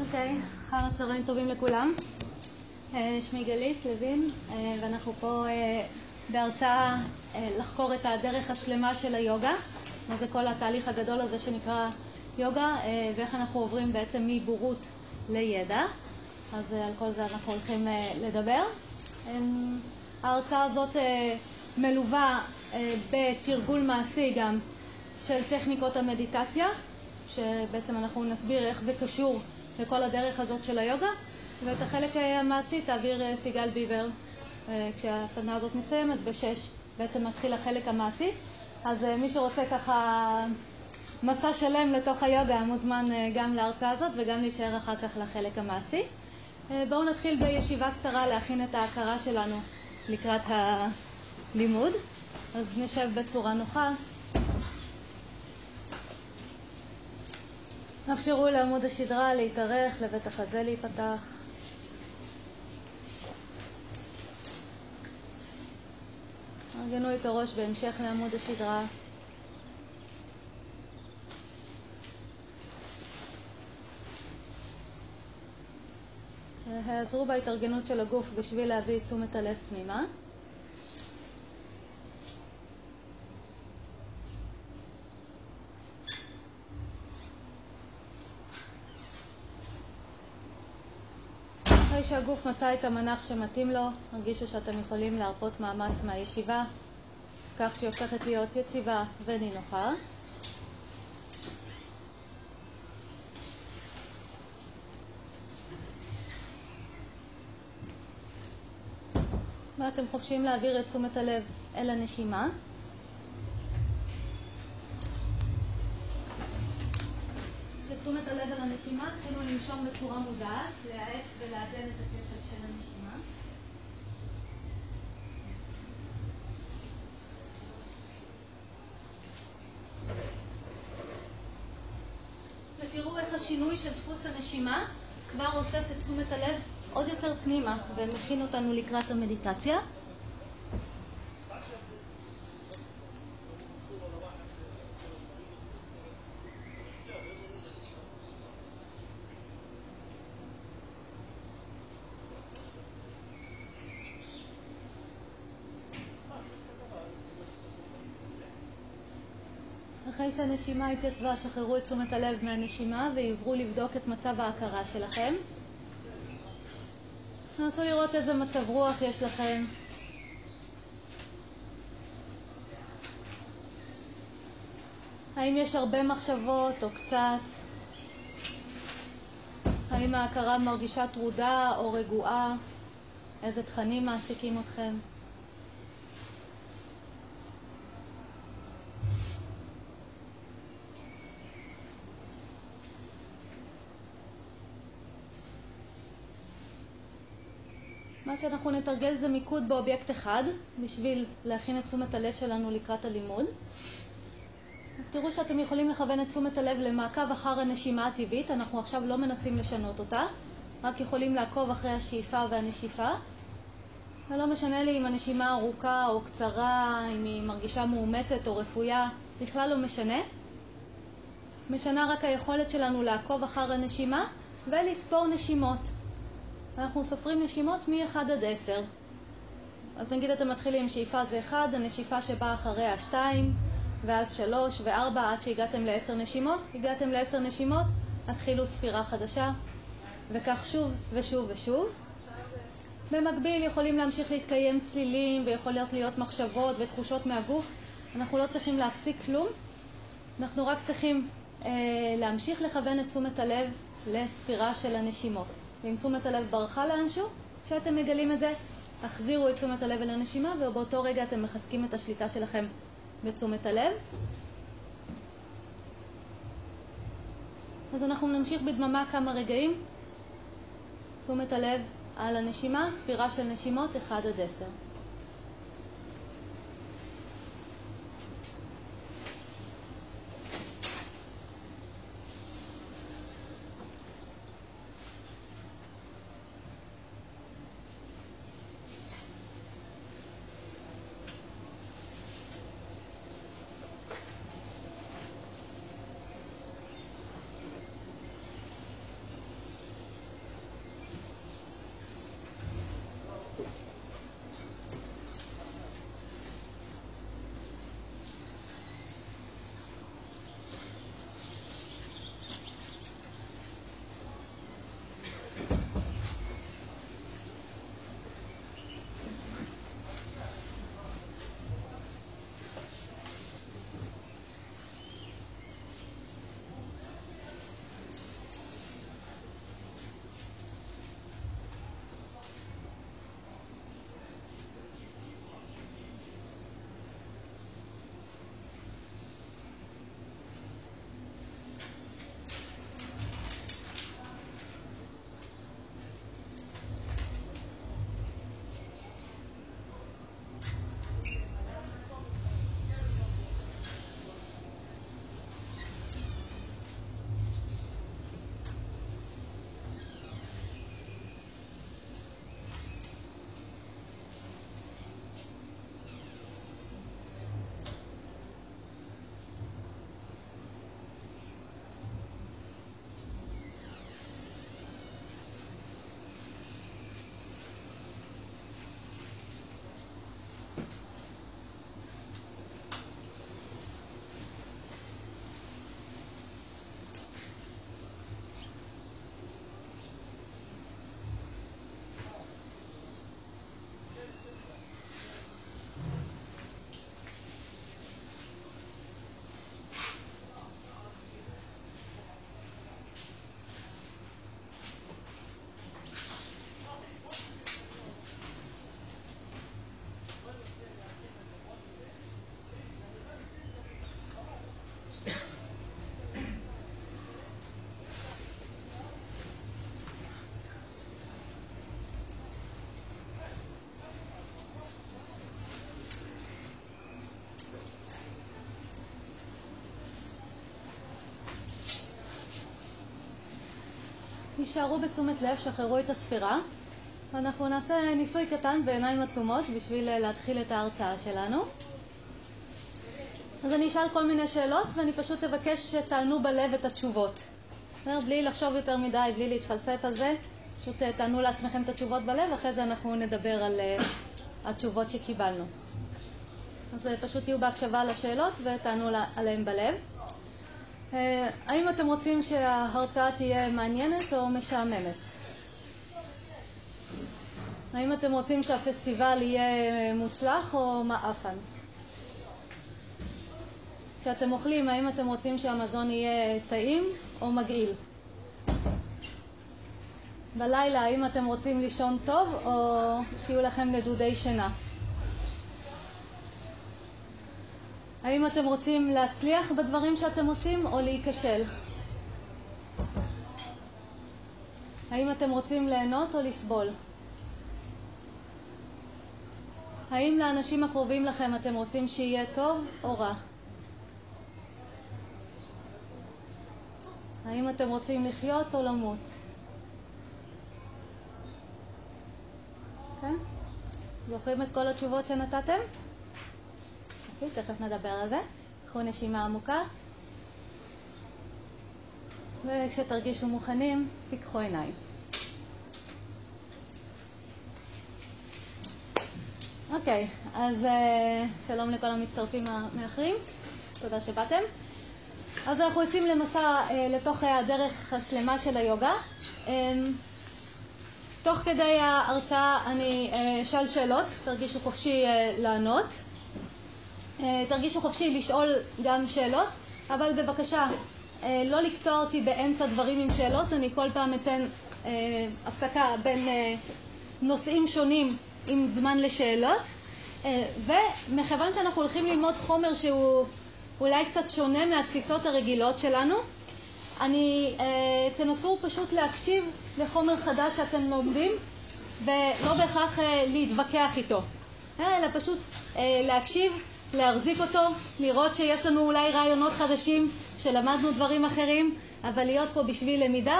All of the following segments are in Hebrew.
אוקיי, אחר הצהריים טובים לכולם. אה, שמי גלית לוין, אה, ואנחנו פה אה, בהרצאה לחקור את הדרך השלמה של היוגה, מה זה כל התהליך הגדול הזה שנקרא יוגה, ואיך אנחנו עוברים בעצם מבורות לידע. אז על כל זה אנחנו הולכים לדבר. ההרצאה הזאת מלווה בתרגול מעשי גם של טכניקות המדיטציה, שבעצם אנחנו נסביר איך זה קשור לכל הדרך הזאת של היוגה, ואת החלק המעשי תעביר אה, סיגל ביבר אה, כשהסדנה הזאת מסיימת, בשש בעצם מתחיל החלק המעשי. אז אה, מי שרוצה ככה מסע שלם לתוך היוגה מוזמן גם להרצאה הזאת וגם להישאר אחר כך לחלק המעשי. בואו נתחיל בישיבה קצרה להכין את ההכרה שלנו לקראת הלימוד. אז נשב בצורה נוחה. אפשרו לעמוד השדרה להתארך, לבית החזה להיפתח. ארגנו את הראש בהמשך לעמוד השדרה. העזרו בהתארגנות של הגוף בשביל להביא את תשומת הלב פנימה. אחרי שהגוף מצא את המנח שמתאים לו, הרגישו שאתם יכולים להרפות מאמץ מהישיבה, כך שהיא הופכת להיות יציבה ונינוחה. ואתם חופשיים להעביר את תשומת הלב אל הנשימה. תשומת הלב על הנשימה, תתחילו לנשום בצורה מודעת, להאט ולעדן את הקצב של הנשימה. ותראו איך השינוי של דפוס הנשימה כבר אוסף את תשומת הלב עוד יותר פנימה ומכין אותנו לקראת המדיטציה. אחרי שהנשימה התייצבה, שחררו את תשומת הלב מהנשימה ויעברו לבדוק את מצב ההכרה שלכם. תנסו לראות איזה מצב רוח יש לכם. האם יש הרבה מחשבות או קצת? האם ההכרה מרגישה טרודה או רגועה? איזה תכנים מעסיקים אתכם? מה שאנחנו נתרגל זה מיקוד באובייקט אחד, בשביל להכין את תשומת הלב שלנו לקראת הלימוד. תראו שאתם יכולים לכוון את תשומת הלב למעקב אחר הנשימה הטבעית, אנחנו עכשיו לא מנסים לשנות אותה, רק יכולים לעקוב אחרי השאיפה והנשיפה. ולא משנה לי אם הנשימה ארוכה או קצרה, אם היא מרגישה מאומצת או רפויה, בכלל לא משנה. משנה רק היכולת שלנו לעקוב אחר הנשימה ולספור נשימות. ואנחנו סופרים נשימות מ-1 עד 10. אז נגיד אתם מתחילים עם שאיפה זה 1, הנשיפה שבאה אחריה 2, ואז 3 ו-4 עד שהגעתם ל-10 נשימות. הגעתם ל-10 נשימות, התחילו ספירה חדשה, וכך שוב ושוב ושוב. במקביל יכולים להמשיך להתקיים צלילים ויכולות להיות מחשבות ותחושות מהגוף. אנחנו לא צריכים להפסיק כלום, אנחנו רק צריכים אה, להמשיך לכוון את תשומת הלב לספירה של הנשימות. ואם תשומת הלב ברחה לאנשהו, כשאתם מגלים את זה, החזירו את תשומת הלב אל הנשימה, ובאותו רגע אתם מחזקים את השליטה שלכם בתשומת הלב. אז אנחנו נמשיך בדממה כמה רגעים. תשומת הלב על הנשימה, ספירה של נשימות 1 עד 10. יישארו בתשומת לב, שחררו את הספירה. אנחנו נעשה ניסוי קטן בעיניים עצומות בשביל אה, להתחיל את ההרצאה שלנו. אז אני אשאל כל מיני שאלות ואני פשוט אבקש שתענו בלב את התשובות. בלי לחשוב יותר מדי, בלי להתפלסף על זה, פשוט אה, תענו לעצמכם את התשובות בלב, אחרי זה אנחנו נדבר על התשובות שקיבלנו. אז פשוט תהיו בהקשבה לשאלות ותענו עליהן בלב. Uh, האם אתם רוצים שההרצאה תהיה מעניינת או משעממת? האם אתם רוצים שהפסטיבל יהיה מוצלח או מעפן? כשאתם אוכלים, האם אתם רוצים שהמזון יהיה טעים או מגעיל? בלילה, האם אתם רוצים לישון טוב או שיהיו לכם נדודי שינה? האם אתם רוצים להצליח בדברים שאתם עושים או להיכשל? האם אתם רוצים ליהנות או לסבול? האם לאנשים הקרובים לכם אתם רוצים שיהיה טוב או רע? האם אתם רוצים לחיות או למות? כן? זוכרים את כל התשובות שנתתם? אוקיי, תכף נדבר על זה. קחו נשימה עמוקה. וכשתרגישו מוכנים, פיקחו עיניים. אוקיי, אז אה, שלום לכל המצטרפים המאחרים, תודה שבאתם. אז אנחנו יוצאים למסע אה, לתוך הדרך השלמה של היוגה. אה, תוך כדי ההרצאה אני אשאל שאלות, תרגישו חופשי לענות. תרגישו חופשי לשאול גם שאלות, אבל בבקשה, לא לקטוע אותי באמצע דברים עם שאלות, אני כל פעם אתן הפסקה בין נושאים שונים עם זמן לשאלות. אה, ומכיוון שאנחנו הולכים ללמוד חומר שהוא אולי קצת שונה מהתפיסות הרגילות שלנו, אני, אה, תנסו פשוט להקשיב לחומר חדש שאתם לומדים ולא בהכרח אה, להתווכח איתו, אלא פשוט להקשיב, להחזיק אותו, לראות שיש לנו אולי רעיונות חדשים, שלמדנו דברים אחרים, אבל להיות פה בשביל למידה,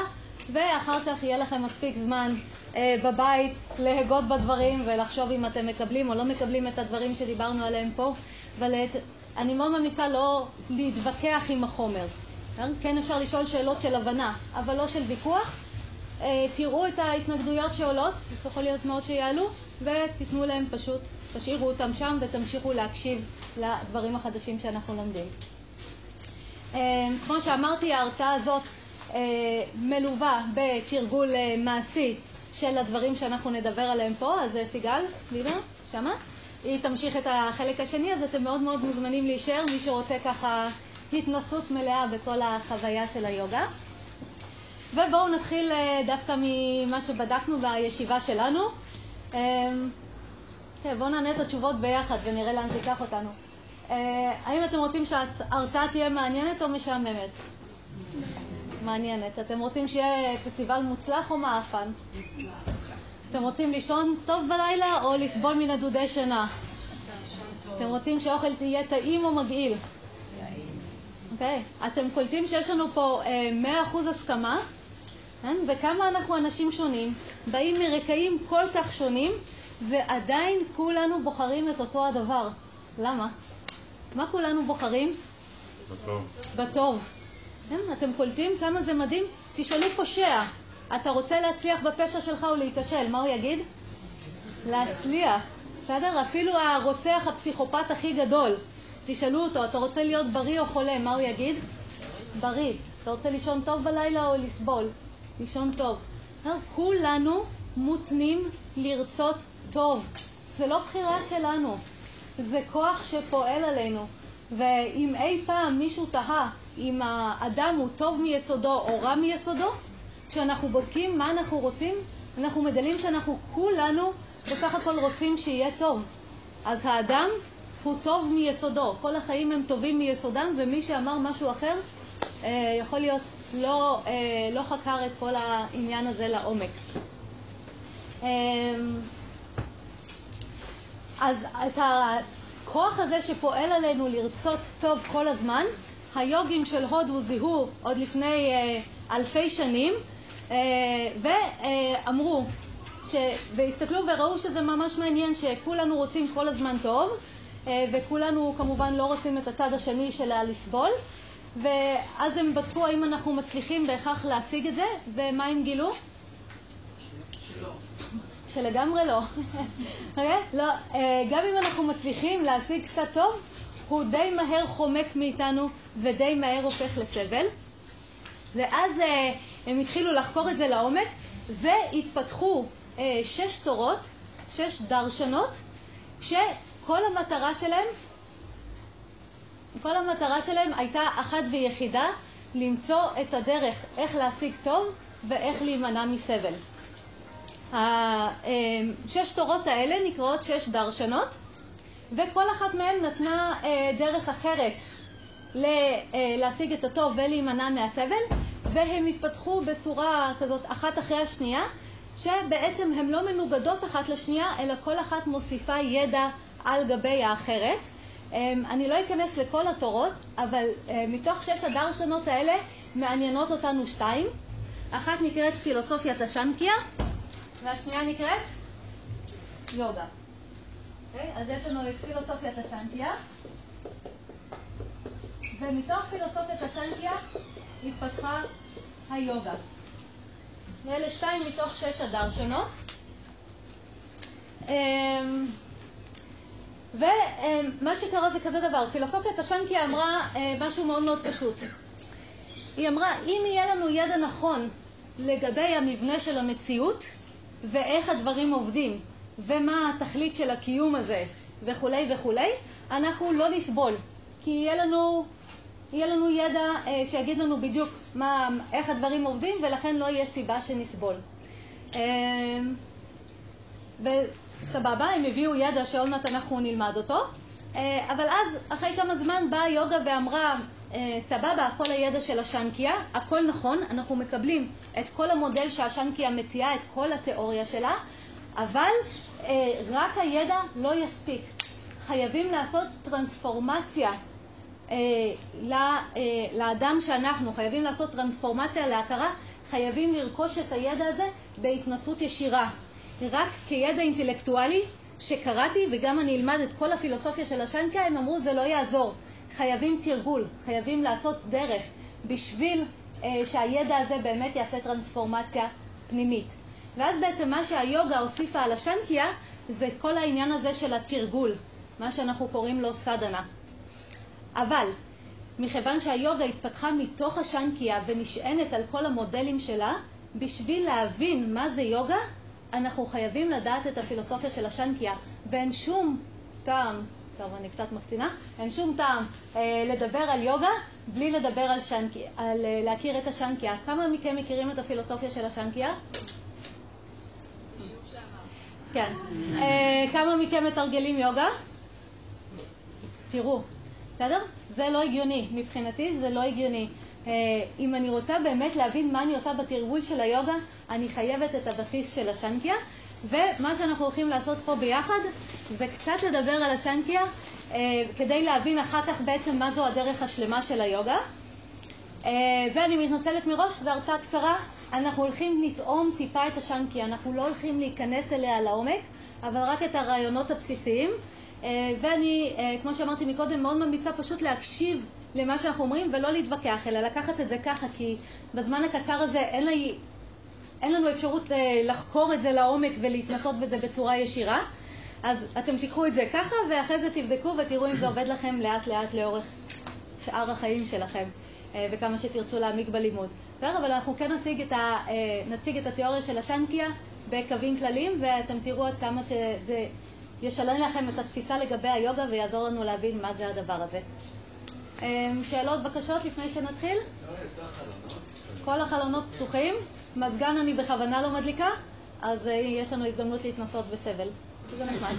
ואחר כך יהיה לכם מספיק זמן אה, בבית להגות בדברים ולחשוב אם אתם מקבלים או לא מקבלים את הדברים שדיברנו עליהם פה, אבל אני מאוד ממליצה לא להתווכח עם החומר. כן? כן אפשר לשאול שאלות של הבנה, אבל לא של ויכוח. אה, תראו את ההתנגדויות שעולות, יכול להיות מאוד שיעלו, ותיתנו להם פשוט, תשאירו אותם שם ותמשיכו להקשיב לדברים החדשים שאנחנו לומדים. אה, כמו שאמרתי, ההרצאה הזאת מלווה בתרגול מעשי של הדברים שאנחנו נדבר עליהם פה, אז אה, סיגל ליבר, שמה? היא תמשיך את החלק השני, אז אתם מאוד מאוד מוזמנים להישאר, מי שרוצה ככה התנסות מלאה בכל החוויה של היוגה. ובואו נתחיל אה, דווקא ממה שבדקנו בישיבה שלנו. כן, בואו נענה את התשובות ביחד ונראה לאן זה ייקח אותנו. האם אתם רוצים שההרצאה תהיה מעניינת או משעממת? מעניינת. אתם רוצים שיהיה פסטיבל מוצלח או מעפן? אתם רוצים לישון טוב בלילה או לסבול מנדודי שינה? אתם רוצים שאוכל תהיה טעים או מגעיל? אוקיי. Okay. אתם קולטים שיש לנו פה אה, 100% הסכמה, כן? וכמה אנחנו אנשים שונים, באים מרקעים כל כך שונים, ועדיין כולנו בוחרים את אותו הדבר. למה? מה כולנו בוחרים? בטוב. בטוב. אתם קולטים כמה זה מדהים? תשאלו פושע, אתה רוצה להצליח בפשע שלך או להיכשל, מה הוא יגיד? להצליח, בסדר? אפילו הרוצח הפסיכופת הכי גדול, תשאלו אותו, אתה רוצה להיות בריא או חולה, מה הוא יגיד? בריא. אתה רוצה לישון טוב בלילה או לסבול? לישון טוב. כולנו מותנים לרצות טוב. זה לא בחירה שלנו, זה כוח שפועל עלינו. ואם אי פעם מישהו תהה אם האדם הוא טוב מיסודו או רע מיסודו, כשאנחנו בודקים מה אנחנו רוצים, אנחנו מגלים שאנחנו כולנו בסך הכל רוצים שיהיה טוב. אז האדם הוא טוב מיסודו, כל החיים הם טובים מיסודם, ומי שאמר משהו אחר, אה, יכול להיות לא, אה, לא חקר את כל העניין הזה לעומק. אה, אז את הכוח הזה שפועל עלינו לרצות טוב כל הזמן, היוגים של הודו זיהו עוד לפני אה, אלפי שנים, uh, ואמרו, ש... והסתכלו וראו שזה ממש מעניין שכולנו רוצים כל הזמן טוב, וכולנו כמובן לא רוצים את הצד השני שלה לסבול, ואז הם בדקו האם אנחנו מצליחים בהכרח להשיג את זה, ומה הם גילו? שלא. שלגמרי לא. אוקיי? לא. גם אם אנחנו מצליחים להשיג קצת טוב, הוא די מהר חומק מאיתנו ודי מהר הופך לסבל. ואז אה, הם התחילו לחקור את זה לעומק, והתפתחו אה, שש תורות, שש דרשנות, שכל המטרה שלהם, כל המטרה שלהם הייתה אחת ויחידה, למצוא את הדרך איך להשיג טוב ואיך להימנע מסבל. השש אה, תורות האלה נקראות שש דרשנות, וכל אחת מהן נתנה אה, דרך אחרת אה, להשיג את הטוב ולהימנע מהסבל, והם התפתחו בצורה כזאת אחת אחרי השנייה, שבעצם הן לא מנוגדות אחת לשנייה, אלא כל אחת מוסיפה ידע על גבי האחרת. אמ, אני לא אכנס לכל התורות, אבל אה, מתוך שש הדרשנות האלה מעניינות אותנו שתיים. אחת נקראת פילוסופיית השנקיה, והשנייה נקראת יוגה. Okay, אוקיי? אז יש לנו את פילוסופיית השנקיה, ומתוך פילוסופיית השנקיה התפתחה היוגה. ואלה שתיים מתוך שש הדרשנות. אמ, ומה שקרה זה כזה דבר, פילוסופיית השנקיה אמרה אה, משהו מאוד מאוד פשוט. היא אמרה, אם יהיה לנו ידע נכון לגבי המבנה של המציאות ואיך הדברים עובדים ומה התכלית של הקיום הזה וכולי וכולי, אנחנו לא נסבול, כי יהיה לנו יהיה לנו ידע אה, שיגיד לנו בדיוק מה, איך הדברים עובדים, ולכן לא יהיה סיבה שנסבול. אה, וסבבה, הם הביאו ידע שעוד מעט אנחנו נלמד אותו, אה, אבל אז, אחרי כמה זמן, באה יוגה ואמרה, סבבה, כל הידע של השנקיה, הכל נכון, אנחנו מקבלים את כל המודל שהשנקיה מציעה, את כל התיאוריה שלה, אבל אה, רק הידע לא יספיק. חייבים לעשות טרנספורמציה אה, אה, לאדם שאנחנו, חייבים לעשות טרנספורמציה להכרה, חייבים לרכוש את הידע הזה בהתנסות ישירה. רק כידע אינטלקטואלי שקראתי, וגם אני אלמד את כל הפילוסופיה של השנקה, הם אמרו זה לא יעזור. חייבים תרגול, חייבים לעשות דרך בשביל אה, שהידע הזה באמת יעשה טרנספורמציה פנימית. ואז בעצם מה שהיוגה הוסיפה על השנקיה זה כל העניין הזה של התרגול, מה שאנחנו קוראים לו סדנה. אבל מכיוון שהיוגה התפתחה מתוך השנקיה ונשענת על כל המודלים שלה, בשביל להבין מה זה יוגה, אנחנו חייבים לדעת את הפילוסופיה של השנקיה, ואין שום טעם, טוב, אני קצת מקצינה, אין שום טעם אה, לדבר על יוגה בלי לדבר על, שנקי, על אה, להכיר את השנקיה. כמה מכם מכירים את הפילוסופיה של השנקיה? כן. אה, כמה מכם מתרגלים יוגה? תראו, בסדר? זה לא הגיוני. מבחינתי זה לא הגיוני. אה, אם אני רוצה באמת להבין מה אני עושה בתרגול של היוגה, אני חייבת את הבסיס של השנקיה, ומה שאנחנו הולכים לעשות פה ביחד זה קצת לדבר על השנקיה אה, כדי להבין אחר כך בעצם מה זו הדרך השלמה של היוגה. אה, ואני מתנצלת מראש, זו הרצאה קצרה, אנחנו הולכים לטעום טיפה את השנקיה, אנחנו לא הולכים להיכנס אליה לעומק, אבל רק את הרעיונות הבסיסיים. אה, ואני, כמו שאמרתי מקודם, מאוד ממליצה פשוט להקשיב למה שאנחנו אומרים ולא להתווכח, אלא לקחת את זה ככה, כי בזמן הקצר הזה אין, לי, אין לנו אפשרות אה, לחקור את זה לעומק ולהתנסות בזה בצורה ישירה. אז אתם תיקחו את זה ככה, ואחרי זה תבדקו ותראו אם זה עובד לכם לאט לאט לאורך שאר החיים שלכם, וכמה שתרצו להעמיק בלימוד. בסדר? אבל אנחנו כן נציג את, ה, נציג את התיאוריה של השנקיה בקווים כלליים, ואתם תראו עד כמה שזה ישלם לכם את התפיסה לגבי היוגה ויעזור לנו להבין מה זה הדבר הזה. שאלות, בקשות לפני שנתחיל? כל החלונות פתוחים. מזגן אני בכוונה לא מדליקה, אז אה, יש לנו הזדמנות להתנסות בסבל. זה נחמד.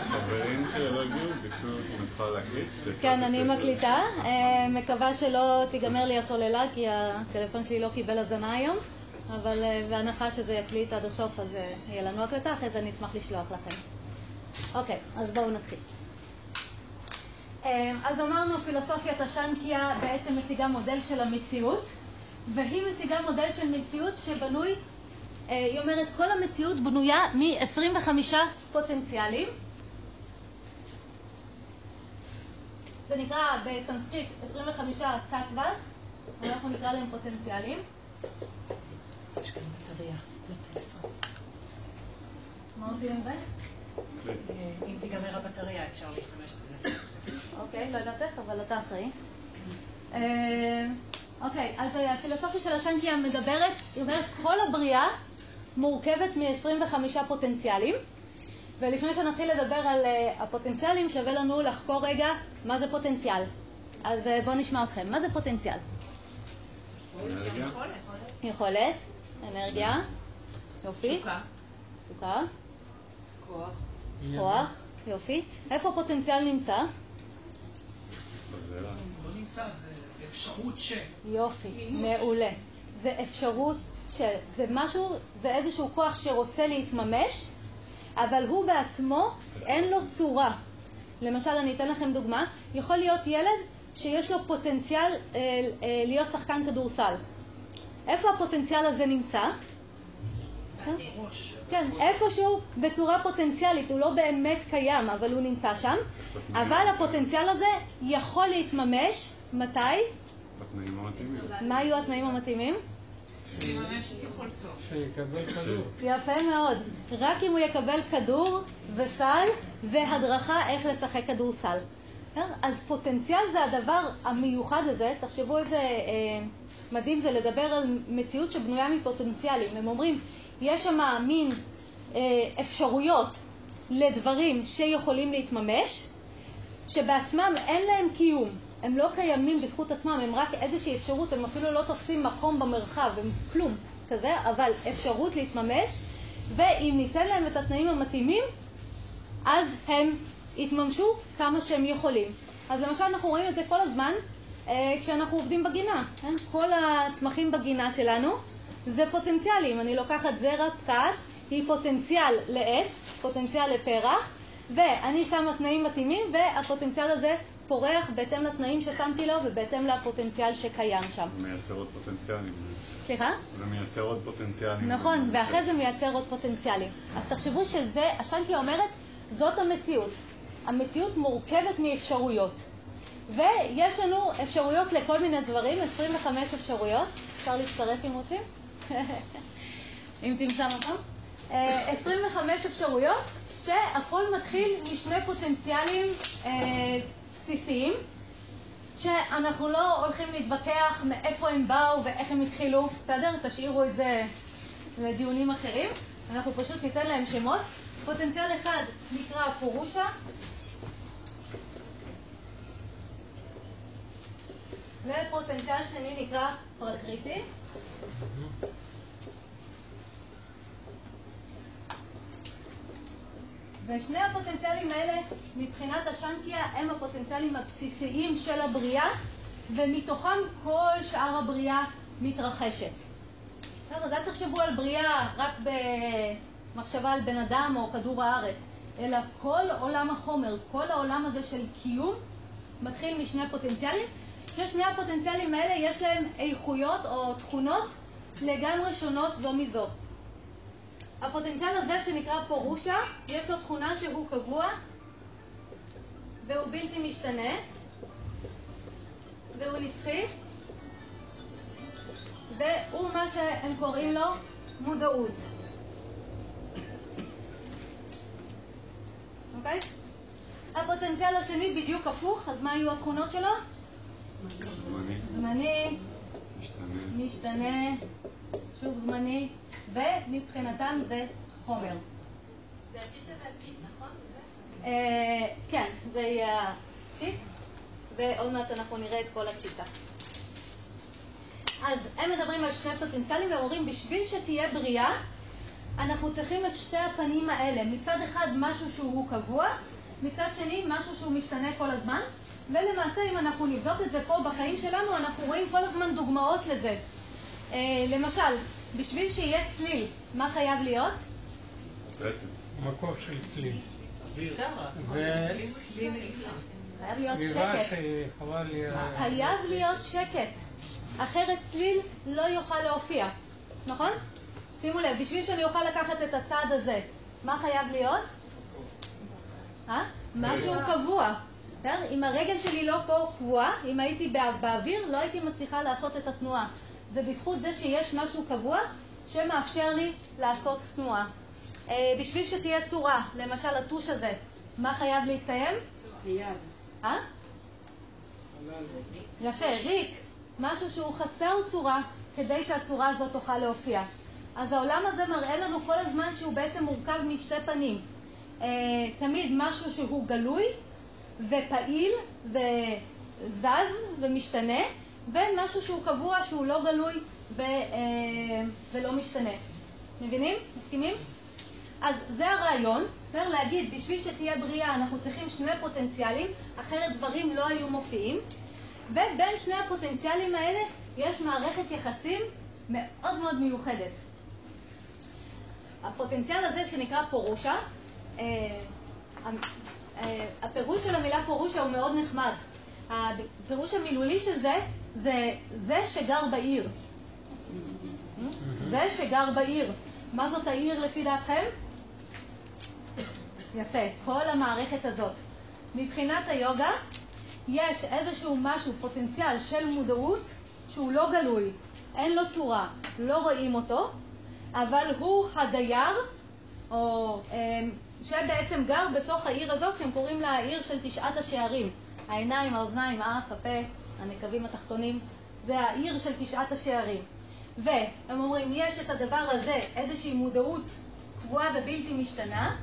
חברים שלא הגיעו ביקשו שנתחיל להקליט. כן, אני מקליטה. אה, מקווה שלא תיגמר לי הסוללה, כי הטלפון שלי לא קיבל הזנה היום. אבל אה, בהנחה שזה יקליט עד הסוף, אז יהיה לנו הקלטה, אחרי זה אני אשמח לשלוח לכם. אוקיי, אז בואו נתחיל. אז אמרנו, פילוסופיית השנקיה בעצם מציגה מודל של המציאות, והיא מציגה מודל של מציאות שבנוי, אה, היא אומרת, כל המציאות בנויה מ-25 פוטנציאלים. זה נקרא בסנסקריט 25 קטווס, ואנחנו נקרא להם פוטנציאלים. מה עושים עם זה? אה, אם תיגמר הבטריה אפשר להשתמש בזה. אוקיי, לא יודעת איך, אבל אתה אחראי. אה, אוקיי, אז הפילוסופיה של השנקיה מדברת, היא אומרת, כל הבריאה מורכבת מ-25 פוטנציאלים, ולפני שנתחיל לדבר על אה, הפוטנציאלים, שווה לנו לחקור רגע מה זה פוטנציאל. אז אה, בואו נשמע אתכם. מה זה פוטנציאל? אנרגיה? יכולת, אנרגיה, יופי, תשוקה, תשוקה, כוח, כוח, יופי. איפה הפוטנציאל נמצא? אפשרות ש... יופי, מעולה. זה אפשרות של, זה משהו, זה איזשהו כוח שרוצה להתממש, אבל הוא בעצמו אין לו צורה. למשל, אני אתן לכם דוגמה, יכול להיות ילד שיש לו פוטנציאל אה, אה, להיות שחקן כדורסל. איפה הפוטנציאל הזה נמצא? ראש. כן, איפשהו בצורה פוטנציאלית, הוא לא באמת קיים, אבל הוא נמצא שם. אבל הפוטנציאל הזה יכול להתממש, מתי? בתנאים המתאימים. מה יהיו התנאים המתאימים? כדור. יפה מאוד. רק אם הוא יקבל כדור וסל והדרכה איך לשחק כדורסל. בסדר? אז פוטנציאל זה הדבר המיוחד הזה, תחשבו איזה אה, מדהים זה לדבר על מציאות שבנויה מפוטנציאלים. הם אומרים, יש שם מין אה, אפשרויות לדברים שיכולים להתממש, שבעצמם אין להם קיום. הם לא קיימים בזכות עצמם, הם רק איזושהי אפשרות, הם אפילו לא תופסים מקום במרחב, הם כלום כזה, אבל אפשרות להתממש, ואם ניתן להם את התנאים המתאימים, אז הם יתממשו כמה שהם יכולים. אז למשל אנחנו רואים את זה כל הזמן אה, כשאנחנו עובדים בגינה. כן? כל הצמחים בגינה שלנו זה פוטנציאלים. אני לוקחת זרע פקד, היא פוטנציאל לעץ, פוטנציאל לפרח, ואני שמה תנאים מתאימים, והפוטנציאל הזה פורח בהתאם לתנאים ששמתי לו ובהתאם לפוטנציאל שקיים שם. זה מייצר עוד פוטנציאלים. סליחה? זה מייצר עוד פוטנציאלים. נכון, ואחרי זה מייצר עוד פוטנציאלים. אז תחשבו שזה, השנקי אומרת, זאת המציאות. המציאות מורכבת מאפשרויות. ויש לנו אפשרויות לכל מיני דברים, 25 אפשרויות. אפשר להצטרף אם רוצים? אם תמצא מקום. אה, 25 אפשרויות, שהכל מתחיל משני פוטנציאלים אה, בסיסיים, שאנחנו לא הולכים להתווכח מאיפה הם באו ואיך הם התחילו, בסדר? תשאירו את זה לדיונים אחרים. אנחנו פשוט ניתן להם שמות. פוטנציאל אחד נקרא פורושה. ופוטנציאל שני נקרא פרקריטי. ושני הפוטנציאלים האלה, מבחינת השנקיה, הם הפוטנציאלים הבסיסיים של הבריאה, ומתוכם כל שאר הבריאה מתרחשת. בסדר, אז אל תחשבו על בריאה רק במחשבה על בן אדם או כדור הארץ, אלא כל עולם החומר, כל העולם הזה של קיום, מתחיל משני פוטנציאלים, ששני הפוטנציאלים האלה יש להם איכויות או תכונות לגמרי שונות זו מזו. הפוטנציאל הזה שנקרא פורושה, יש לו תכונה שהוא קבוע והוא בלתי משתנה והוא נצחי והוא מה שהם קוראים לו מודעות. אוקיי? הפוטנציאל השני בדיוק הפוך, אז מה יהיו התכונות שלו? זמני, זמני, משתנה. משתנה, שוב זמני, ומבחינתם זה חומר. זה הצ'יטה והצ'יט, נכון? אה, כן, זה יהיה הצ'יט, ועוד מעט אנחנו נראה את כל הצ'יטה. אז הם מדברים על שני פוטנציאלים והם אומרים, בשביל שתהיה בריאה, אנחנו צריכים את שתי הפנים האלה. מצד אחד משהו שהוא קבוע, מצד שני משהו שהוא משתנה כל הזמן, ולמעשה אם אנחנו נבדוק את זה פה בחיים שלנו, אנחנו רואים כל הזמן דוגמאות לזה. אה, למשל, בשביל שיהיה צליל, מה חייב להיות? מקור של צליל. למה? חייב להיות שקט. חייב להיות שקט. אחרת צליל לא יוכל להופיע, נכון? שימו לב, בשביל שאני אוכל לקחת את הצעד הזה, מה חייב להיות? אה? משהו קבוע. אם הרגל שלי לא פה קבועה, אם הייתי בא- באוויר, לא הייתי מצליחה לעשות את התנועה. זה בזכות זה שיש משהו קבוע שמאפשר לי לעשות תנועה. אה, בשביל שתהיה צורה, למשל הטוש הזה, מה חייב להתקיים? היד. אה? יפה, ריק, משהו שהוא חסר צורה כדי שהצורה הזאת תוכל להופיע. אז העולם הזה מראה לנו כל הזמן שהוא בעצם מורכב משתי פנים. אה, תמיד משהו שהוא גלוי ופעיל וזז ומשתנה, ומשהו שהוא קבוע, שהוא לא גלוי ו, אה, ולא משתנה. מבינים? מסכימים? אז זה הרעיון, בסדר? להגיד, בשביל שתהיה בריאה אנחנו צריכים שני פוטנציאלים, אחרת דברים לא היו מופיעים, ובין שני הפוטנציאלים האלה יש מערכת יחסים מאוד מאוד מיוחדת. הפוטנציאל הזה שנקרא פורושה, אה, אה, הפירוש של המילה פורושה הוא מאוד נחמד. הפירוש המילולי של זה, זה זה שגר בעיר. זה שגר בעיר. מה זאת העיר לפי דעתכם? יפה, כל המערכת הזאת. מבחינת היוגה, יש איזשהו משהו, פוטנציאל של מודעות, שהוא לא גלוי, אין לו צורה, לא רואים אותו, אבל הוא הדייר, או אמ, שבעצם גר בתוך העיר הזאת, שהם קוראים לה העיר של תשעת השערים. העיניים, האוזניים, האף, הפה, הנקבים התחתונים, זה העיר של תשעת השערים. והם אומרים, יש את הדבר הזה, איזושהי מודעות קבועה ובלתי משתנה,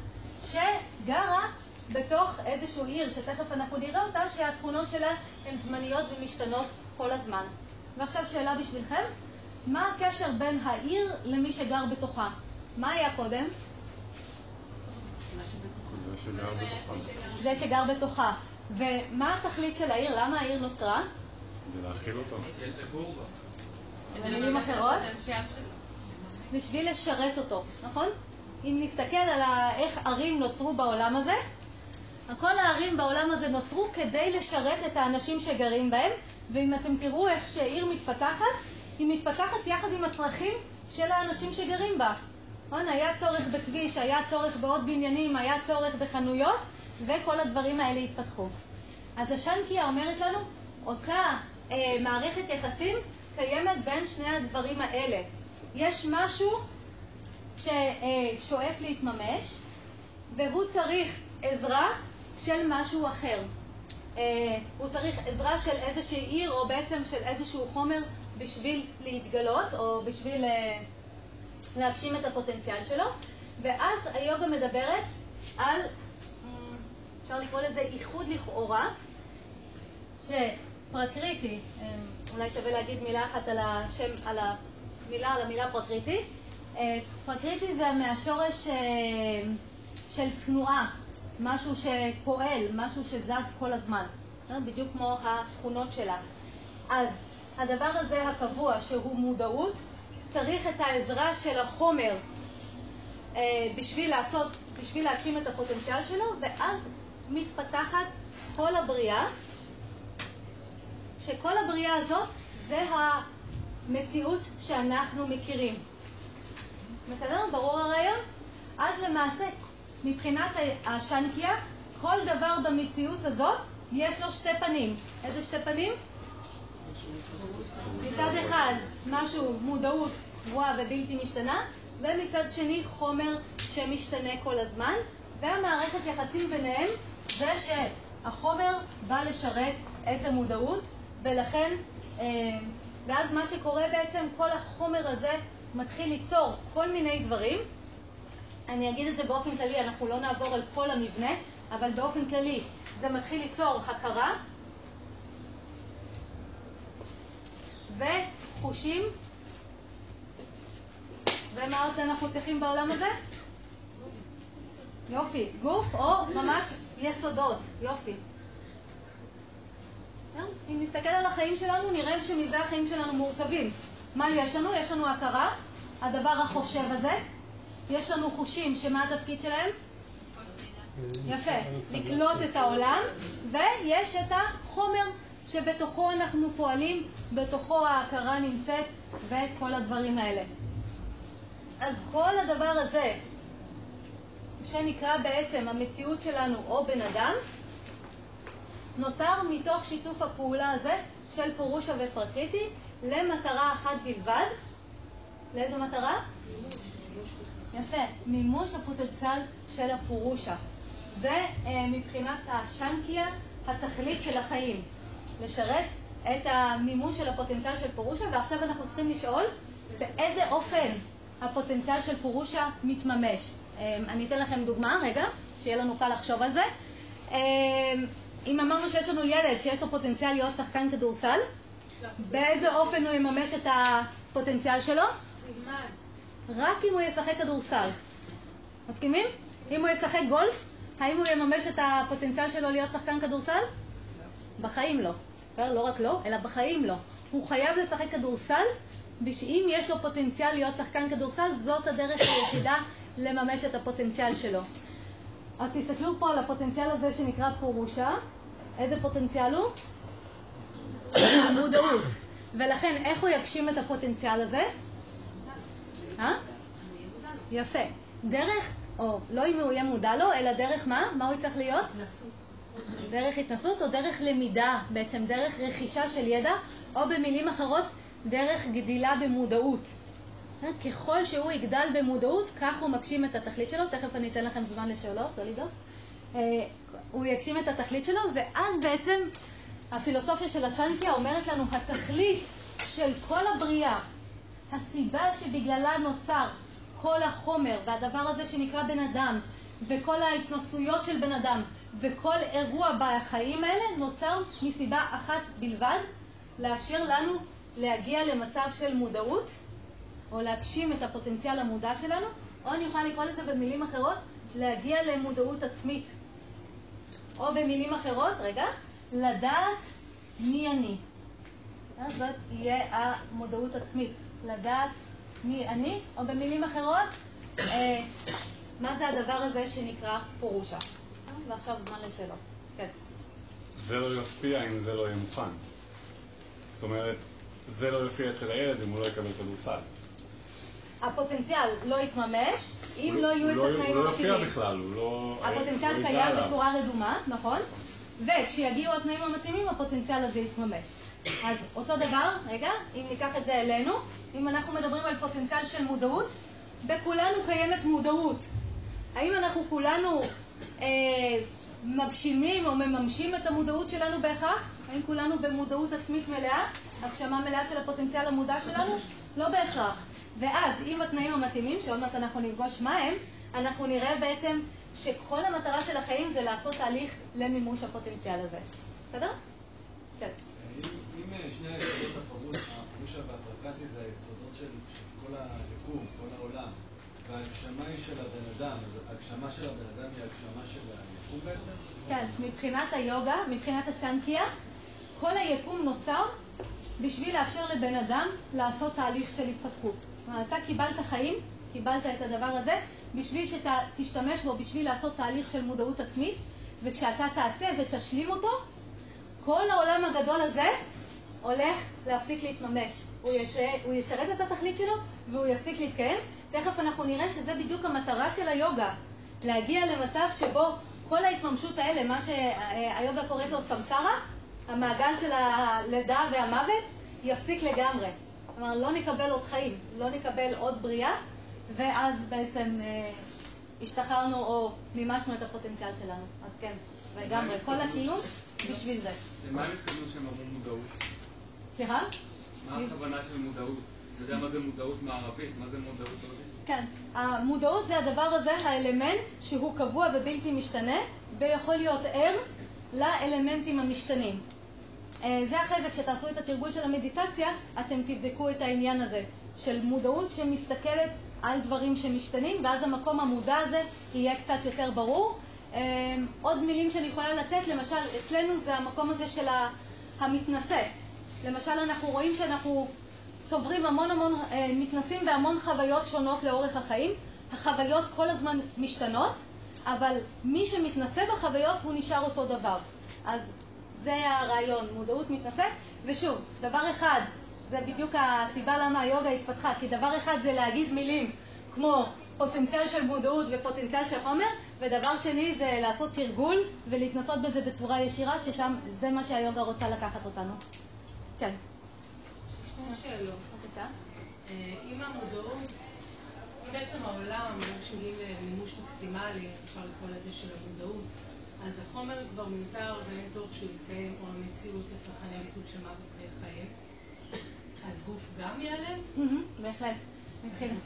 שגרה בתוך איזושהי עיר, שתכף אנחנו נראה אותה, שהתכונות שלה הן זמניות ומשתנות כל הזמן. ועכשיו שאלה בשבילכם, מה הקשר בין העיר למי שגר בתוכה? מה היה קודם? זה שגר בתוכה. ומה התכלית של העיר? למה העיר נוצרה? כדי להאכיל אותו. במילים אחרות? בשביל לשרת אותו, נכון? אם נסתכל על איך ערים נוצרו בעולם הזה, כל הערים בעולם הזה נוצרו כדי לשרת את האנשים שגרים בהם, ואם אתם תראו איך שעיר מתפתחת, היא מתפתחת יחד עם הצרכים של האנשים שגרים בה. נכון? היה צורך בכביש, היה צורך בעוד בניינים, היה צורך בחנויות, וכל הדברים האלה התפתחו. אז השנקיה אומרת לנו, אותה אה, מערכת יחסים קיימת בין שני הדברים האלה. יש משהו ששואף להתממש, והוא צריך עזרה של משהו אחר. אה, הוא צריך עזרה של איזושהי עיר, או בעצם של איזשהו חומר בשביל להתגלות, או בשביל אה, להגשים את הפוטנציאל שלו, ואז היוגה מדברת על, אפשר לקרוא לזה איחוד לכאורה, שפרקריטי, אמ, אולי שווה להגיד מילה אחת על השם, על המילה, על המילה פרקריטי. אה, פרקריטי זה מהשורש אה, של תנועה, משהו שפועל, משהו שזז כל הזמן, אה, בדיוק כמו התכונות שלה. אז הדבר הזה הקבוע, שהוא מודעות, צריך את העזרה של החומר אה, בשביל לעשות, בשביל להגשים את הפוטנציאל שלו, ואז מתפתחת כל הבריאה, שכל הבריאה הזאת זה המציאות שאנחנו מכירים. בסדר? ברור הרעיון? אז למעשה, מבחינת השנקיה, כל דבר במציאות הזאת יש לו שתי פנים. איזה שתי פנים? מצד אחד משהו, מודעות קבועה ובלתי משתנה, ומצד שני חומר שמשתנה כל הזמן, והמערכת יחסים ביניהם זה שהחומר בא לשרת את המודעות, ולכן, אה, ואז מה שקורה בעצם, כל החומר הזה מתחיל ליצור כל מיני דברים. אני אגיד את זה באופן כללי, אנחנו לא נעבור על כל המבנה, אבל באופן כללי זה מתחיל ליצור הכרה, וחושים. ומה עוד אנחנו צריכים בעולם הזה? יופי. גוף או ממש יסודות. יופי. אם נסתכל על החיים שלנו, נראה שמזה החיים שלנו מורכבים. מה יש לנו? יש לנו הכרה, הדבר החושב הזה. יש לנו חושים, שמה התפקיד שלהם? יפה, לקלוט את העולם, ויש את החומר שבתוכו אנחנו פועלים, בתוכו ההכרה נמצאת וכל הדברים האלה. אז כל הדבר הזה, שנקרא בעצם המציאות שלנו או בן אדם, נוצר מתוך שיתוף הפעולה הזה של פורושה ופרקריטי למטרה אחת בלבד. לאיזו מטרה? יפה, מימוש הפוטנציאל של הפורושה. זה אה, מבחינת השנקיה התכלית של החיים, לשרת את המימוש של הפוטנציאל של פורושה, ועכשיו אנחנו צריכים לשאול באיזה אופן הפוטנציאל של פורושה מתממש. אה, אני אתן לכם דוגמה, רגע, שיהיה לנו קל לחשוב על זה. אה, אם אמרנו שיש לנו ילד שיש לו פוטנציאל להיות שחקן כדורסל, באיזה אופן הוא יממש את הפוטנציאל שלו? רק אם הוא ישחק כדורסל. מסכימים? אם הוא ישחק גולף, האם הוא יממש את הפוטנציאל שלו להיות שחקן כדורסל? בחיים לא. לא רק לא, אלא בחיים לא. הוא חייב לשחק כדורסל, ושאם יש לו פוטנציאל להיות שחקן כדורסל, זאת הדרך היחידה לממש את הפוטנציאל שלו. אז תסתכלו פה על הפוטנציאל הזה שנקרא פורושה. איזה פוטנציאל הוא? מודעות. ולכן, איך הוא יגשים את הפוטנציאל הזה? אה? יפה. דרך, או לא אם הוא יהיה מודע לו, אלא דרך מה? מה הוא צריך להיות? דרך התנסות או דרך למידה, בעצם דרך רכישה של ידע, או במילים אחרות, דרך גדילה במודעות. ככל שהוא יגדל במודעות, כך הוא מגשים את התכלית שלו. תכף אני אתן לכם זמן לשאלות, לא לדאוג. אה, הוא יגשים את התכלית שלו, ואז בעצם הפילוסופיה של השנקיה אומרת לנו, התכלית של כל הבריאה, הסיבה שבגללה נוצר כל החומר והדבר הזה שנקרא בן אדם, וכל ההתנסויות של בן אדם, וכל אירוע בחיים האלה נוצר מסיבה אחת בלבד, לאפשר לנו להגיע למצב של מודעות, או להגשים את הפוטנציאל המודע שלנו, או אני יכולה לקרוא לזה במילים אחרות, להגיע למודעות עצמית. או במילים אחרות, רגע, לדעת מי אני. זאת יהיה המודעות עצמית, לדעת מי אני, או במילים אחרות, אה, מה זה הדבר הזה שנקרא פורושה. ועכשיו זמן לשאלות. כן. זה לא יופיע אם זה לא יהיה מוכן. זאת אומרת, זה לא יופיע אצל הילד אם הוא לא יקבל כדורסל. הפוטנציאל לא יתממש אם לא יהיו את לא- התנאים הוא לא המתאימים. יופיע בכלל, הוא לא... הפוטנציאל לא קיים. בצורה רדומה, נכון? וכשיגיעו התנאים המתאימים, הפוטנציאל הזה יתממש. אז אותו דבר, רגע, אם ניקח את זה אלינו, אם אנחנו מדברים על פוטנציאל של מודעות, בכולנו קיימת מודעות. האם אנחנו כולנו אה, מגשימים או מממשים את המודעות שלנו בהכרח? האם כולנו במודעות עצמית מלאה? הגשמה מלאה של הפוטנציאל המודע שלנו? לא בהכרח. ואז, עם התנאים המתאימים, שעוד מעט אנחנו נפגוש מה הם, אנחנו נראה בעצם שכל המטרה של החיים זה לעשות תהליך למימוש הפוטנציאל הזה. בסדר? כן. אם אה, שני היסודות הפרוש, הפרושה והפרקציה זה היסודות של כל היקום, כל העולם, וההגשמה היא של הבן אדם, ההגשמה של הבן אדם היא הגשמה של היקום בעצם? כן, מבחינת היוגה, מבחינת השנקיה, כל היקום נוצר בשביל לאפשר לבן אדם לעשות תהליך של התפתחות. אתה קיבלת חיים, קיבלת את הדבר הזה, בשביל שתשתמש בו, בשביל לעשות תהליך של מודעות עצמית, וכשאתה תעשה ותשלים אותו, כל העולם הגדול הזה הולך להפסיק להתממש. הוא, יש, הוא ישרת את התכלית שלו והוא יפסיק להתקיים. תכף אנחנו נראה שזה בדיוק המטרה של היוגה, להגיע למצב שבו כל ההתממשות האלה, מה שהיוגה קוראת לו סמסרה, המעגל של הלידה והמוות, יפסיק לגמרי. כלומר, לא נקבל עוד חיים, לא נקבל עוד בריאה, ואז בעצם אה, השתחררנו או מימשנו את הפוטנציאל שלנו. אז כן, לגמרי, כל הקיום בשביל זה. למה הם התכוונו שהם אמרו מודעות? סליחה? מה הכוונה של מודעות? אתה יודע מה זה מודעות מערבית? מה זה מודעות ערבית? כן, המודעות זה הדבר הזה, האלמנט שהוא קבוע ובלתי משתנה, ויכול להיות ער לאלמנטים המשתנים. אה, זה אחרי זה, כשתעשו את התרגול של המדיטציה, אתם תבדקו את העניין הזה של מודעות שמסתכלת על דברים שמשתנים, ואז המקום המודע הזה יהיה קצת יותר ברור. אה, עוד מילים שאני יכולה לתת, למשל, אצלנו זה המקום הזה של המתנשא. למשל, אנחנו רואים שאנחנו צוברים המון המון, אה, מתנסים בהמון חוויות שונות לאורך החיים. החוויות כל הזמן משתנות, אבל מי שמתנסה בחוויות הוא נשאר אותו דבר. אז זה הרעיון, מודעות מתנשאת, ושוב, דבר אחד, זה בדיוק הסיבה למה היוגה התפתחה, כי דבר אחד זה להגיד מילים כמו פוטנציאל של מודעות ופוטנציאל של חומר, ודבר שני זה לעשות תרגול ולהתנסות בזה בצורה ישירה, ששם זה מה שהיוגה רוצה לקחת אותנו. כן. שני שאלות. בבקשה. אה, אם המודעות, אם בעצם העולם הוא שונים למימוש מקסימלי, אפשר לקרוא לזה של המודעות, אז החומר כבר מיותר ואין צורך שהוא יתקיים, או המציאות לצרכני הליכוד של מוות וחיים. אז גוף גם ייעלם? בהחלט. מבחינת-.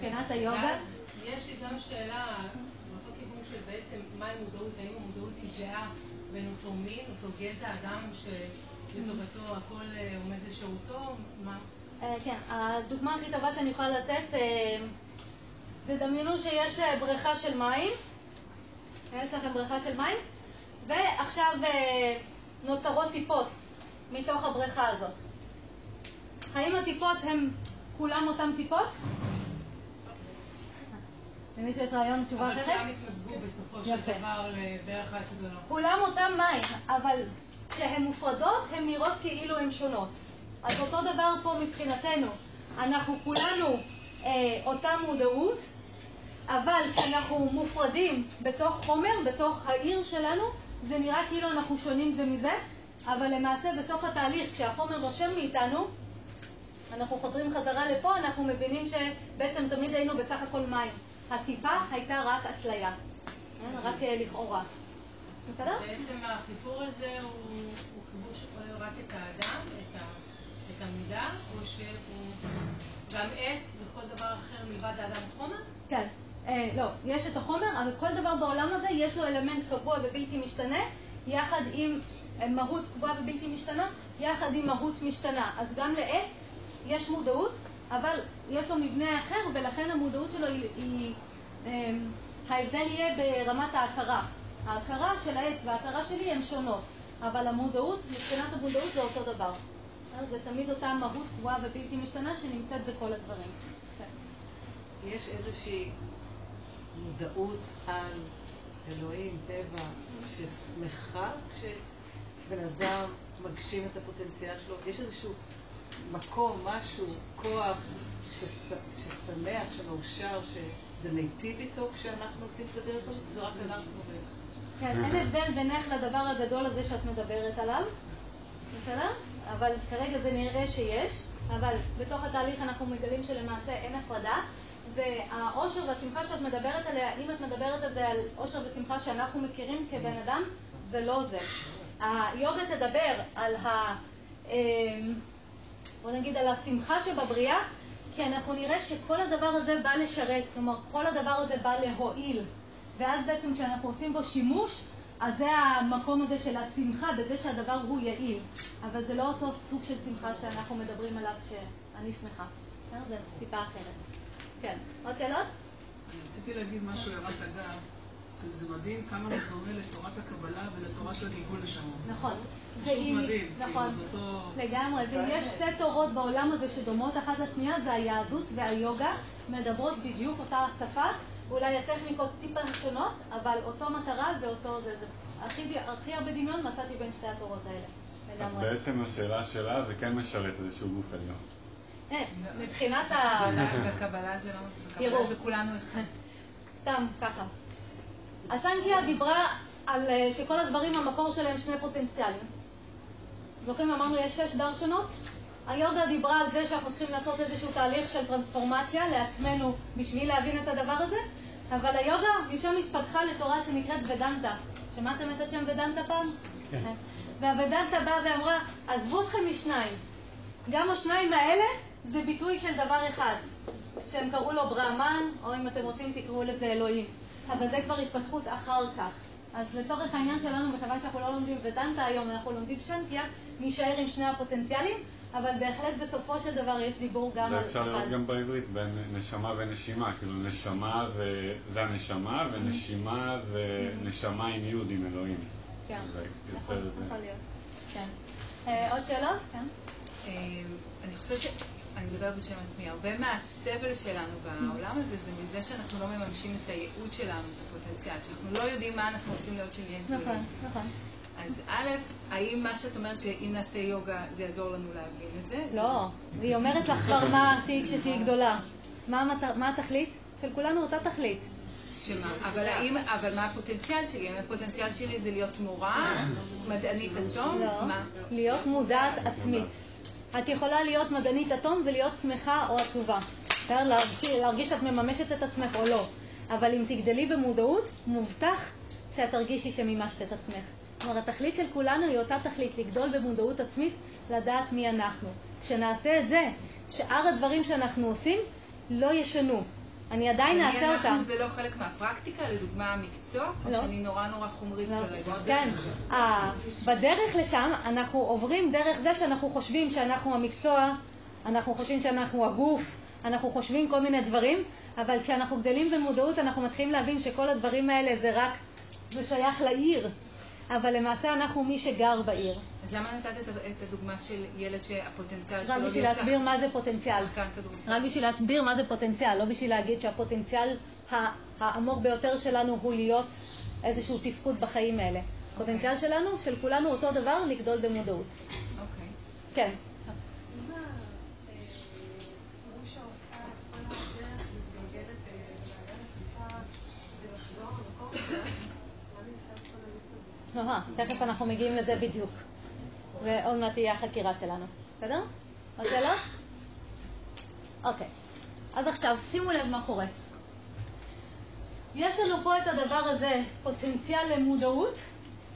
כן, היוגה, יש לי גם שאלה באותו כיוון של בעצם מהי מודעות, האם המודעות היא זהה בין אותו מין, אותו גזע, אדם שלטובתו הכל אה, עומד לשירותו, מה? אה, כן, הדוגמה הכי טובה שאני יכולה לתת, אה, תדמיינו שיש בריכה של מים, יש לכם בריכה של מים, ועכשיו אה, נוצרות טיפות מתוך הבריכה הזאת. האם הטיפות הן כולם אותן טיפות? למישהו יש רעיון תשובה אבל אחרת? כולם התמזגו בסופו של. דבר לבאר אחת גדולה. כולם אותם מים, אבל כשהן מופרדות, הן נראות כאילו הן שונות. אז אותו דבר פה מבחינתנו. אנחנו כולנו אה, אותה מודעות, אבל כשאנחנו מופרדים בתוך חומר, בתוך העיר שלנו, זה נראה כאילו אנחנו שונים זה מזה, אבל למעשה בסוף התהליך, כשהחומר נושם מאיתנו, אנחנו חוזרים חזרה לפה, אנחנו מבינים שבעצם תמיד היינו בסך הכל מים. הטיפה הייתה רק אשליה, כן? רק אה, לכאורה. בסדר? בעצם החיבור הזה הוא הוא חיבור שכולל רק את האדם, את ה- את המידה, או שהוא גם עץ וכל דבר אחר מלבד האדם חומר? כן. אה, לא, יש את החומר, אבל כל דבר בעולם הזה יש לו אלמנט קבוע ובלתי משתנה, יחד עם אה, מהות קבועה ובלתי משתנה, יחד עם מהות משתנה. אז גם לעץ יש מודעות, אבל יש לו מבנה אחר, ולכן המודעות שלו היא... אה, ההבדל יהיה ברמת ההכרה. ההכרה של העץ וההכרה שלי הן שונות, אבל המודעות, מבחינת המודעות זה אותו דבר. זה תמיד אותה מהות קבועה ובלתי משתנה שנמצאת בכל הדברים. יש איזושהי מודעות על אלוהים, טבע, ששמחה כשבן אדם מגשים את הפוטנציאל שלו? יש איזשהו מקום, משהו, כוח שש- ששמח, שמאושר, שזה מיטיב איתו כשאנחנו עושים את הדרך הזאת? זה רק אנחנו. כן, אין הבדל בינך לדבר הגדול הזה שאת מדברת עליו, בסדר? אבל כרגע זה נראה שיש, אבל בתוך התהליך אנחנו מגלים שלמעשה אין הפרדה, והאושר והשמחה שאת מדברת עליה, אם את מדברת על זה על אושר ושמחה שאנחנו מכירים כבן אדם, זה לא זה. היוגה תדבר על ה... אמ, בוא נגיד על השמחה שבבריאה, כי אנחנו נראה שכל הדבר הזה בא לשרת, כלומר כל הדבר הזה בא להועיל. ואז בעצם כשאנחנו עושים בו שימוש, אז זה המקום הזה של השמחה, בזה שהדבר הוא יעיל. אבל זה לא אותו סוג של שמחה שאנחנו מדברים עליו כשאני שמחה. זה טיפה אחרת. כן. עוד שאלות? אני רציתי להגיד משהו הערת אגב, שזה מדהים כמה זה דומה לתורת הקבלה ולתורה של הגלגול לשמות. נכון. פשוט מדהים, נכון. כאילו, זה אותו... לגמרי, ואם יש שתי תורות בעולם הזה שדומות אחת לשנייה, זה היהדות והיוגה, מדברות בדיוק אותה שפה, אולי הטכניקות טיפה שונות, אבל אותו מטרה ואותו זה. זה. הכי, הכי הרבה דמיון מצאתי בין שתי התורות האלה. אז. בעצם השאלה שלה זה כן משרת איזשהו גוף עליון. אה, מבחינת ה... בקבלה זה לא... תראו. בקבלה זה כולנו אחד. סתם, ככה. השנקיה דיברה על אה, שכל הדברים, המקור שלהם שני פוטנציאלים. זוכרים, אמרנו יש שש דרשנות? היוגה דיברה על זה שאנחנו צריכים לעשות איזשהו תהליך של טרנספורמציה לעצמנו בשביל להבין את הדבר הזה, אבל היוגה משם התפתחה לתורה שנקראת ודנטה. שמעתם את השם ודנטה פעם? כן. והוודנטה באה ואמרה, עזבו אתכם משניים. גם השניים האלה זה ביטוי של דבר אחד, שהם קראו לו ברהמן, או אם אתם רוצים תקראו לזה אלוהים. אבל זה כבר התפתחות אחר כך. אז לצורך העניין שלנו, מכיוון שאנחנו לא לומדים ודנטה היום, אנחנו לומדים שנקיה, נישאר עם שני הפוטנציאלים, אבל בהחלט בסופו של דבר יש דיבור גם זה על אפשר אחד. לראות גם בעברית, בין נשמה ונשימה. כאילו נשמה זה, זה הנשמה, ונשימה זה נשמה עם יוד, עם אלוהים. כן, זה נכון. יכול להיות. כן. אה, עוד שאלות? כן. אה, אני חושבת ש... אני מדברת בשם עצמי, הרבה מהסבל שלנו בעולם הזה זה מזה שאנחנו לא מממשים את הייעוד שלנו, את הפוטנציאל, שאנחנו לא יודעים מה אנחנו רוצים להיות שנהיה גדולים. נכון, נכון. אז א', האם מה שאת אומרת שאם נעשה יוגה זה יעזור לנו להבין את זה? לא, והיא אומרת לך כבר מה תהיי כשתהיי גדולה. מה התכלית? של כולנו אותה תכלית. שמה? אבל האם, אבל מה הפוטנציאל שלי? האם הפוטנציאל שלי זה להיות מורה, מדענית אטום? לא, מה? להיות מודעת עצמית. את יכולה להיות מדענית אטום ולהיות שמחה או עצובה. להרגיש שאת מממשת את עצמך או לא. אבל אם תגדלי במודעות, מובטח שאת תרגישי שמימשת את עצמך. כלומר, התכלית של כולנו היא אותה תכלית, לגדול במודעות עצמית, לדעת מי אנחנו. כשנעשה את זה, שאר הדברים שאנחנו עושים לא ישנו. אני עדיין אעשה אנחנו אותם. זה לא חלק מהפרקטיקה, לדוגמה המקצוע? או לא. שאני נורא נורא חומרית לא. כרגע? כן. אה, בדרך לשם אנחנו עוברים דרך זה שאנחנו חושבים שאנחנו המקצוע, אנחנו חושבים שאנחנו הגוף, אנחנו חושבים כל מיני דברים, אבל כשאנחנו גדלים במודעות אנחנו מתחילים להבין שכל הדברים האלה זה רק, זה שייך לעיר, אבל למעשה אנחנו מי שגר בעיר. אז למה נתת את הדוגמה של ילד שהפוטנציאל רק שלו בשביל להיות להסביר מה זה פוטנציאל. רק בשביל להסביר מה זה פוטנציאל, לא בשביל להגיד שהפוטנציאל העמוק ביותר שלנו הוא להיות איזשהו תפקוד בחיים האלה. הפוטנציאל שלנו, של כולנו אותו דבר, לגדול במודעות. אוקיי. כן. הפירוש עושה כל הדרך מתגלגלת לבעיה נקיפה ולחזור למקום שלה, מה אני עושה את כל אהה, תכף אנחנו מגיעים לזה בדיוק. ועוד מעט תהיה החקירה שלנו. בסדר? עוד שאלות? אוקיי. אז עכשיו, שימו לב מה קורה. יש לנו פה את הדבר הזה, פוטנציאל למודעות,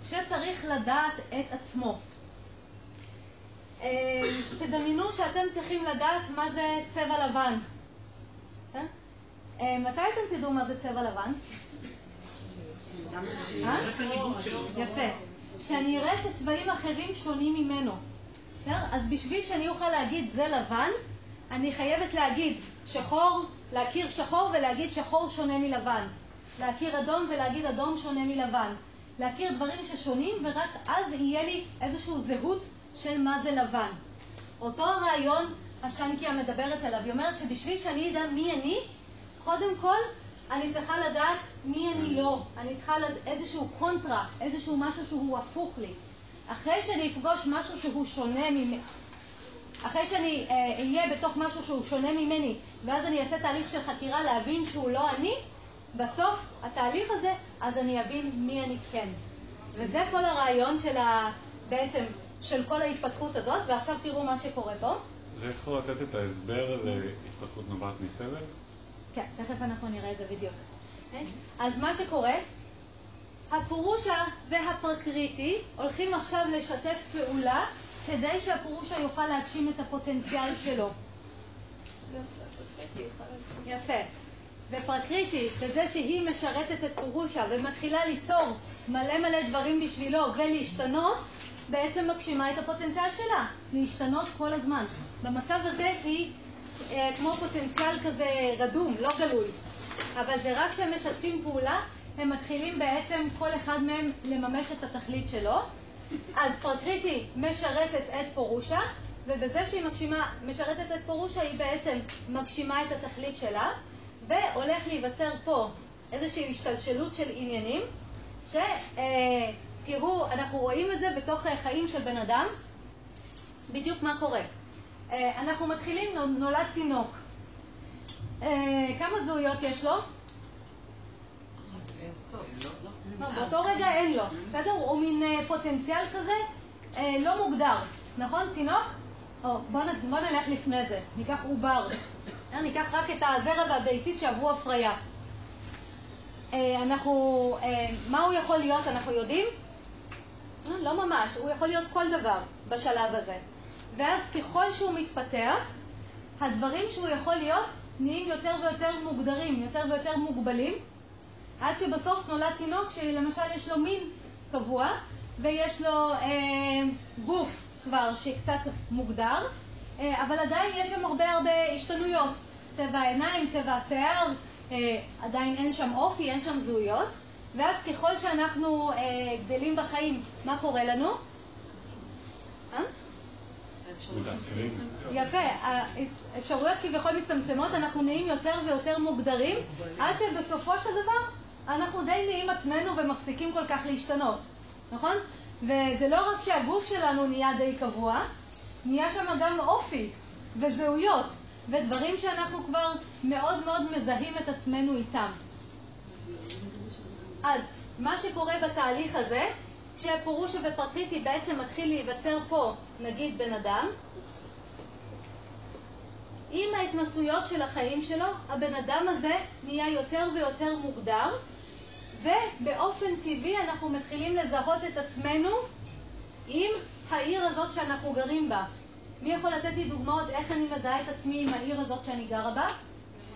שצריך לדעת את עצמו. אה, תדמיינו שאתם צריכים לדעת מה זה צבע לבן. אה, מתי אתם תדעו מה זה צבע לבן? אה? יפה. שאני אראה שצבעים אחרים שונים ממנו. בסדר? אז בשביל שאני אוכל להגיד זה לבן, אני חייבת להגיד שחור, להכיר שחור ולהגיד שחור שונה מלבן. להכיר אדום ולהגיד אדום שונה מלבן. להכיר דברים ששונים ורק אז יהיה לי איזושהי זהות של מה זה לבן. אותו הרעיון השנקיה מדברת עליו. היא אומרת שבשביל שאני אדע מי אני, קודם כל אני צריכה לדעת מי אני לא. אני צריכה לדעת איזשהו קונטרה, איזשהו משהו שהוא הפוך לי. אחרי שאני אפגוש משהו שהוא שונה ממני, אחרי שאני אה, אהיה בתוך משהו שהוא שונה ממני, ואז אני אעשה תהליך של חקירה להבין שהוא לא אני, בסוף התהליך הזה, אז אני אבין מי אני כן. וזה כל הרעיון של ה... בעצם, של כל ההתפתחות הזאת, ועכשיו תראו מה שקורה פה. זה יכול לתת את ההסבר להתפתחות נובעת מסבל? כן, תכף אנחנו נראה את זה בדיוק. אז מה שקורה, הפורושה והפרקריטי הולכים עכשיו לשתף פעולה כדי שהפורושה יוכל להגשים את הפוטנציאל שלו. יפה. ופרקריטי, בזה שהיא משרתת את פורושה ומתחילה ליצור מלא מלא דברים בשבילו ולהשתנות, בעצם מגשימה את הפוטנציאל שלה, להשתנות כל הזמן. במצב הזה היא אה, כמו פוטנציאל כזה רדום, לא גלוי. אבל זה רק כשהם משתפים פעולה, הם מתחילים בעצם כל אחד מהם לממש את התכלית שלו. אז פרקריטי משרתת את פורושה, ובזה שהיא מגשימה, משרתת את פורושה, היא בעצם מגשימה את התכלית שלה, והולך להיווצר פה איזושהי השתלשלות של עניינים, שתראו, אנחנו רואים את זה בתוך חיים של בן אדם, בדיוק מה קורה. אה, אנחנו מתחילים, נולד תינוק. אה, כמה זהויות יש לו? לא, באותו רגע אין לו, בסדר? הוא מין אה, פוטנציאל כזה אה, לא מוגדר, נכון? תינוק? בוא, נלך לפני זה, ניקח עובר. אה, ניקח רק את הזרע והביצית שעברו הפריה. אה, אנחנו, אה, מה הוא יכול להיות אנחנו יודעים? אה, לא ממש, הוא יכול להיות כל דבר בשלב הזה. ואז ככל שהוא מתפתח, הדברים שהוא יכול להיות נהיים יותר ויותר מוגדרים, יותר ויותר מוגבלים, עד שבסוף נולד תינוק שלמשל יש לו מין קבוע ויש לו אה, גוף כבר שקצת מוגדר, אה, אבל עדיין יש שם הרבה הרבה השתנויות. צבע העיניים, צבע השיער, אה, עדיין אין שם אופי, אין שם זהויות, ואז ככל שאנחנו אה, גדלים בחיים, מה קורה לנו? אה? יפה, האפשרויות כביכול מצטמצמות, אנחנו נהיים יותר ויותר מוגדרים, עד שבסופו של דבר אנחנו די נהיים עצמנו ומפסיקים כל כך להשתנות, נכון? וזה לא רק שהגוף שלנו נהיה די קבוע, נהיה שם גם אופי וזהויות ודברים שאנחנו כבר מאוד מאוד מזהים את עצמנו איתם. אז מה שקורה בתהליך הזה, כשפורושה ופרקריטי בעצם מתחיל להיווצר פה, נגיד בן אדם, עם ההתנסויות של החיים שלו, הבן אדם הזה נהיה יותר ויותר מוגדר, ובאופן טבעי אנחנו מתחילים לזהות את עצמנו עם העיר הזאת שאנחנו גרים בה. מי יכול לתת לי דוגמאות איך אני מזהה את עצמי עם העיר הזאת שאני גרה בה?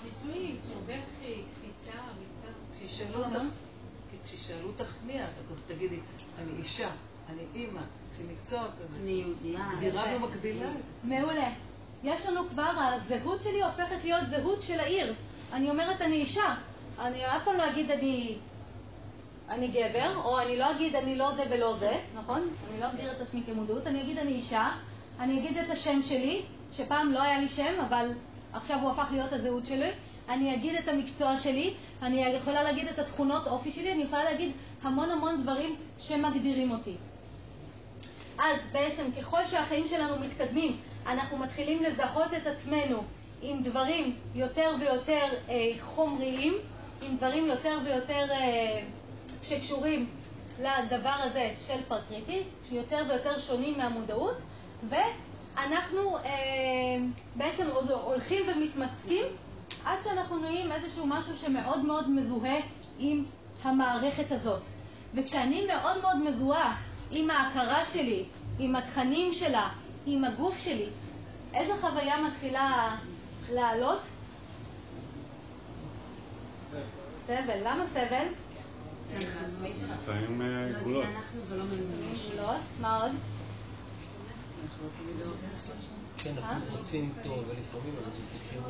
ציטוי, בכי, קפיצה, ריצה. כשישאלו אותך, כשישאלו אותך מי את, את תגידי, אני אישה, אני אימא, יש לי מקצוע כזה. אני יהודייה. מגדירה ומקבילה. מעולה. יש לנו כבר, הזהות שלי הופכת להיות זהות של העיר. אני אומרת אני אישה. אני אף פעם לא אגיד אני, אני גבר, או אני לא אגיד אני לא זה ולא זה, נכון? אני לא אגדיר את עצמי כמודעות, אני אגיד אני אישה, אני אגיד את השם שלי, שפעם לא היה לי שם, אבל עכשיו הוא הפך להיות הזהות שלי. אני אגיד את המקצוע שלי, אני יכולה להגיד את התכונות אופי שלי, אני יכולה להגיד המון המון דברים שמגדירים אותי. אז בעצם ככל שהחיים שלנו מתקדמים, אנחנו מתחילים לזהות את עצמנו עם דברים יותר ויותר אה, חומריים, עם דברים יותר ויותר אה, שקשורים לדבר הזה של פרקריטי, שיותר ויותר שונים מהמודעות, ואנחנו אה, בעצם הולכים ומתמצקים עד שאנחנו נהיים איזשהו משהו שמאוד מאוד מזוהה עם המערכת הזאת. וכשאני מאוד מאוד מזוהה עם ההכרה שלי, עם התכנים שלה, עם הגוף שלי, איזו חוויה מתחילה לעלות? סבל. למה סבל? לפעמים אה, גבולות. מה עוד? כן, אנחנו רוצים טוב, ולפעמים אנחנו טיפשים.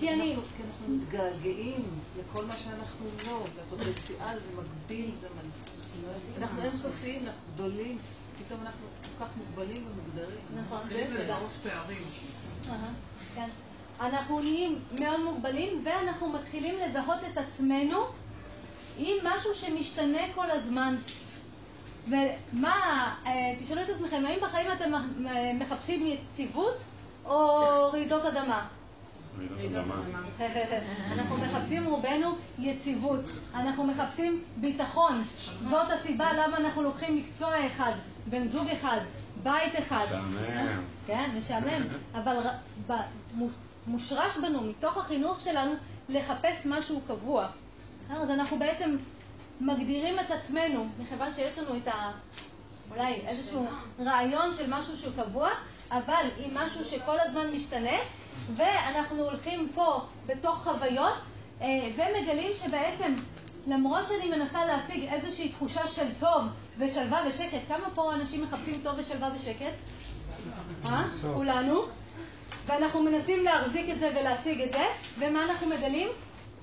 כי אני... כי אנחנו מתגעגעים לכל מה שאנחנו לא, לפוטנציאל, זה מגביל, זה מגביל. אנחנו אינסופיים, אנחנו גדולים, פתאום אנחנו כל כך מוגבלים ומוגדרים. נכון. זה לזהות פערים. כן. אנחנו נהיים מאוד מוגבלים ואנחנו מתחילים לזהות את עצמנו עם משהו שמשתנה כל הזמן. ומה, אה, תשאלו את עצמכם, האם בחיים אתם מחפשים יציבות או רעידות אדמה? אנחנו מחפשים רובנו יציבות, אנחנו מחפשים ביטחון. זאת הסיבה למה אנחנו לוקחים מקצוע אחד, בן זוג אחד, בית אחד. משעמם. כן, משעמם. אבל מושרש בנו, מתוך החינוך שלנו, לחפש משהו קבוע. אז אנחנו בעצם מגדירים את עצמנו, מכיוון שיש לנו את ה... אולי איזשהו רעיון של משהו שהוא קבוע, אבל עם משהו שכל הזמן משתנה, ואנחנו הולכים פה בתוך חוויות אה, ומגלים שבעצם למרות שאני מנסה להשיג איזושהי תחושה של טוב ושלווה ושקט, כמה פה אנשים מחפשים טוב ושלווה ושקט? אה? כולנו. ואנחנו מנסים להחזיק את זה ולהשיג את זה, ומה אנחנו מגלים?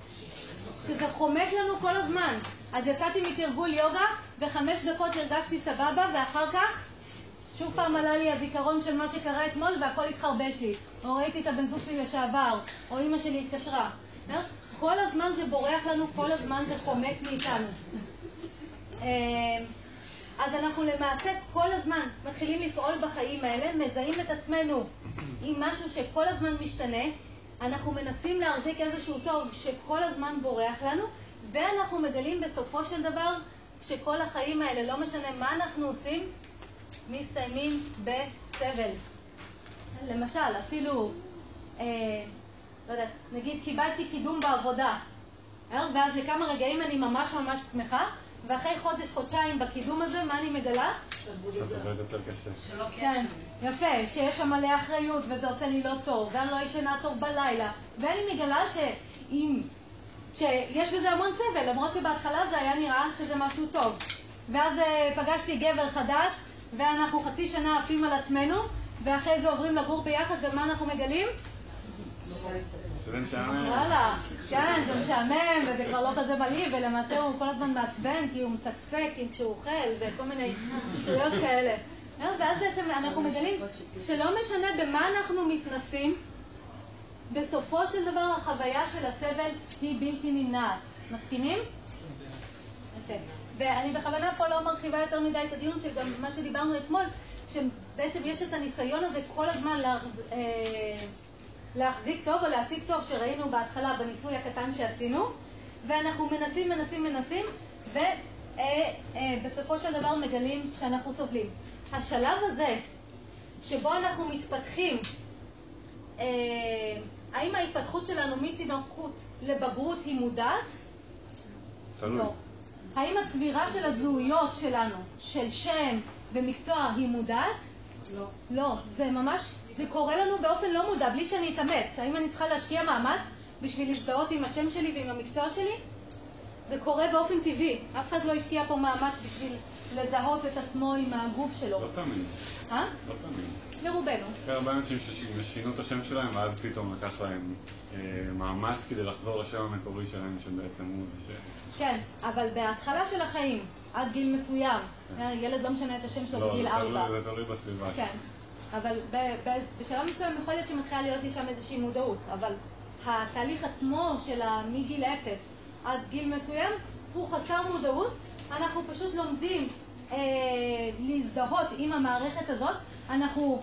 שזה חומק לנו כל הזמן. אז יצאתי מתרגול יוגה, וחמש דקות הרגשתי סבבה, ואחר כך שוב פעם עלה לי הזיכרון של מה שקרה אתמול והכל התחרבש לי. או ראיתי את הבן זוג שלי לשעבר, או אימא שלי התקשרה. אה? כל הזמן זה בורח לנו, כל הזמן זה חומק מאיתנו. אה, אז אנחנו למעשה כל הזמן מתחילים לפעול בחיים האלה, מזהים את עצמנו עם משהו שכל הזמן משתנה, אנחנו מנסים להחזיק איזשהו טוב שכל הזמן בורח לנו, ואנחנו מגלים בסופו של דבר שכל החיים האלה, לא משנה מה אנחנו עושים, מסתיימים בסבל. למשל, אפילו, אה, לא יודעת, נגיד קיבלתי קידום בעבודה, אה? ואז לכמה רגעים אני ממש ממש שמחה, ואחרי חודש, חודשיים בקידום הזה, מה אני מגלה? קצת עובד יותר קשה. כן, יפה, שיש שם מלא אחריות וזה עושה לי לא טוב, ואני לא ישנה טוב בלילה, ואני מגלה שאם, שיש בזה המון סבל, למרות שבהתחלה זה היה נראה שזה משהו טוב. ואז אה, פגשתי גבר חדש, ואנחנו חצי שנה עפים על עצמנו, ואחרי זה עוברים לגור ביחד, ומה אנחנו מגלים? שזה משעמם. וואלה, כן, זה משעמם, וזה כבר לא כזה מלהיב, ולמעשה הוא כל הזמן מעצבן, כי הוא מצקצק כשהוא אוכל, וכל מיני שטויות כאלה. אה, ואז בעצם אנחנו מגלים שלא משנה במה אנחנו מתנסים, בסופו של דבר החוויה של הסבל היא בלתי נמנעת. מסכימים? יפה. ואני בכוונה פה לא מרחיבה יותר מדי את הדיון, שגם מה שדיברנו אתמול, שבעצם יש את הניסיון הזה כל הזמן להחז... אה, להחזיק טוב או להשיג טוב, שראינו בהתחלה בניסוי הקטן שעשינו, ואנחנו מנסים, מנסים, מנסים, ובסופו אה, של דבר מגלים שאנחנו סובלים. השלב הזה, שבו אנחנו מתפתחים, אה, האם ההתפתחות שלנו מתינוקות לבגרות היא מודעת? תלוי. לא. האם הצבירה של הזהויות שלנו, של שם ומקצוע, היא מודעת? לא. לא. זה ממש, זה קורה לנו באופן לא מודע, בלי שאני אתאמץ. האם אני צריכה להשקיע מאמץ בשביל להזדהות עם השם שלי ועם המקצוע שלי? זה קורה באופן טבעי. אף אחד לא השקיע פה מאמץ בשביל לזהות את עצמו עם הגוף שלו. לא תמיד. אה? לא תמיד. לרובנו. הרבה אנשים ששינו את השם שלהם, ואז פתאום לקח להם אה, מאמץ כדי לחזור לשם המקורי שלהם, שבעצם הוא זה ש... כן, אבל בהתחלה של החיים, עד גיל מסוים, אה, ילד לא משנה את השם שלו לא, בגיל תלוי- ארבע. זה תלוי בסביבה. כן, אבל בשלב מסוים יכול להיות שמתחילה להיות לי שם איזושהי מודעות, אבל התהליך עצמו של מגיל אפס עד גיל מסוים הוא חסר מודעות, אנחנו פשוט לומדים אה, להזדהות עם המערכת הזאת, אנחנו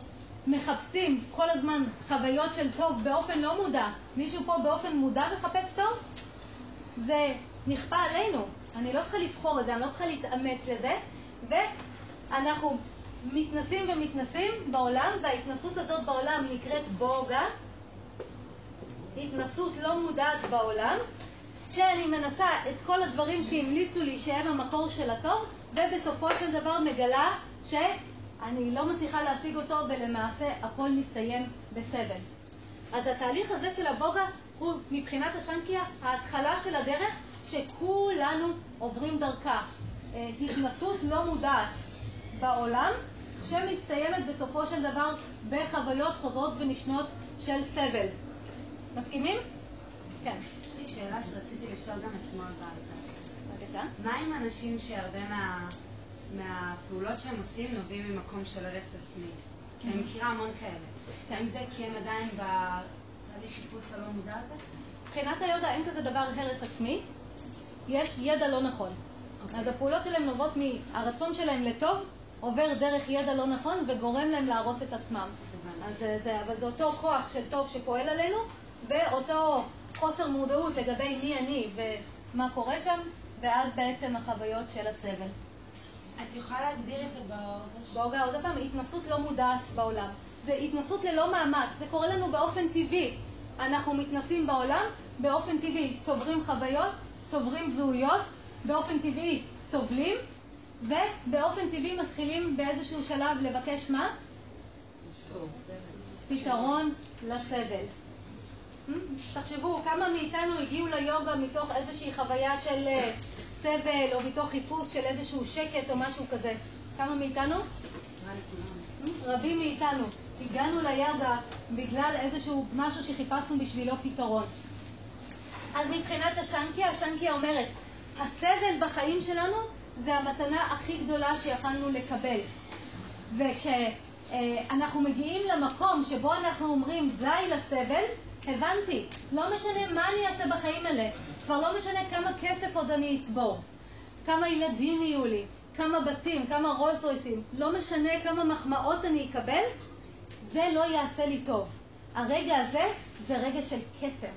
מחפשים כל הזמן חוויות של טוב באופן לא מודע, מישהו פה באופן מודע מחפש טוב? זה נכפה עלינו, אני לא צריכה לבחור את זה, אני לא צריכה להתאמץ לזה, ואנחנו מתנסים ומתנסים בעולם, וההתנסות הזאת בעולם נקראת בוגה, התנסות לא מודעת בעולם, כשאני מנסה את כל הדברים שהמליצו לי שהם המקור של הטוב, ובסופו של דבר מגלה שאני לא מצליחה להשיג אותו, ולמעשה הכל מסתיים בסבל. אז התהליך הזה של הבוגה הוא מבחינת השנקיה ההתחלה של הדרך שכולנו עוברים דרכה. אה, התנסות לא מודעת בעולם שמסתיימת בסופו של דבר בחוויות חוזרות ונשנות של סבל. מסכימים? כן. יש לי שאלה שרציתי לשאול גם בהרצאה שלי. בבקשה. מה עם אנשים שהרבה מה, מהפעולות שהם עושים נובעים ממקום של הרס עצמי? כי אני מכירה המון כאלה. האם זה כי הם עדיין בתהליך חיפוש הלא מודע הזה? מבחינת היודע אין כזה דבר הרס עצמי, יש ידע לא נכון. אז הפעולות שלהם נובעות מהרצון שלהם לטוב, עובר דרך ידע לא נכון וגורם להם להרוס את עצמם. אז זה, זה, אבל זה אותו כוח של טוב שפועל עלינו, ואותו חוסר מודעות לגבי מי אני ומה קורה שם, ואז בעצם החוויות של הסבל. את יכולה להגדיר את הבאות? בוגה, עוד פעם, התנסות לא מודעת בעולם. זה התנסות ללא מאמץ, זה קורה לנו באופן טבעי. אנחנו מתנסים בעולם באופן טבעי, צוברים חוויות, צוברים זהויות, באופן טבעי סובלים, ובאופן טבעי מתחילים באיזשהו שלב לבקש מה? פתרון לסבל. תחשבו, כמה מאיתנו הגיעו ליוגה מתוך איזושהי חוויה של אה, סבל, או מתוך חיפוש של איזשהו שקט או משהו כזה. כמה מאיתנו? רבים מאיתנו. הגענו ליוגה בגלל איזשהו משהו שחיפשנו בשבילו פתרון. אז מבחינת השנקיה, השנקיה אומרת, הסבל בחיים שלנו זה המתנה הכי גדולה שיכלנו לקבל. וכשאנחנו מגיעים למקום שבו אנחנו אומרים די לסבל, הבנתי, לא משנה מה אני אעשה בחיים האלה, כבר לא משנה כמה כסף עוד אני אצבור, כמה ילדים יהיו לי, כמה בתים, כמה רולס רויסים, לא משנה כמה מחמאות אני אקבל, זה לא יעשה לי טוב. הרגע הזה זה רגע של קסם.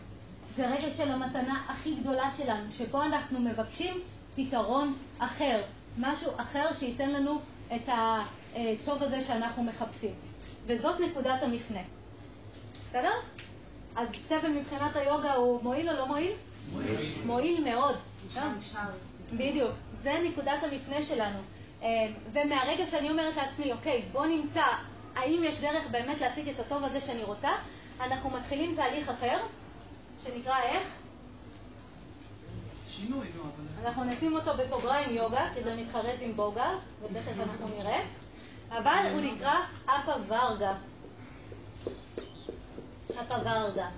זה רגע של המתנה הכי גדולה שלנו, שבו אנחנו מבקשים פתרון אחר, משהו אחר שייתן לנו את הטוב הזה שאנחנו מחפשים. וזאת נקודת המפנה. בסדר? אז סבל מבחינת היוגה הוא מועיל או לא מועיל? מועיל. מאוד. בדיוק. זה נקודת המפנה שלנו. אה, ומהרגע שאני אומרת לעצמי, אוקיי, בוא נמצא האם יש דרך באמת להשיג את הטוב הזה שאני רוצה, אנחנו מתחילים תהליך אחר, שנקרא איך? שינוי, לא, אבל... אנחנו נשים אותו בסוגריים יוגה, כי זה מתחרז עם בוגה, ותכף אנחנו נראה, אבל הוא נקרא אפה ורגה. אפה ורגה,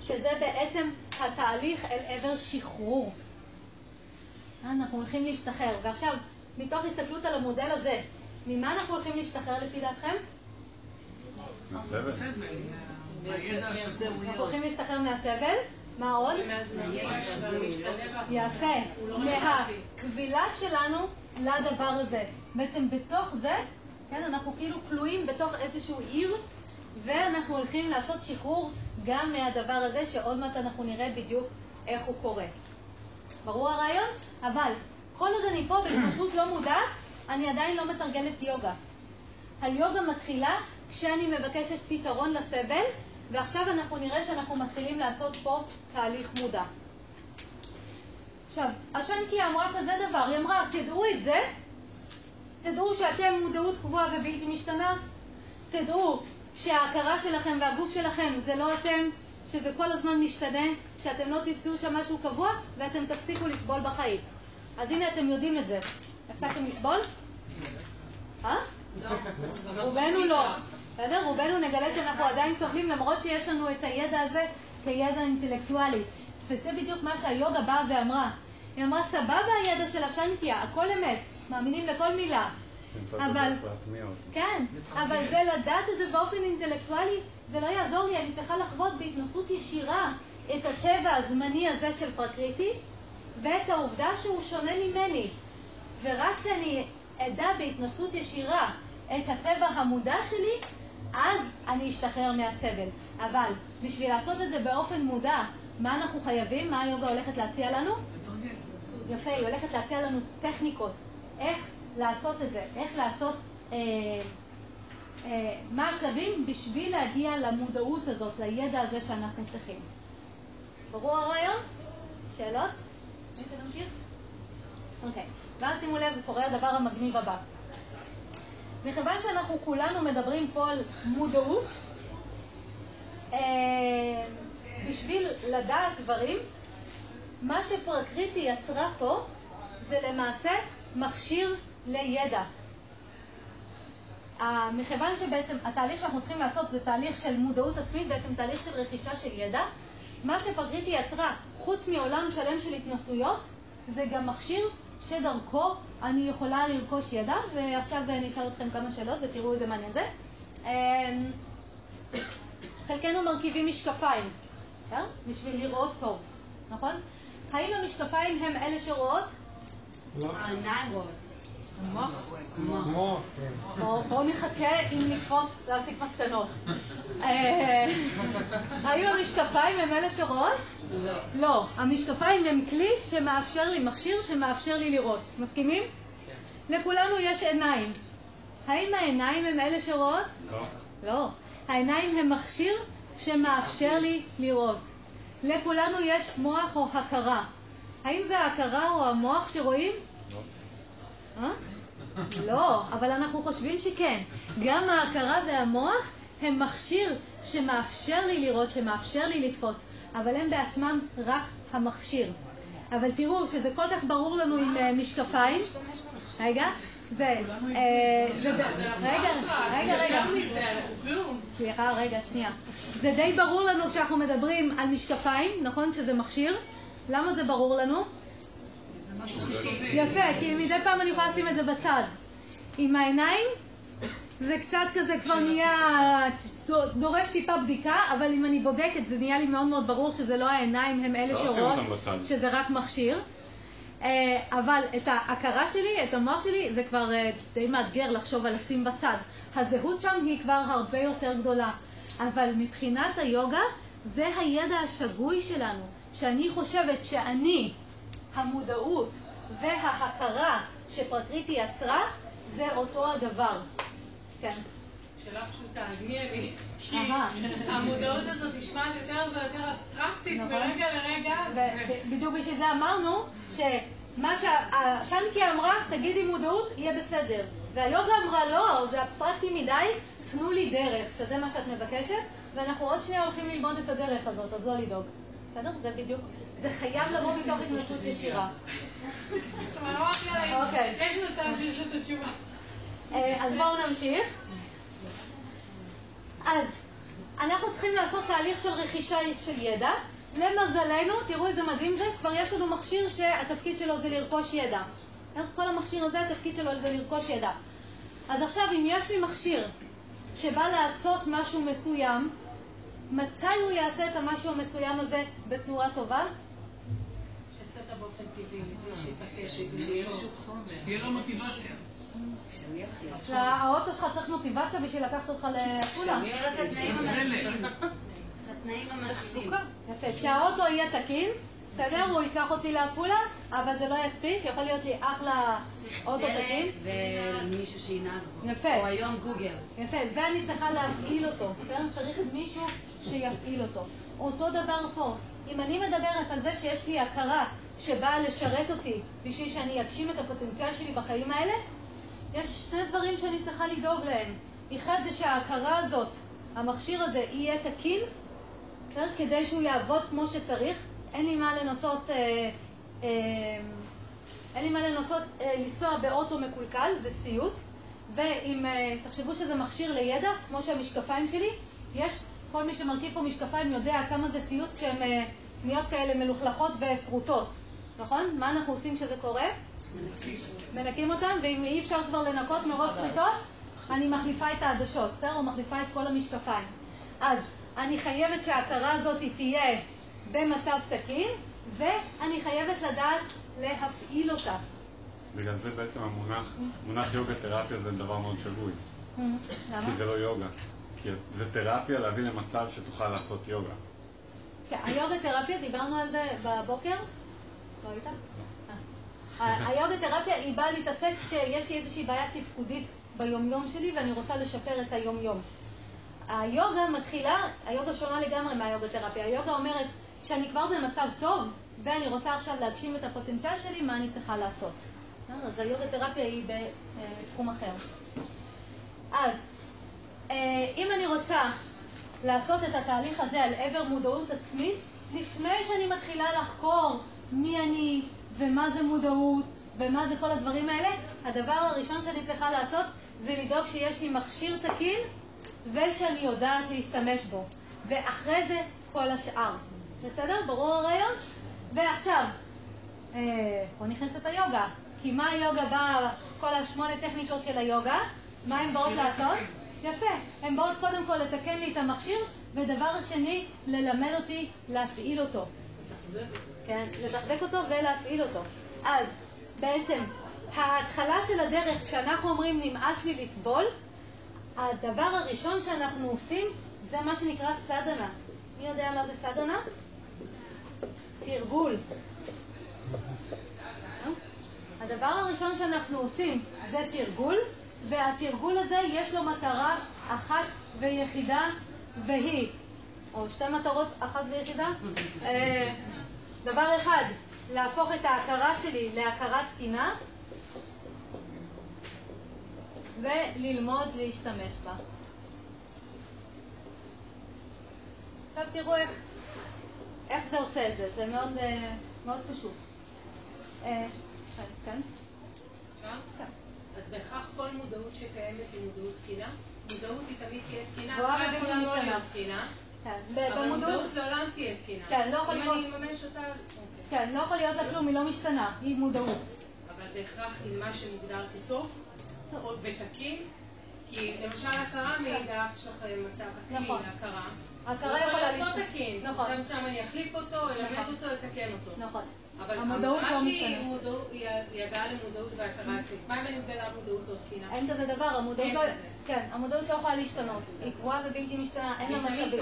שזה בעצם התהליך אל עבר שחרור. אנחנו הולכים להשתחרר. ועכשיו, מתוך הסתכלות על המודל הזה, ממה אנחנו הולכים להשתחרר לפי דעתכם? מהסבל. אנחנו הולכים להשתחרר מהסבל, מה עוד? יפה. לא. מהכבילה שלנו לדבר הזה. בעצם בתוך זה, כן, אנחנו כאילו כלואים בתוך איזשהו עיר, ואנחנו הולכים לעשות שחרור גם מהדבר הזה, שעוד מעט אנחנו נראה בדיוק איך הוא קורה. ברור הרעיון? אבל כל עוד אני פה בהתנסות לא מודעת, אני עדיין לא מתרגלת יוגה. היוגה מתחילה כשאני מבקשת פתרון לסבל, ועכשיו אנחנו נראה שאנחנו מתחילים לעשות פה תהליך מודע. עכשיו, השנקי אמרה כזה דבר, היא אמרה, תדעו את זה, תדעו שאתם מודעות קבועה ובלתי משתנה, תדעו שההכרה שלכם והגוף שלכם זה לא אתם, שזה כל הזמן משתנה, שאתם לא תמצאו שם משהו קבוע ואתם תפסיקו לסבול בחיים. אז הנה אתם יודעים את זה. הפסקתם לסבול? אה? רובנו לא. בסדר? רובנו נגלה שאנחנו עדיין סובלים למרות שיש לנו את הידע הזה כידע אינטלקטואלי. וזה בדיוק מה שהיוגה באה ואמרה. היא אמרה, סבבה הידע של השנקיה, הכל אמת, מאמינים לכל מילה. אבל, כן, אבל זה לדעת את זה באופן אינטלקטואלי, זה לא יעזור לי, אני צריכה לחוות בהתנסות ישירה את הטבע הזמני הזה של פרקריטי, ואת העובדה שהוא שונה ממני. ורק כשאני אדע בהתנסות ישירה את הטבע המודע שלי, אז אני אשתחרר מהסבל. אבל בשביל לעשות את זה באופן מודע, מה אנחנו חייבים? מה היוגה הולכת להציע לנו? יפה, היא הולכת להציע לנו טכניקות. איך לעשות את זה, איך לעשות, אה, אה, מה השלבים בשביל להגיע למודעות הזאת, לידע הזה שאנחנו צריכים. ברור הרעיון? שאלות? מי שנמשיך? אוקיי. ואז שימו לב, קורה הדבר המגניב הבא. מכיוון שאנחנו כולנו מדברים פה על מודעות, אה, בשביל לדעת דברים, מה שפרקריטי יצרה פה זה למעשה מכשיר לידע. אה, מכיוון שבעצם התהליך שאנחנו צריכים לעשות זה תהליך של מודעות עצמית, בעצם תהליך של רכישה של ידע, מה שפרקריטי יצרה, חוץ מעולם שלם של התנסויות, זה גם מכשיר שדרכו אני יכולה לרכוש ידע, ועכשיו אני אשאל אתכם כמה שאלות ותראו איזה מעניין זה. אמ, חלקנו מרכיבים משקפיים, בסדר? בשביל לראות טוב, נכון? האם המשקפיים הם אלה שרואות? העיניים רואות. כן. בואו נחכה אם נקפוץ להסיק מסקנות. אה, האם המשקפיים הם אלה שרואות? לא. לא. המשקפיים הם כלי שמאפשר לי, מכשיר שמאפשר לי לראות. מסכימים? לכולנו יש עיניים. האם העיניים הם אלה שרואות? לא. לא. העיניים הם מכשיר שמאפשר לי לראות. לכולנו יש מוח או הכרה. האם זה ההכרה או המוח שרואים? אה? לא, אבל אנחנו חושבים שכן. גם ההכרה והמוח הם מכשיר שמאפשר לי לראות, שמאפשר לי לתפוס, אבל הם בעצמם רק המכשיר. אבל תראו שזה כל כך ברור לנו עם אה, משקפיים. רגע, זה, אה, רגע, רגע, רגע. סליחה, רגע, שנייה. זה די ברור לנו כשאנחנו מדברים על משקפיים, נכון שזה מכשיר? למה זה ברור לנו? יפה, כי מדי פעם אני יכולה לשים את זה בצד. עם העיניים זה קצת כזה כבר נהיה, דורש טיפה בדיקה, אבל אם אני בודקת זה נהיה לי מאוד מאוד ברור שזה לא העיניים הם אלה שרואות. שזה רק מכשיר. אה, אבל את ההכרה שלי, את המוח שלי, זה כבר אה, די מאתגר לחשוב על לשים בצד. הזהות שם היא כבר הרבה יותר גדולה. אבל מבחינת היוגה, זה הידע השגוי שלנו, שאני חושבת שאני, המודעות וההכרה שפרקריטי יצרה, זה אותו הדבר. כן. שאלה פשוטה, מי אני? כי. המודעות הזאת נשמעת יותר ויותר אבסטרקטית נכון. מרגע לרגע. ובדיוק בשביל זה אמרנו שמה שהשנקי אמרה, תגידי מודעות, יהיה בסדר. והיוגה אמרה, לא, זה אבסטרקטי מדי, תנו לי דרך, שזה מה שאת מבקשת, ואנחנו עוד שנייה הולכים ללמוד את הדרך הזאת, אז לא לדאוג. בסדר? זה בדיוק, זה חייב לבוא מתוך התנסות ישירה. לה- אוקיי. יש מצב שיש את התשובה. אה, אז בואו נמשיך. אז אנחנו צריכים לעשות תהליך של רכישה של ידע. למזלנו, תראו איזה מדהים זה, כבר יש לנו מכשיר שהתפקיד שלו זה לרכוש ידע. כל המכשיר הזה, התפקיד שלו זה לרכוש ידע. אז עכשיו, אם יש לי מכשיר שבא לעשות משהו מסוים, מתי הוא יעשה את המשהו המסוים הזה בצורה טובה? שעשה אותה באופן טבעי, בלי שיתעקש, בלי שיהיה לשאול. איזשהו חומר. תהיה לו מוטיבציה. האוטו שלך צריך מוטיבציה בשביל לקחת אותך לעפולה. יפה. כשהאוטו יהיה תקין, בסדר? הוא ייקח אותי לעפולה, אבל זה לא יספיק, יכול להיות לי אחלה אוטו תקין. ומישהו שינהג בו. יפה. או היום גוגל. יפה, ואני צריכה להפעיל אותו? צריך מישהו שיפעיל אותו. אותו דבר פה. אם אני מדברת על זה שיש לי הכרה שבאה לשרת אותי בשביל שאני אגשים את הפוטנציאל שלי בחיים האלה, יש שני דברים שאני צריכה לדאוג להם. אחד זה שההכרה הזאת, המכשיר הזה, יהיה תקין, בסדר? כדי שהוא יעבוד כמו שצריך. אין לי מה לנסות, אה, אה, אין לי מה לנסות אה, לנסוע באוטו מקולקל, זה סיוט. ואם אה, תחשבו שזה מכשיר לידע, כמו שהמשקפיים שלי, יש, כל מי שמרכיב פה משקפיים יודע כמה זה סיוט כשהן אה, נהיות כאלה מלוכלכות ושרוטות, נכון? מה אנחנו עושים כשזה קורה? מנקים אותם, ואם אי אפשר כבר לנקות מרוב שריטות, אני מחליפה את העדשות, בסדר? או מחליפה את כל המשקפיים. אז אני חייבת שההכרה הזאת תהיה במצב תקין, ואני חייבת לדעת להפעיל אותה. בגלל זה בעצם המונח, מונח יוגה תרפיה זה דבר מאוד שגוי. למה? כי זה לא יוגה. כי זה תרפיה להביא למצב שתוכל לעשות יוגה. כן, היוגה תרפיה, דיברנו על זה בבוקר? לא היית? אה. היוגה תרפיה היא באה להתעסק כשיש לי איזושהי בעיה תפקודית ביומיום שלי ואני רוצה לשפר את היומיום. היוגה מתחילה, היוגה שונה לגמרי מהיוגה תרפיה. היוגה אומרת שאני כבר במצב טוב ואני רוצה עכשיו להגשים את הפוטנציאל שלי, מה אני צריכה לעשות. בסדר? אז היוגה תרפיה היא בתחום אחר. אז אה, אם אני רוצה לעשות את התהליך הזה על עבר מודעות עצמית, לפני שאני מתחילה לחקור מי אני ומה זה מודעות ומה זה כל הדברים האלה, הדבר הראשון שאני צריכה לעשות זה לדאוג שיש לי מכשיר תקין ושאני יודעת להשתמש בו. ואחרי זה כל השאר. בסדר? ברור הרעיון? ועכשיו, אה, פה נכנסת היוגה. כי מה היוגה באה, כל השמונה טכניקות של היוגה, מה הן באות לעשות? יפה. הן באות קודם כל לתקן לי את המכשיר, ודבר שני, ללמד אותי להפעיל אותו. כן, לתחזק אותו ולהפעיל אותו. אז בעצם, ההתחלה של הדרך, כשאנחנו אומרים נמאס לי לסבול, הדבר הראשון שאנחנו עושים זה מה שנקרא סדנה. מי יודע מה זה סדנה? תרגול. הדבר הראשון שאנחנו עושים זה תרגול, והתרגול הזה יש לו מטרה אחת ויחידה, והיא, או שתי מטרות אחת ויחידה, אה, דבר אחד, להפוך את ההכרה שלי להכרה תקינה, וללמוד להשתמש בה. עכשיו תראו איך, איך זה עושה את זה, זה מאוד, אה, מאוד פשוט. אה, כן? אפשר? בהכרח כל מודעות שקיימת היא מודעות תקינה. מודעות היא תמיד תהיה תקינה, גבוהה ובלתי לא משתנה. אבל מודעות לעולם תהיה תקינה. כן, לא יכול אם להיות- אני אממש אותה, אוקיי. כן, לא יכול להיות לה כלום, היא לא משתנה, היא מודעות. אבל בהכרח מה שמוגדר כטוב או ותקין, כי למשל הכרה מעידה לך מצב אקלי נכון. הוא יכול יכולה להיות לא. נכון. בשלב מסוים אני אחליף אותו, אלמד נכון. אותו, אתקן אותו. נכון. אבל המודעות לא משתנה. היא הגעה למודעות והכרה עצמית. מה אם אני מגלה מודעות לא תקינה? אין כזה דבר, המודעות לא... כן, המודעות לא יכולה להשתנות. היא קבועה ובלתי משתנה, אין לה מצבים.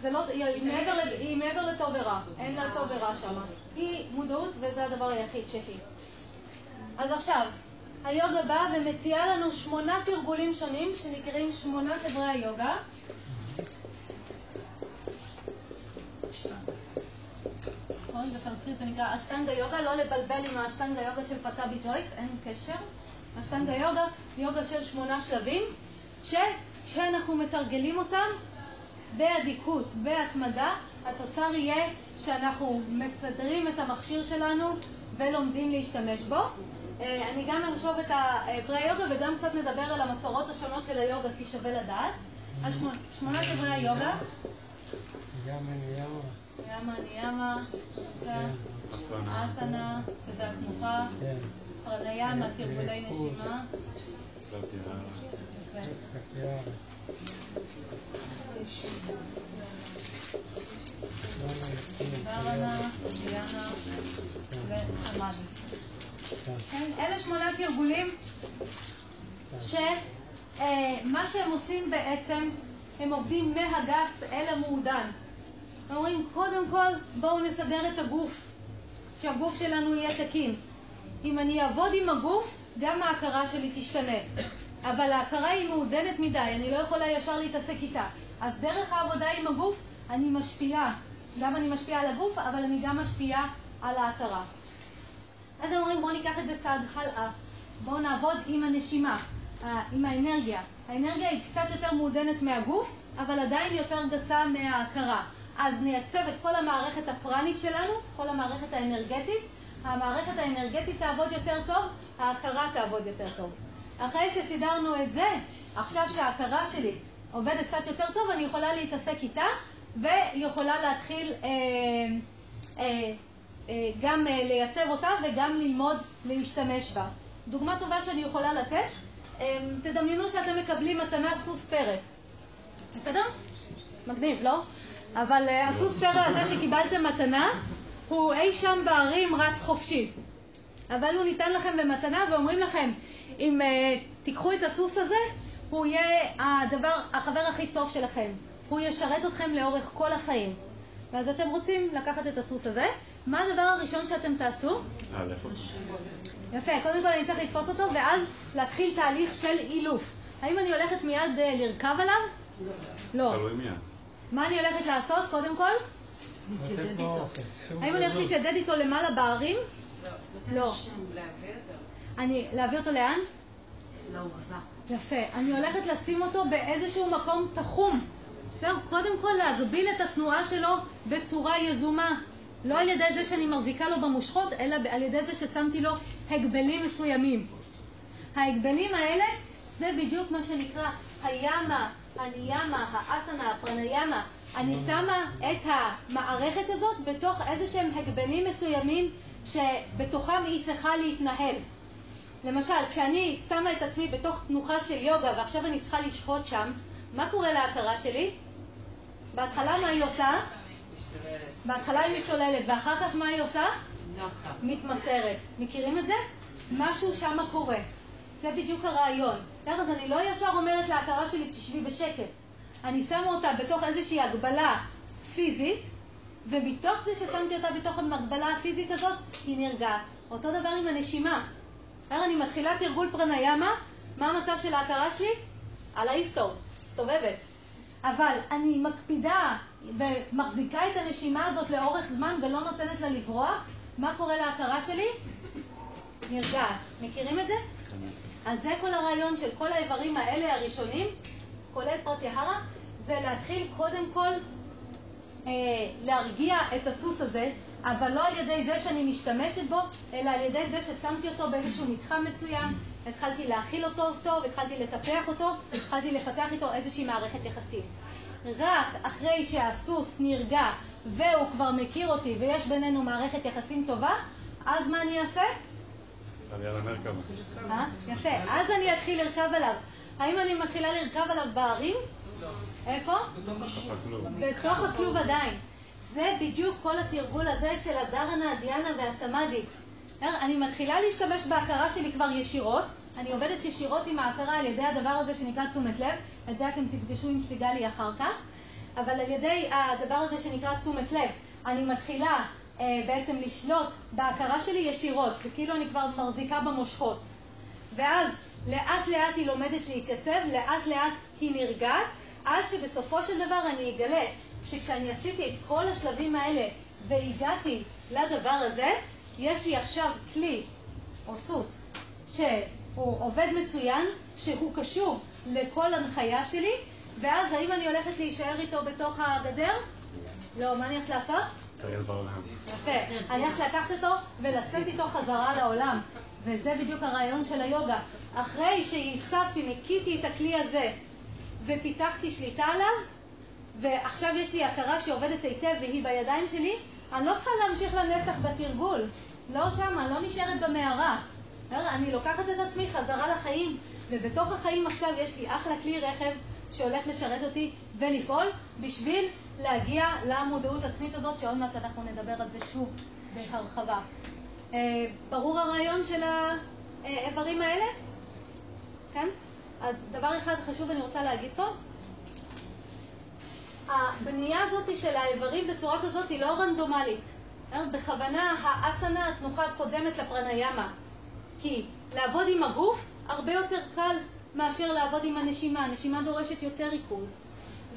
זה לא, היא, מעבר, ל- היא מעבר לטוב ורע, אין לה טוב ורע שם. היא מודעות וזה הדבר היחיד שהיא. אז עכשיו, היוגה באה ומציעה לנו שמונה תרגולים שונים שנקראים שמונת אברי היוגה. נכון? בסנסקריט זה נקרא אשטנגה יוגה, לא לבלבל עם האשטנגה יוגה של פטאבי ג'ויס, אין קשר. אשטנגה יוגה, יוגה של שמונה שלבים, שכשאנחנו מתרגלים אותם באדיקות, בהתמדה, התוצר יהיה שאנחנו מסדרים את המכשיר שלנו ולומדים להשתמש בו. אה, אני גם ארשוב את אברי היוגה וגם קצת נדבר על המסורות השונות של היוגה, כי שווה לדעת. שמונת אברי היוגה, ימה ניאמה. ימה ניאמה, אסנה. אסנה, שזה התנוחה, כן. פרניאמה, תרגולי נשימה, זאת יאללה. כן, אלה שמונה תרגולים שמה שהם עושים בעצם, הם עובדים מהגס אל המעודן. הם אומרים, קודם כל בואו נסדר את הגוף, שהגוף שלנו יהיה תקין. אם אני אעבוד עם הגוף, גם ההכרה שלי תשתנה. אבל ההכרה היא מעודנת מדי, אני לא יכולה ישר להתעסק איתה. אז דרך העבודה עם הגוף אני משפיעה. גם אני משפיעה על הגוף, אבל אני גם משפיעה על ההכרה. אז הם אומרים, בואו ניקח את זה צעד הלאה. בואו נעבוד עם הנשימה, עם האנרגיה. האנרגיה היא קצת יותר מעודנת מהגוף, אבל עדיין יותר גסה מההכרה. אז נייצב את כל המערכת הפרנית שלנו, כל המערכת האנרגטית. המערכת האנרגטית תעבוד יותר טוב, ההכרה תעבוד יותר טוב. אחרי שסידרנו את זה, עכשיו שההכרה שלי עובדת קצת יותר טוב, אני יכולה להתעסק איתה, ויכולה להתחיל אה, אה, אה, גם אה, לייצב אותה וגם ללמוד להשתמש בה. דוגמה טובה שאני יכולה לתת, אה, תדמיינו שאתם מקבלים מתנה סוס פרא. בסדר? מגניב, לא? אבל אה, הסוס פרא הזה שקיבלתם מתנה, הוא אי שם בערים רץ חופשי. אבל הוא ניתן לכם במתנה ואומרים לכם, אם uh, תיקחו את הסוס הזה, הוא יהיה הדבר, החבר הכי טוב שלכם. הוא ישרת אתכם לאורך כל החיים. ואז אתם רוצים לקחת את הסוס הזה, מה הדבר הראשון שאתם תעשו? יפה, קודם כל אני צריך לתפוס אותו, ואז להתחיל תהליך של אילוף. האם אני הולכת מיד uh, לרכב עליו? לא. מה אני הולכת לעשות קודם כל? להתיידד איתו. האם אני הולכת להתיידד איתו למעלה בערים? לא. אותו. אני, להעביר אותו לאן? לאורווה. יפה. אני הולכת לשים אותו באיזשהו מקום תחום. קודם כל להגביל את התנועה שלו בצורה יזומה. לא על ידי זה שאני מחזיקה לו במושכות, אלא על ידי זה ששמתי לו הגבלים מסוימים. ההגבלים האלה זה בדיוק מה שנקרא הימה, הניאמה, האסנה, הפרניאמה. אני שמה את המערכת הזאת בתוך איזה שהם הגבלים מסוימים שבתוכם היא צריכה להתנהל. למשל, כשאני שמה את עצמי בתוך תנוחה של יוגה ועכשיו אני צריכה לשהות שם, מה קורה להכרה שלי? בהתחלה מה היא עושה? בהתחלה היא משתוללת, ואחר כך מה היא עושה? מתמסרת. מכירים את זה? משהו שם קורה. זה בדיוק הרעיון. אז אני לא ישר אומרת להכרה שלי, תשבי בשקט. אני שמה אותה בתוך איזושהי הגבלה פיזית, ומתוך זה ששמתי אותה בתוך ההגבלה הפיזית הזאת, היא נרגעת. אותו דבר עם הנשימה. אני מתחילה תרגול פרניאמה, מה המצב של ההכרה שלי? על ההיסטור, מסתובבת. אבל אני מקפידה ומחזיקה את הנשימה הזאת לאורך זמן ולא נותנת לה לברוח, מה קורה להכרה שלי? נרגעת. מכירים את זה? אז זה כל הרעיון של כל האיברים האלה הראשונים, כולל פרטיהרה, זה להתחיל קודם כל אה, להרגיע את הסוס הזה, אבל לא על ידי זה שאני משתמשת בו, אלא על ידי זה ששמתי אותו באיזשהו מתחם מסוים, התחלתי להאכיל אותו טוב, התחלתי לטפח אותו, התחלתי לפתח איתו איזושהי מערכת יחסים. רק אחרי שהסוס נרגע והוא כבר מכיר אותי ויש בינינו מערכת יחסים טובה, אז מה אני אעשה? אה? יפה. אז אני אתחיל לרכב עליו. האם אני מתחילה לרכב עליו בערים? איפה? בתוך הכלוב עדיין. זה בדיוק כל התרגול הזה של הדרנה, הדיאנה והסמאדי. אני מתחילה להשתמש בהכרה שלי כבר ישירות, אני עובדת ישירות עם ההכרה על ידי הדבר הזה שנקרא תשומת לב, את זה אתם תפגשו עם סיגלי אחר כך, אבל על ידי הדבר הזה שנקרא תשומת לב, אני מתחילה אה, בעצם לשלוט בהכרה שלי ישירות, זה כאילו אני כבר מחזיקה במושכות. ואז לאט לאט היא לומדת להתייצב, לאט לאט היא נרגעת, עד שבסופו של דבר אני אגלה שכשאני עשיתי את כל השלבים האלה והגעתי לדבר הזה, יש לי עכשיו כלי או סוס שהוא עובד מצוין, שהוא קשור לכל הנחיה שלי, ואז האם אני הולכת להישאר איתו בתוך הגדר? לא, מה אני הולכת לעשות? לטייל בעולם. יפה. אני הולכת לקחת אותו ולצאת איתו חזרה לעולם. וזה בדיוק הרעיון של היוגה. אחרי שהצבתי, ניקיתי את הכלי הזה ופיתחתי שליטה עליו, ועכשיו יש לי הכרה שעובדת היטב והיא בידיים שלי, אני לא צריכה להמשיך לנצח בתרגול. לא שמה, לא נשארת במערה. אני לוקחת את עצמי חזרה לחיים, ובתוך החיים עכשיו יש לי אחלה כלי רכב שהולך לשרת אותי ולפעול בשביל להגיע למודעות עצמית הזאת, שעוד מעט אנחנו נדבר על זה שוב בהרחבה. אה, ברור הרעיון של האיברים האלה? כן? אז דבר אחד חשוב אני רוצה להגיד פה, הבנייה הזאת של האיברים בצורה כזאת היא לא רנדומלית. אה, בכוונה האסנה התנוחה קודמת לפרניאמה, כי לעבוד עם הגוף הרבה יותר קל מאשר לעבוד עם הנשימה. הנשימה דורשת יותר ריכוז,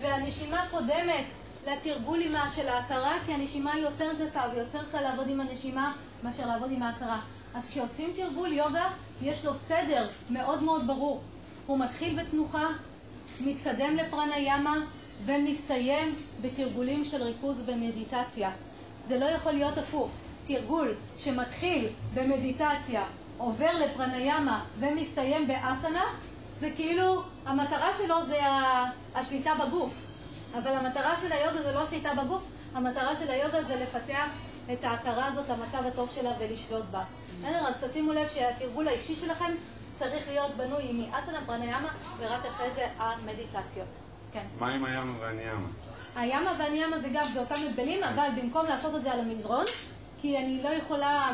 והנשימה קודמת לתרגול של ההכרה, כי הנשימה היא יותר גסה ויותר קל לעבוד עם הנשימה מאשר לעבוד עם ההכרה. אז כשעושים תרגול יוגה, יש לו סדר מאוד מאוד ברור. הוא מתחיל בתנוחה, מתקדם לפרניאמה ומסתיים בתרגולים של ריכוז ומדיטציה. זה לא יכול להיות הפוך. תרגול שמתחיל במדיטציה, עובר לפרניאמה ומסתיים באסנה, זה כאילו, המטרה שלו זה השליטה בגוף. אבל המטרה של היוגה זה לא שליטה בגוף, המטרה של היוגה זה לפתח את ההכרה הזאת למצב הטוב שלה ולשלוט בה. בסדר? אז תשימו לב שהתרגול האישי שלכם צריך להיות בנוי מאסנה, פרניאמה, ורק אחרי זה המדיטציות. כן. מה עם הימה והניאמה? הימה והניאמה זה גם, זה אותם הבדלים, אבל במקום לעשות את זה על המזרון, כי אני לא יכולה...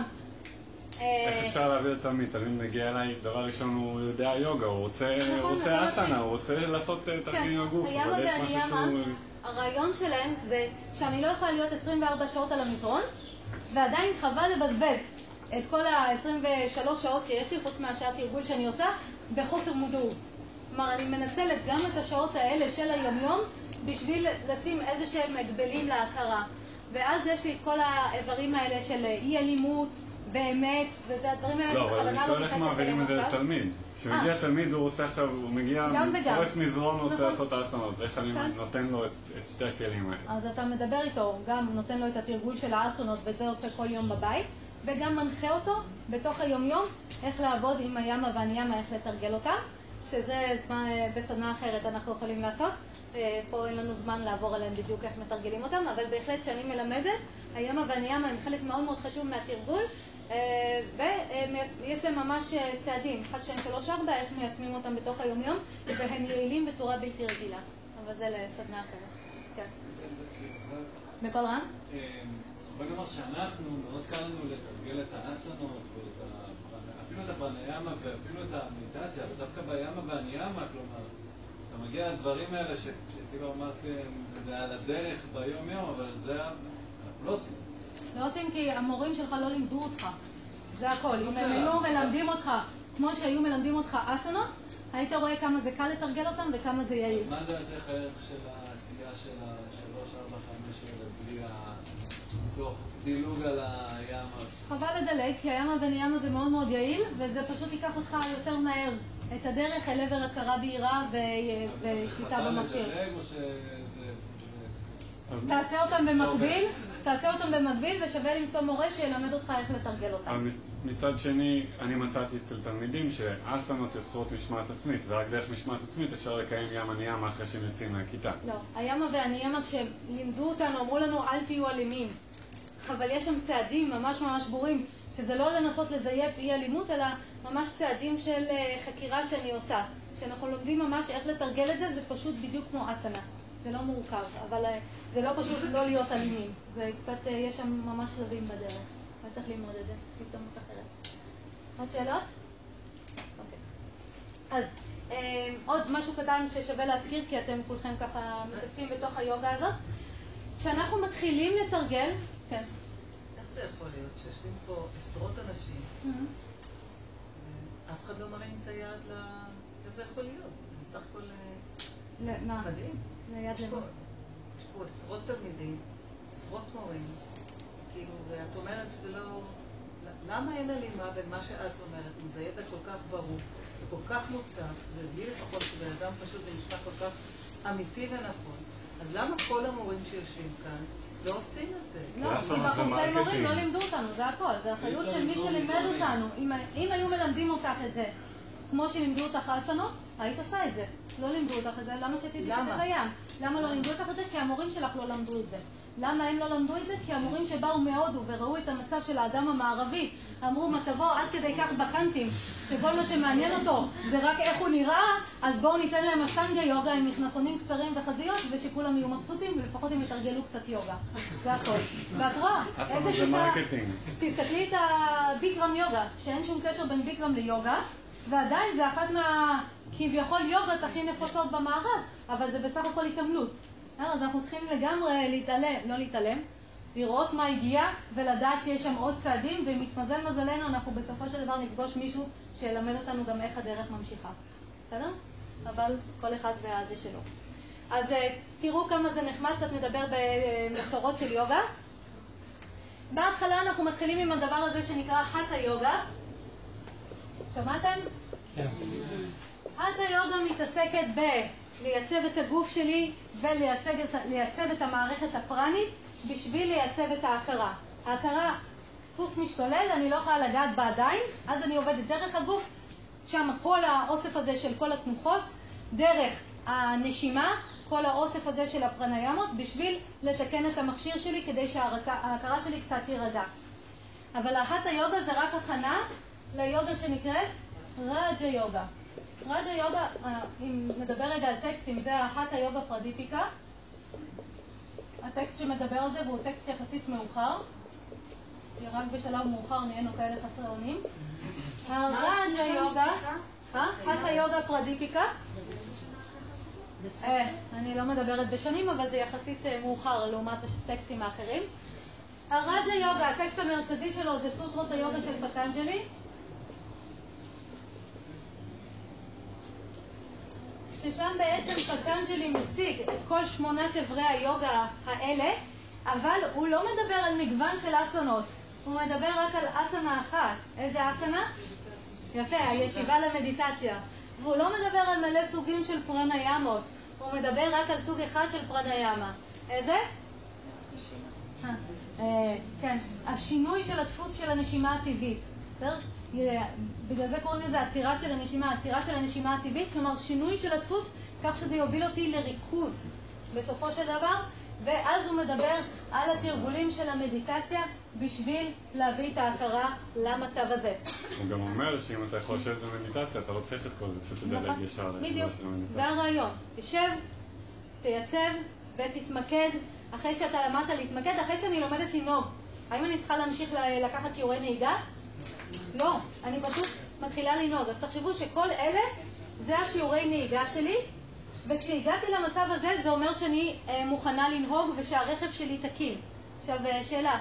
אה, איך אפשר להעביר תלמיד? תלמיד מגיע אליי, דבר ראשון הוא יודע יוגה, הוא רוצה נכון, אסנה, הוא רוצה לעשות אה, כן. לגוף, אבל יש משהו שהוא... הרעיון שלהם זה שאני לא יכולה להיות 24 שעות על המזרון, ועדיין חבל לבזבז את כל ה-23 שעות שיש לי, חוץ מהשעת תרגול שאני עושה, בחוסר מודעות. כלומר, אני מנצלת גם את השעות האלה של היומיום בשביל לשים איזה שהם הגבלים להכרה. ואז יש לי את כל האיברים האלה של אי אלימות, באמת, וזה הדברים האלה, לא, אבל אני שואל איך מעבירים את זה לתלמיד. כשמגיע אה. תלמיד, הוא רוצה עכשיו, הוא מגיע, פורס מזרון, הוא רוצה נכון. לעשות האסנות. איך אני כן. נותן לו את שתי הכלים האלה? אז אתה מדבר איתו, גם נותן לו את התרגול של האסונות, וזה עושה כל יום בבית, וגם מנחה אותו בתוך היומיום איך לעבוד עם הימה והניימה, איך לתרגל אותם. שזה זמן, בסדנה אחרת אנחנו יכולים לעשות. אה, פה אין לנו זמן לעבור עליהם בדיוק איך מתרגלים אותם, אבל בהחלט כשאני מלמדת, הימה והניימה הם חלק מאוד מאוד חשוב מהתרגול, אה, ויש להם ממש אה, צעדים, 1, 2, 3, 4, איך מיישמים אותם בתוך היומיום, והם יעילים בצורה בלתי רגילה. אבל זה לסדנה אחרת. כן. בקול רם? בוא נאמר שאנחנו, מאוד קל לנו לתרגל את האסנות. אפילו את הפרניאמה ואפילו את המדיטציה, אבל דווקא בימה והניאמה, כלומר, אתה מגיע לדברים האלה שכאילו אמרתם, זה על הדרך ביום-יום, אבל זה אנחנו לא עושים. לא עושים כי המורים שלך לא לימדו אותך. זה הכל. אם הם היו מלמדים אותך כמו שהיו מלמדים אותך אסנות, היית רואה כמה זה קל לתרגל אותם וכמה זה יעיל. מה דעתך הערך של העשייה של השלוש, ארבע, חמש האלה בלי תוך דילוג על הים? חבל לדלג, כי הים וניימה זה מאוד מאוד יעיל, וזה פשוט ייקח אותך יותר מהר את הדרך אל עבר הכרה בהירה ושליטה במכשיר. תעשה אותם במקביל, תעשה אותם במקביל, ושווה למצוא מורה שילמד אותך איך לתרגל אותם. מצד שני, אני מצאתי אצל תלמידים שאסנות יוצרות משמעת עצמית, ורק דרך משמעת עצמית אפשר לקיים ים הניימה אחרי שהם יוצאים מהכיתה. לא, הימה והניימה כשהם לימדו אותנו, אמרו לנו אל תהיו אלימים. אבל יש שם צעדים ממש ממש ברורים, שזה לא לנסות לזייף אי אלימות, אלא ממש צעדים של אה, חקירה שאני עושה. כשאנחנו לומדים ממש איך לתרגל את זה, זה פשוט בדיוק כמו אסנה. זה לא מורכב, אבל אה, זה לא פשוט לא להיות אלימים. זה קצת, אה, יש שם ממש שלבים בדרך. אז צריך ללמוד את זה, בהזדמנות אחרת. עוד שאלות? אוקיי. אז עוד משהו קטן ששווה להזכיר, כי אתם כולכם ככה מתעסקים בתוך היוגה הזאת. כשאנחנו מתחילים לתרגל, כן. איך זה יכול להיות שיושבים פה עשרות אנשים, ואף אחד לא מרים את היד ל... איך זה יכול להיות? בסך הכל... מדהים. יש פה עשרות תלמידים, עשרות מורים, כאילו, ואת אומרת שזה לא... למה אין הלימה בין מה שאת אומרת, אם זה ידע כל כך ברור וכל כך מוצק, ולי לפחות כבן אדם פשוט זה נשמע כל כך אמיתי ונכון, אז למה כל המורים שיושבים כאן לא עושים את זה. לא, כי בחומסי מורים לא לימדו אותנו, זה הכל. זה אחריות של מי שלימד אותנו. אם היו מלמדים אותך את זה כמו שלימדו אותך אסנות, היית עושה את זה. לא לימדו אותך את זה, למה שתדעי שזה קיים? למה לא לימדו אותך את זה? כי המורים שלך לא למדו את זה. למה הם לא למדו את זה? כי המורים שבאו מהודו וראו את המצב של האדם המערבי, אמרו מצבו עד כדי כך בקנטים, שכל מה שמעניין אותו זה רק איך הוא נראה, אז בואו ניתן להם אשטנגה יוגה עם מכנסונים קצרים וחזיות, ושכולם יהיו מבסוטים ולפחות הם יתרגלו קצת יוגה. זה הכל. ואת רואה, איזה שיטה... תסתכלי את הביקרם יוגה, שאין שום קשר בין ביקרם ליוגה, ועדיין זה אחת מה... כביכול יוגות הכי נפוצות במערב, אבל זה בסך הכל התעמלות. אז אנחנו צריכים לגמרי להתעלם, לא להתעלם, לראות מה הגיע ולדעת שיש שם עוד צעדים, ואם יתמזל מזלנו, אנחנו בסופו של דבר נפגוש מישהו שילמד אותנו גם איך הדרך ממשיכה. בסדר? אבל כל אחד והזה שלו. אז אה, תראו כמה זה נחמד, קצת נדבר במסורות של יוגה. בהתחלה אנחנו מתחילים עם הדבר הזה שנקרא חטא יוגה. שמעתם? כן. חטא יוגה מתעסקת ב... לייצב את הגוף שלי ולייצב את המערכת הפרנית בשביל לייצב את ההכרה. ההכרה, סוס משתולל, אני לא יכולה לגעת בה עדיין, אז אני עובדת דרך הגוף, שם כל האוסף הזה של כל התנוחות, דרך הנשימה, כל האוסף הזה של הפרניאמות, בשביל לתקן את המכשיר שלי כדי שההכרה שלי קצת תירגע. אבל אחת היוגה זה רק הכנה ליוגה שנקראת רג'ה יוגה. רג'ה יוגה, אה, אם נדבר רגע על טקסטים, זה אחת היוגה פרדיפיקה. הטקסט שמדבר על זה, והוא טקסט יחסית מאוחר, כי רק בשלב מאוחר נהיינו כאלה חסרי אונים. הרג'ה יוגה, אחת היוגה פרדיפיקה. אה, אני לא מדברת בשנים, אבל זה יחסית אה, מאוחר לעומת הטקסטים האחרים. הרג'ה יוגה, הטקסט המרכזי שלו זה סוטרות היוגה של פטנג'לי. ששם בעצם פטנג'לי מציג את כל שמונת אברי היוגה האלה, אבל הוא לא מדבר על מגוון של אסונות, הוא מדבר רק על אסנה אחת. איזה אסנה? יפה, הישיבה למדיטציה. והוא לא מדבר על מלא סוגים של פרניאמות, הוא מדבר רק על סוג אחד של פרניאמה. איזה? אה, כן, השינוי של הדפוס של הנשימה הטבעית. בגלל זה קוראים לזה עצירה של הנשימה, עצירה של הנשימה הטבעית, כלומר שינוי של הדפוס כך שזה יוביל אותי לריכוז בסופו של דבר, ואז הוא מדבר על התרגולים של המדיטציה בשביל להביא את ההכרה למצב הזה. הוא גם אומר שאם אתה יכול לשבת במדיטציה, אתה לא צריך את כל זה, פשוט תדלג נכון. ישר לישיבה של המדיטציה. זה הרעיון. תשב, תייצב ותתמקד, אחרי שאתה למדת להתמקד, אחרי שאני לומדת לנהוג. האם אני צריכה להמשיך לקחת שיעורי נהיגה? לא, אני פשוט מתחילה לנהוג. אז תחשבו שכל אלה זה השיעורי נהיגה שלי, וכשהגעתי למצב הזה זה אומר שאני אה, מוכנה לנהוג ושהרכב שלי תקין. עכשיו, אה, שאלה,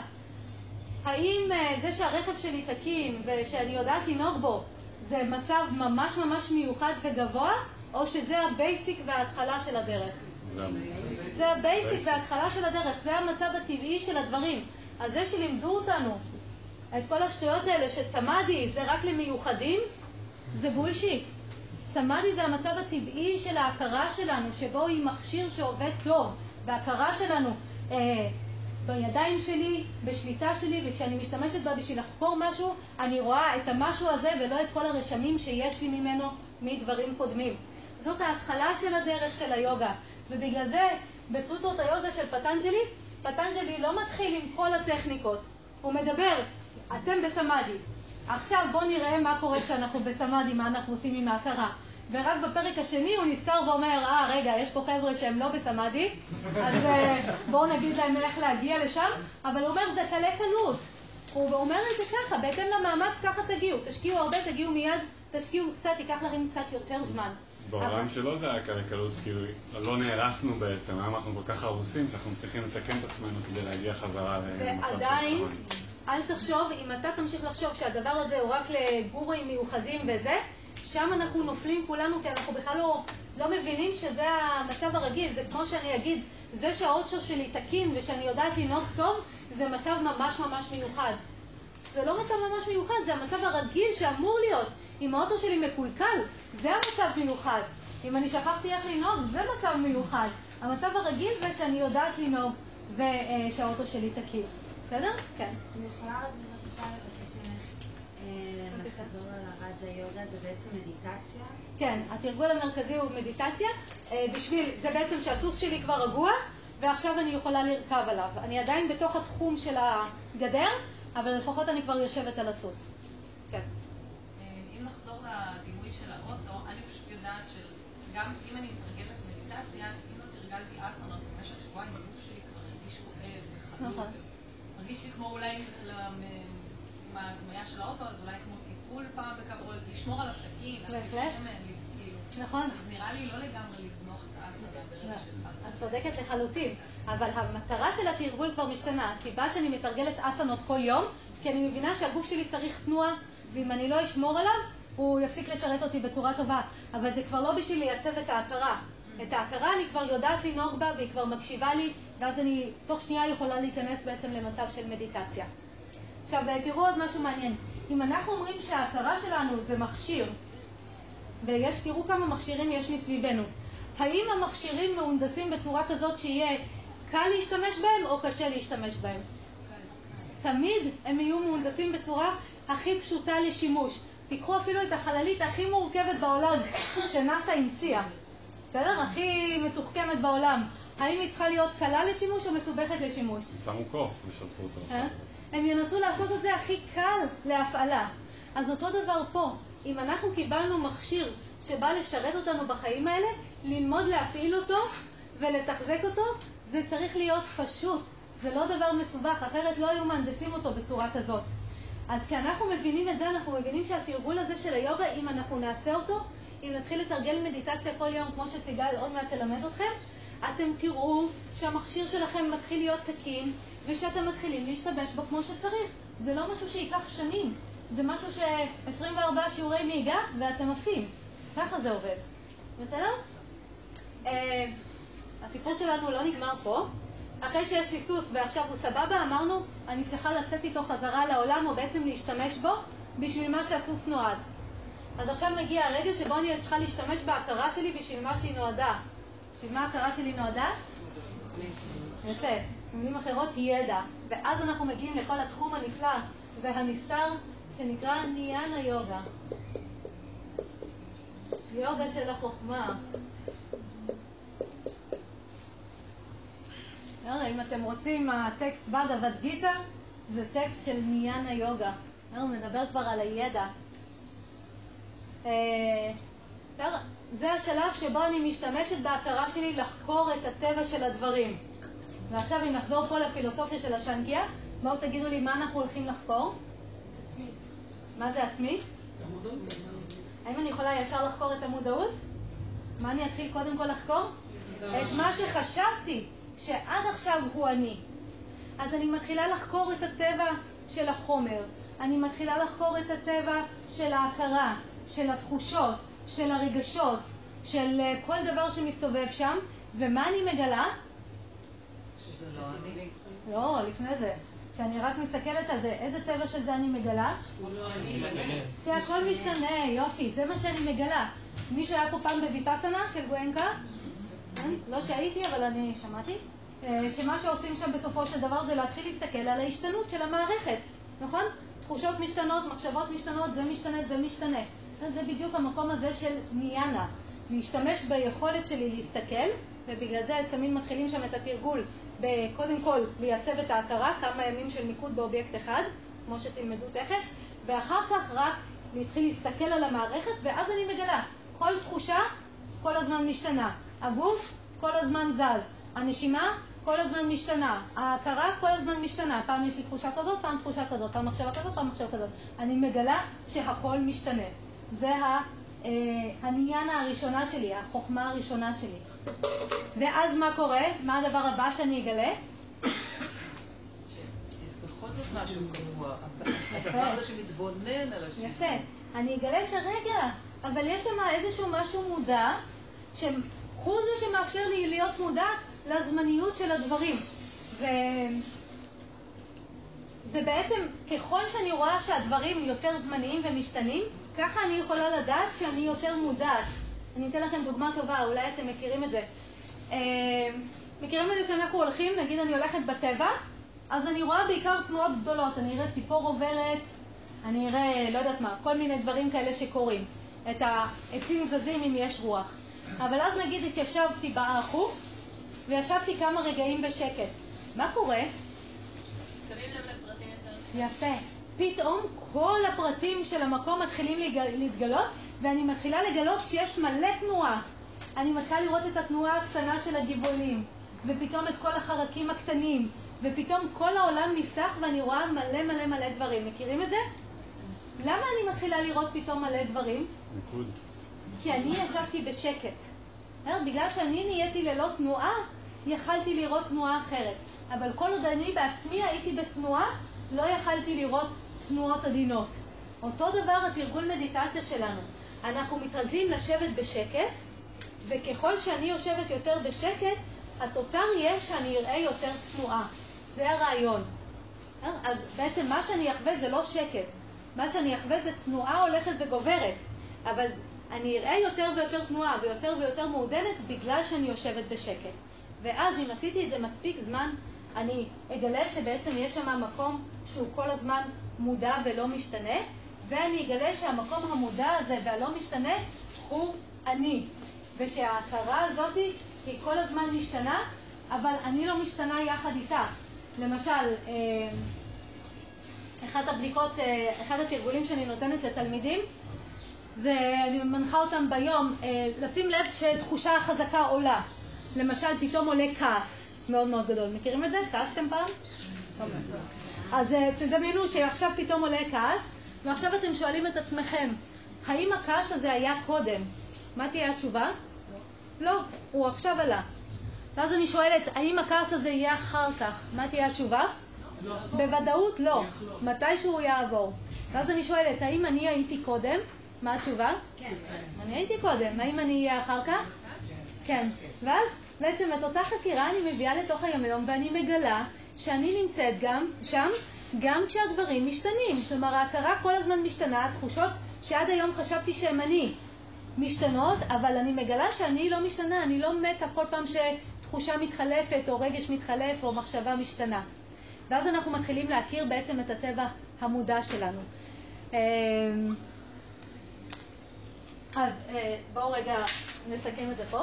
האם אה, זה שהרכב שלי תקין ושאני יודעת לנהוג בו זה מצב ממש ממש מיוחד וגבוה, או שזה ה basic וההתחלה של הדרך? זה ה basic וההתחלה של הדרך, זה המצב הטבעי של הדברים. אז זה שלימדו אותנו את כל השטויות האלה שסמאדי זה רק למיוחדים, זה בולשיט. סמאדי זה המצב הטבעי של ההכרה שלנו, שבו היא מכשיר שעובד טוב, וההכרה שלנו אה, בידיים שלי, בשליטה שלי, וכשאני משתמשת בה בשביל לחקור משהו, אני רואה את המשהו הזה ולא את כל הרשמים שיש לי ממנו מדברים קודמים. זאת ההתחלה של הדרך של היוגה, ובגלל זה בסוטרות היוגה של פטנג'לי, פטנג'לי לא מתחיל עם כל הטכניקות. הוא מדבר אתם בסמאדי. עכשיו בואו נראה מה קורה כשאנחנו בסמאדי, מה אנחנו עושים עם ההכרה. ורק בפרק השני הוא נזכר ואומר, אה, רגע, יש פה חבר'ה שהם לא בסמאדי, אז אה, בואו נגיד להם איך להגיע לשם, אבל הוא אומר, זה קלה קלות. הוא אומר את זה ככה, בהתאם למאמץ ככה תגיעו. תשקיעו הרבה, תגיעו מיד, תשקיעו קצת, ייקח לכם קצת יותר זמן. בעולם שלו זה היה קלה קלות, כאילו לא נהרסנו בעצם, היום אנחנו כל כך הרוסים שאנחנו צריכים לתקן את עצמנו כדי להגיע חזרה למצב של ועדיין, אל תחשוב, אם אתה תמשיך לחשוב שהדבר הזה הוא רק לגורים מיוחדים וזה, שם אנחנו נופלים כולנו, כי אנחנו בכלל לא, לא מבינים שזה המצב הרגיל. זה כמו שאני אגיד, זה שהאוטו שלי תקין ושאני יודעת לנהוג טוב, זה מצב ממש ממש מיוחד. זה לא מצב ממש מיוחד, זה המצב הרגיל שאמור להיות. אם האוטו שלי מקולקל, זה המצב מיוחד. אם אני שכחתי איך לנהוג, זה מצב מיוחד. המצב הרגיל זה שאני יודעת לנהוג ושהאוטו שלי תקין. בסדר? כן. אני יכולה רק בבקשה לבקש ממך אה, לחזור על הרג'ה יוגה, זה בעצם מדיטציה? כן, התרגול המרכזי הוא מדיטציה. אה, בשביל, זה בעצם שהסוס שלי כבר רגוע, ועכשיו אני יכולה לרכב עליו. אני עדיין בתוך התחום של הגדר, אבל לפחות אני כבר יושבת על הסוס. כן. אה, אם נחזור לדימוי של האוטו, אני פשוט יודעת שגם אם אני מתרגלת מדיטציה, אם לא תרגלתי אסנות במשך שבועיים, הגוף שלי כבר הרגיש כואב וחלוק. לי כמו אולי עם הדמיה של האוטו, אז אולי כמו טיפול פעם או לשמור על בהחלט. כאילו. נכון. אז נראה לי לא לגמרי לזנוח את האסנה ברגע שלך. את צודקת לחלוטין, אבל המטרה של התרגול כבר משתנה. הסיבה שאני מתרגלת אסנות כל יום, כי אני מבינה שהגוף שלי צריך תנועה, ואם אני לא אשמור עליו, הוא יפסיק לשרת אותי בצורה טובה. אבל זה כבר לא בשביל לייצב את ההכרה. את ההכרה אני כבר יודעת לנהוג בה, והיא כבר מקשיבה לי, ואז אני תוך שנייה יכולה להיכנס בעצם למצב של מדיטציה. עכשיו, תראו עוד משהו מעניין. אם אנחנו אומרים שההכרה שלנו זה מכשיר, ויש, תראו כמה מכשירים יש מסביבנו. האם המכשירים מהונדסים בצורה כזאת שיהיה קל להשתמש בהם או קשה להשתמש בהם? תמיד הם יהיו מהונדסים בצורה הכי פשוטה לשימוש. תיקחו אפילו את החללית הכי מורכבת בעולם שנאס"א המציאה, בסדר? הכי מתוחכמת בעולם. האם היא צריכה להיות קלה לשימוש או מסובכת לשימוש? שמו קוף ושלפו אותו. אה? הם ינסו לעשות את זה הכי קל להפעלה. אז אותו דבר פה, אם אנחנו קיבלנו מכשיר שבא לשרת אותנו בחיים האלה, ללמוד להפעיל אותו ולתחזק אותו, זה צריך להיות פשוט. זה לא דבר מסובך, אחרת לא היו מהנדסים אותו בצורה כזאת. אז כשאנחנו מבינים את זה, אנחנו מבינים שהתרגול הזה של היוגה, אם אנחנו נעשה אותו, אם נתחיל לתרגל מדיטציה כל יום, כמו שסיגל עוד מעט תלמד אתכם, אתם תראו שהמכשיר שלכם מתחיל להיות תקין, ושאתם מתחילים להשתמש בו כמו שצריך. זה לא משהו שייקח שנים, זה משהו ש-24 שיעורי נהיגה ואתם עפים. ככה זה עובד. בסדר? Uh, הסיפור שלנו לא נגמר פה. אחרי שיש לי סוס ועכשיו הוא סבבה, אמרנו, אני צריכה לצאת איתו חזרה לעולם, או בעצם להשתמש בו, בשביל מה שהסוס נועד. אז עכשיו מגיע הרגע שבו אני צריכה להשתמש בהכרה שלי בשביל מה שהיא נועדה. בשביל מה ההכרה שלי נועדה? יפה. במילים אחרות, ידע. ואז אנחנו מגיעים לכל התחום הנפלא והנסתר שנקרא ניאנה יוגה. יוגה של החוכמה. אם אתם רוצים, הטקסט בדavad גיטה זה טקסט של ניאנה יוגה. הוא מדבר כבר על הידע. זה השלב שבו אני משתמשת בהכרה שלי לחקור את הטבע של הדברים. ועכשיו אם נחזור פה לפילוסופיה של השנקיה, בואו תגידו לי מה אנחנו הולכים לחקור. עצמי. מה זה עצמי? האם אני יכולה ישר לחקור את המודעות? מה אני אתחיל קודם כל לחקור? את מה שחשבתי שעד עכשיו הוא אני. אז אני מתחילה לחקור את הטבע של החומר, אני מתחילה לחקור את הטבע של ההכרה, של התחושות, של הרגשות, של אה, כל דבר שמסתובב שם, ומה אני מגלה? שזה לא אני. לא, לפני זה. כשאני רק מסתכלת על זה, איזה טבע של זה אני מגלה? לא שהכל משתנה, יופי, זה מה שאני מגלה. מישהו היה פה פעם בוויפאסנה של גואנקה? לא שהייתי, אבל אני שמעתי. אה, שמה שעושים שם בסופו של דבר זה להתחיל להסתכל על ההשתנות של המערכת, נכון? תחושות משתנות, מחשבות משתנות, זה משתנה, זה משתנה. זה בדיוק המקום הזה של ניאנה, להשתמש ביכולת שלי להסתכל, ובגלל זה תמיד מתחילים שם את התרגול. בקודם כל לייצב את ההכרה, כמה ימים של מיקוד באובייקט אחד, כמו שתלמדו תכף, ואחר כך רק להתחיל להסתכל על המערכת, ואז אני מגלה, כל תחושה כל הזמן משתנה, הגוף כל הזמן זז, הנשימה כל הזמן משתנה, ההכרה כל הזמן משתנה, פעם יש לי תחושה כזאת, פעם תחושה כזאת, פעם מחשבה כזאת, פעם מחשבה כזאת. אני מגלה שהכל משתנה. זה אה, הניינה הראשונה שלי, החוכמה הראשונה שלי. ואז מה קורה? מה הדבר הבא שאני אגלה? בכל זאת משהו קבוע. הדבר הזה שמתבונן על השני. יפה. אני אגלה שרגע, אבל יש שם איזשהו משהו מודע, שהוא זה שמאפשר לי להיות מודע לזמניות של הדברים. ו... זה בעצם, ככל שאני רואה שהדברים יותר זמניים ומשתנים, ככה אני יכולה לדעת שאני יותר מודעת. אני אתן לכם דוגמה טובה, אולי אתם מכירים את זה. אה, מכירים את זה שאנחנו הולכים, נגיד אני הולכת בטבע, אז אני רואה בעיקר תנועות גדולות, אני אראה ציפור עוברת, אני אראה, לא יודעת מה, כל מיני דברים כאלה שקורים. את העצים זזים אם יש רוח. אבל אז נגיד התיישבתי באחו, וישבתי כמה רגעים בשקט. מה קורה? שמים לב לפרטים יותר. יפה. פתאום כל הפרטים של המקום מתחילים להתגלות, ואני מתחילה לגלות שיש מלא תנועה. אני מתחילה לראות את התנועה הקטנה של הגיבולים, ופתאום את כל החרקים הקטנים, ופתאום כל העולם נפתח ואני רואה מלא מלא מלא דברים. מכירים את זה? למה אני מתחילה לראות פתאום מלא דברים? ניקוד. כי אני ישבתי בשקט. בגלל שאני נהייתי ללא תנועה, יכלתי לראות תנועה אחרת. אבל כל עוד אני בעצמי הייתי בתנועה, לא יכלתי לראות תנועות עדינות. אותו דבר התרגול מדיטציה שלנו. אנחנו מתרגלים לשבת בשקט, וככל שאני יושבת יותר בשקט, התוצר יהיה שאני אראה יותר תנועה. זה הרעיון. אז בעצם מה שאני אחווה זה לא שקט. מה שאני אחווה זה תנועה הולכת וגוברת. אבל אני אראה יותר ויותר תנועה ויותר ויותר מעודנת בגלל שאני יושבת בשקט. ואז אם עשיתי את זה מספיק זמן, אני אגלה שבעצם יש שם מקום שהוא כל הזמן מודע ולא משתנה, ואני אגלה שהמקום המודע הזה והלא משתנה הוא אני, ושההכרה הזאת היא כל הזמן משתנה, אבל אני לא משתנה יחד איתה. למשל, אה, אחת הבדיקות, אה, אחד התרגולים שאני נותנת לתלמידים, זה אני מנחה אותם ביום אה, לשים לב שתחושה חזקה עולה. למשל, פתאום עולה כעס מאוד מאוד גדול. מכירים את זה? כעסתם פעם? אז תדמיינו שעכשיו פתאום עולה כעס, ועכשיו אתם שואלים את עצמכם, האם הכעס הזה היה קודם? מה תהיה התשובה? לא, הוא עכשיו עלה. ואז אני שואלת, האם הכעס הזה יהיה אחר כך? מה תהיה התשובה? לא. בוודאות לא. מתי שהוא יעבור. ואז אני שואלת, האם אני הייתי קודם? מה התשובה? כן. אני הייתי קודם. האם אני אהיה אחר כך? כן. ואז בעצם את אותה חקירה אני מביאה לתוך היומיום ואני מגלה שאני נמצאת גם שם, גם כשהדברים משתנים. כלומר, ההכרה כל הזמן משתנה, התחושות שעד היום חשבתי שהן אני משתנות, אבל אני מגלה שאני לא משתנה, אני לא מתה כל פעם שתחושה מתחלפת, או רגש מתחלף, או מחשבה משתנה. ואז אנחנו מתחילים להכיר בעצם את הטבע המודע שלנו. אמ, אז אה, בואו רגע נסכם את זה פה.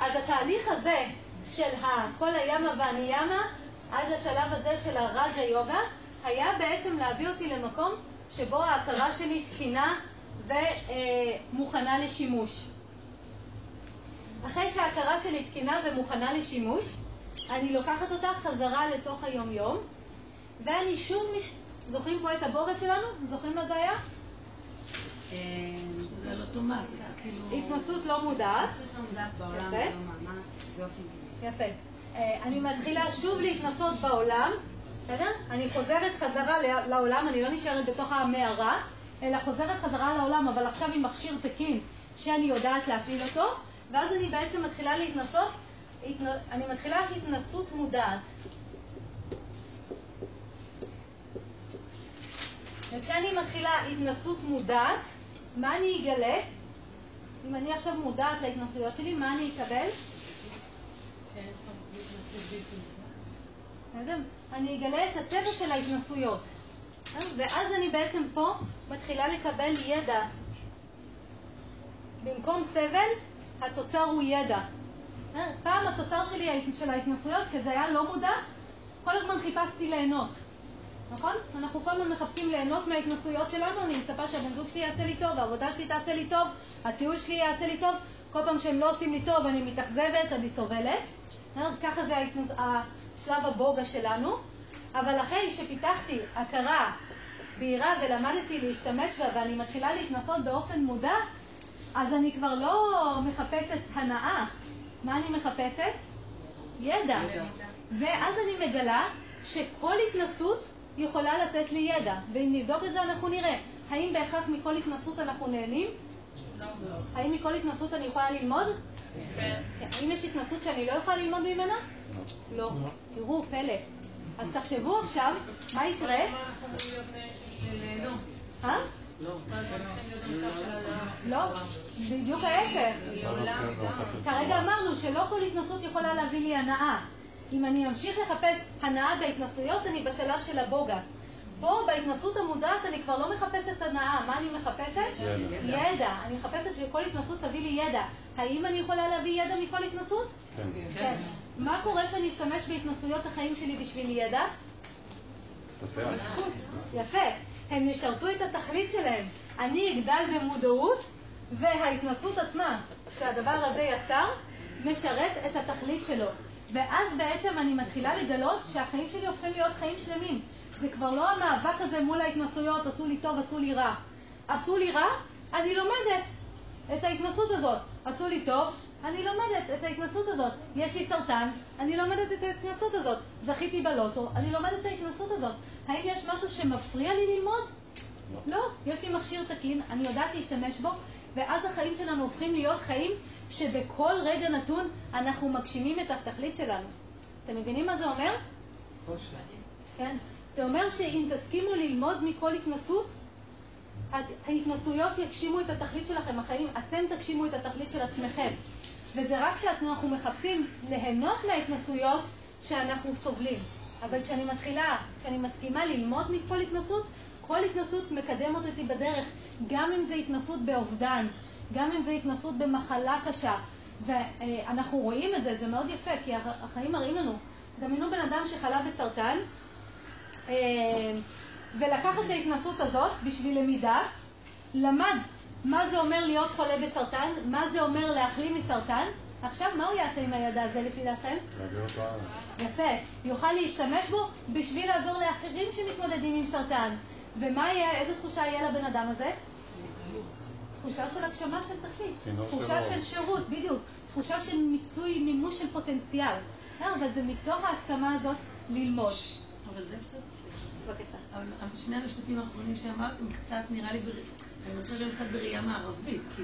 אז התהליך הזה של כל הימה והניאמה עד לשלב הזה של הרג'ה יוגה היה בעצם להביא אותי למקום שבו ההכרה שלי תקינה ומוכנה לשימוש. אחרי שההכרה שלי תקינה ומוכנה לשימוש, אני לוקחת אותה חזרה לתוך היום-יום, ואני שוב, מש... זוכרים פה את הבורא שלנו? זוכרים מה זה היה? אה, זה על אוטומט, כאילו... התנסות לא מודעת. יפה. אה, אני מתחילה שוב להתנסות בעולם, בסדר? אני חוזרת חזרה לעולם, אני לא נשארת בתוך המערה, אלא חוזרת חזרה לעולם, אבל עכשיו עם מכשיר תקין שאני יודעת להפעיל אותו, ואז אני בעצם מתחילה להתנסות, אני מתחילה התנסות מודעת. וכשאני מתחילה התנסות מודעת, מה אני אגלה? אם אני עכשיו מודעת להתנסויות שלי, מה אני אקבל? אני אגלה את הטבע של ההתנסויות. ואז אני בעצם פה מתחילה לקבל ידע. במקום סבל, התוצר הוא ידע. פעם התוצר שלי של ההתנסויות, כשזה היה לא מודע, כל הזמן חיפשתי ליהנות. נכון? אנחנו כל הזמן מחפשים ליהנות מההתנסויות שלנו, אני מצפה שהבן זוג שלי יעשה לי טוב, העבודה שלי תעשה לי טוב, הטיול שלי יעשה לי טוב, כל פעם שהם לא עושים לי טוב אני מתאכזבת, אני סובלת. אז ככה זה ההתנס... שלב הבוגה שלנו, אבל אחרי שפיתחתי הכרה בהירה ולמדתי להשתמש בה ואני מתחילה להתנסות באופן מודע, אז אני כבר לא מחפשת הנאה. מה אני מחפשת? ידע. ואז אני מגלה שכל התנסות יכולה לתת לי ידע, ואם נבדוק את זה אנחנו נראה. האם בהכרח מכל התנסות אנחנו נהנים? לא. האם מכל התנסות אני יכולה ללמוד? כן. האם יש התנסות שאני לא יכולה ללמוד ממנה? לא. תראו, פלא. אז תחשבו עכשיו, מה יקרה? אה? לא, בדיוק ההפך. כרגע אמרנו שלא כל התנסות יכולה להביא לי הנאה. אם אני אמשיך לחפש הנאה בהתנסויות, אני בשלב של הבוגה. פה, בהתנסות המודעת, אני כבר לא מחפשת הנאה. מה אני מחפשת? ידע. ידע. אני מחפשת שכל התנסות תביא לי ידע. האם אני יכולה להביא ידע מכל התנסות? כן. כן. מה קורה כשאני אשתמש בהתנסויות החיים שלי בשביל ידע? יפה. הם ישרתו את התכלית שלהם. אני אגדל במודעות, וההתנסות עצמה שהדבר הזה יצר, משרת את התכלית שלו. ואז בעצם אני מתחילה לגלות שהחיים שלי הופכים להיות חיים שלמים. זה כבר לא המאבק הזה מול ההתנסויות, עשו לי טוב, עשו לי רע. עשו לי רע, אני לומדת את ההתנסות הזאת. עשו לי טוב, אני לומדת את ההתנסות הזאת. יש לי סרטן, אני לומדת את ההתנסות הזאת. זכיתי בלוטו, אני לומדת את ההתנסות הזאת. האם יש משהו שמפריע לי ללמוד? לא. לא. יש לי מכשיר תקין, אני יודעת להשתמש בו, ואז החיים שלנו הופכים להיות חיים שבכל רגע נתון אנחנו מגשימים את התכלית שלנו. אתם מבינים מה זה אומר? כן. זה אומר שאם תסכימו ללמוד מכל התנסות, ההתנסויות יגשימו את התכלית שלכם, החיים, אתם תגשימו את התכלית של עצמכם. וזה רק כשאנחנו מחפשים ליהנות מההתנסויות שאנחנו סובלים. אבל כשאני מתחילה, כשאני מסכימה ללמוד מכל התנסות, כל התנסות מקדמת אותי בדרך, גם אם זה התנסות באובדן, גם אם זה התנסות במחלה קשה. ואנחנו רואים את זה, זה מאוד יפה, כי החיים מראים לנו. דמיינו בן אדם שחלה בסרטן, אה, ולקח את ההתנסות הזאת בשביל למידה, למד מה זה אומר להיות חולה בסרטן, מה זה אומר להחלים מסרטן. עכשיו, מה הוא יעשה עם הידע הזה לפי דעתכם? יפה. יוכל להשתמש בו בשביל לעזור לאחרים שמתמודדים עם סרטן. ומה יהיה, איזה תחושה יהיה לבן אדם הזה? תחושה של הגשמה של תכלית. תחושה של שירות, בדיוק. תחושה של מיצוי, מימוש של פוטנציאל. לא, אבל זה מתוך ההסכמה הזאת ללמוד. אבל זה קצת, סליחה. בבקשה. אבל שני המשפטים האחרונים שאמרתם, קצת נראה לי, אני חושבת שהם קצת בראייה מערבית, כי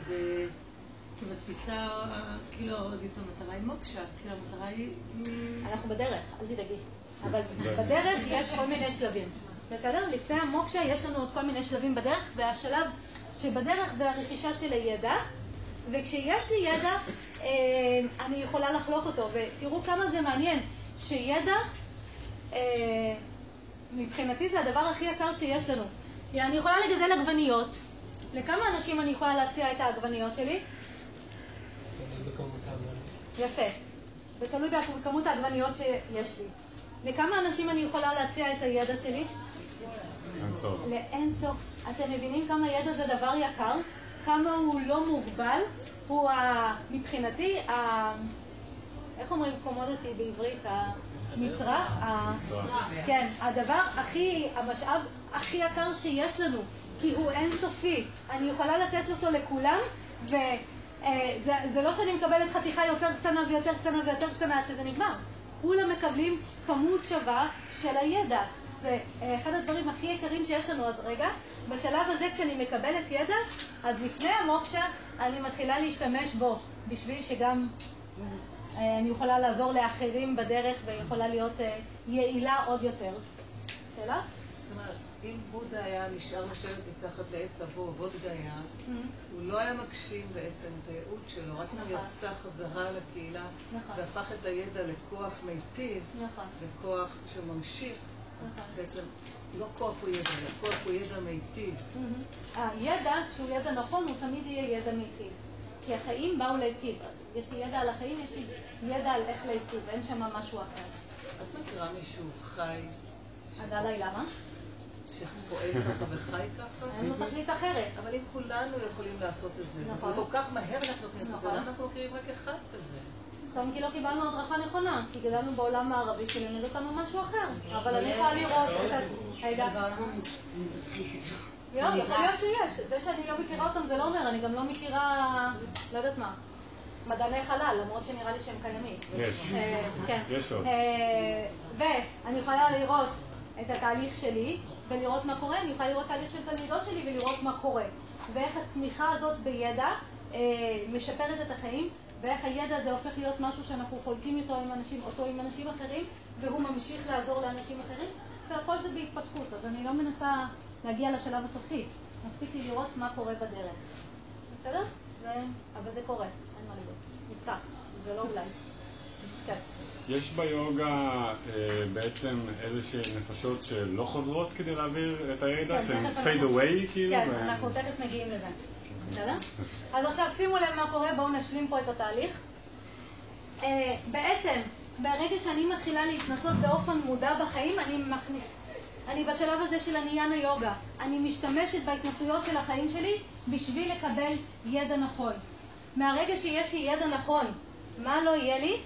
כי בתפיסה, כאילו, המטרה היא מוקשה, כאילו המטרה היא... אנחנו בדרך, אל תדאגי. אבל בדרך יש כל מיני שלבים. בסדר? לפני המוקשה יש לנו עוד כל מיני שלבים בדרך, והשלב שבדרך זה הרכישה של הידע, וכשיש לי ידע, אה, אני יכולה לחלוק אותו. ותראו כמה זה מעניין, שידע, אה, מבחינתי זה הדבר הכי יקר שיש לנו. אני יכולה לגדל עגבניות. לכמה אנשים אני יכולה להציע את העגבניות שלי? יפה. זה תלוי בכמות העגבניות שיש לי. לכמה אנשים אני יכולה להציע את הידע שלי? לאין סוף. אתם מבינים כמה ידע זה דבר יקר? כמה הוא לא מוגבל? הוא ה... מבחינתי, ה... איך אומרים קומודיטי בעברית? המצרך? כן, הדבר הכי, המשאב הכי יקר שיש לנו, כי הוא אינסופי. אני יכולה לתת אותו לכולם, ו... אה, לא שאני מקבלת חתיכה יותר קטנה ויותר קטנה ויותר קטנה עד שזה נגמר. כולם מקבלים כמות שווה של הידע. זה אה, אחד הדברים הכי יקרים שיש לנו. אז רגע, בשלב הזה כשאני מקבלת ידע, אז לפני המוקשה אני מתחילה להשתמש בו, בשביל שגם אה, אני יכולה לעזור לאחרים בדרך ויכולה להיות יעילה עוד יותר. שאלה? זאת אומרת, אם בודה היה נשאר לשבת מתחת לעץ אבו, בודדה היה, mm-hmm. הוא לא היה מגשים בעצם את הייעוד שלו, רק אם הוא נכון. יצא חזרה לקהילה נכון. והפך את הידע לכוח מיטיב, נכון. לכוח שממשיך, אז בעצם לא כוח הוא ידע, אלא כוח הוא ידע מיטיב. Mm-hmm. הידע, כשהוא ידע נכון, הוא תמיד יהיה ידע מיטיב. כי החיים באו להיטיב. יש לי ידע על החיים, יש לי ידע על איך להיטיב, אין שם משהו אחר. את מכירה מישהו חי? עלי, למה? שפועל ככה וחי ככה. אין לו תכלית אחרת. אבל אם כולנו יכולים לעשות את זה, נכון. וכל כך מהר אנחנו זה, נכון. למה אנחנו מכירים רק אחד כזה? סתם כי לא קיבלנו הדרכה נכונה, כי גדלנו בעולם הערבי שלימד אותנו משהו אחר. אבל אני יכולה לראות את ה... רגע. יכול להיות שיש. זה שאני לא מכירה אותם זה לא אומר, אני גם לא מכירה, לא יודעת מה. מדעני חלל, למרות שנראה לי שהם קיימים. יש. אה, כן. יש עוד. אה, ואני יכולה לראות את התהליך שלי ולראות מה קורה, אני יכולה לראות תהליך של תלמידות שלי ולראות מה קורה. ואיך הצמיחה הזאת בידע אה, משפרת את החיים, ואיך הידע הזה הופך להיות משהו שאנחנו חולקים אותו עם אנשים, אותו עם אנשים אחרים, והוא ממשיך לעזור לאנשים אחרים, והכל זה בהתפתחות, אז אני לא מנסה להגיע לשלב הסופי. מספיק לי לראות מה קורה בדרך. בסדר? זה, אבל זה קורה, אין מה לראות. נפתח, זה לא אולי. כן. יש ביוגה אה, בעצם איזה שהן נפשות שלא חוזרות כדי להעביר את הידע, כן, שהן fade away כאילו? כן, ו... אנחנו תכף מגיעים לזה. אז עכשיו שימו לב מה קורה, בואו נשלים פה את התהליך. אה, בעצם, ברגע שאני מתחילה להתנסות באופן מודע בחיים, אני מכניס... אני בשלב הזה של הניאנה יוגה. אני משתמשת בהתנסויות של החיים שלי בשביל לקבל ידע נכון. מהרגע שיש לי ידע נכון, מה לא יהיה לי?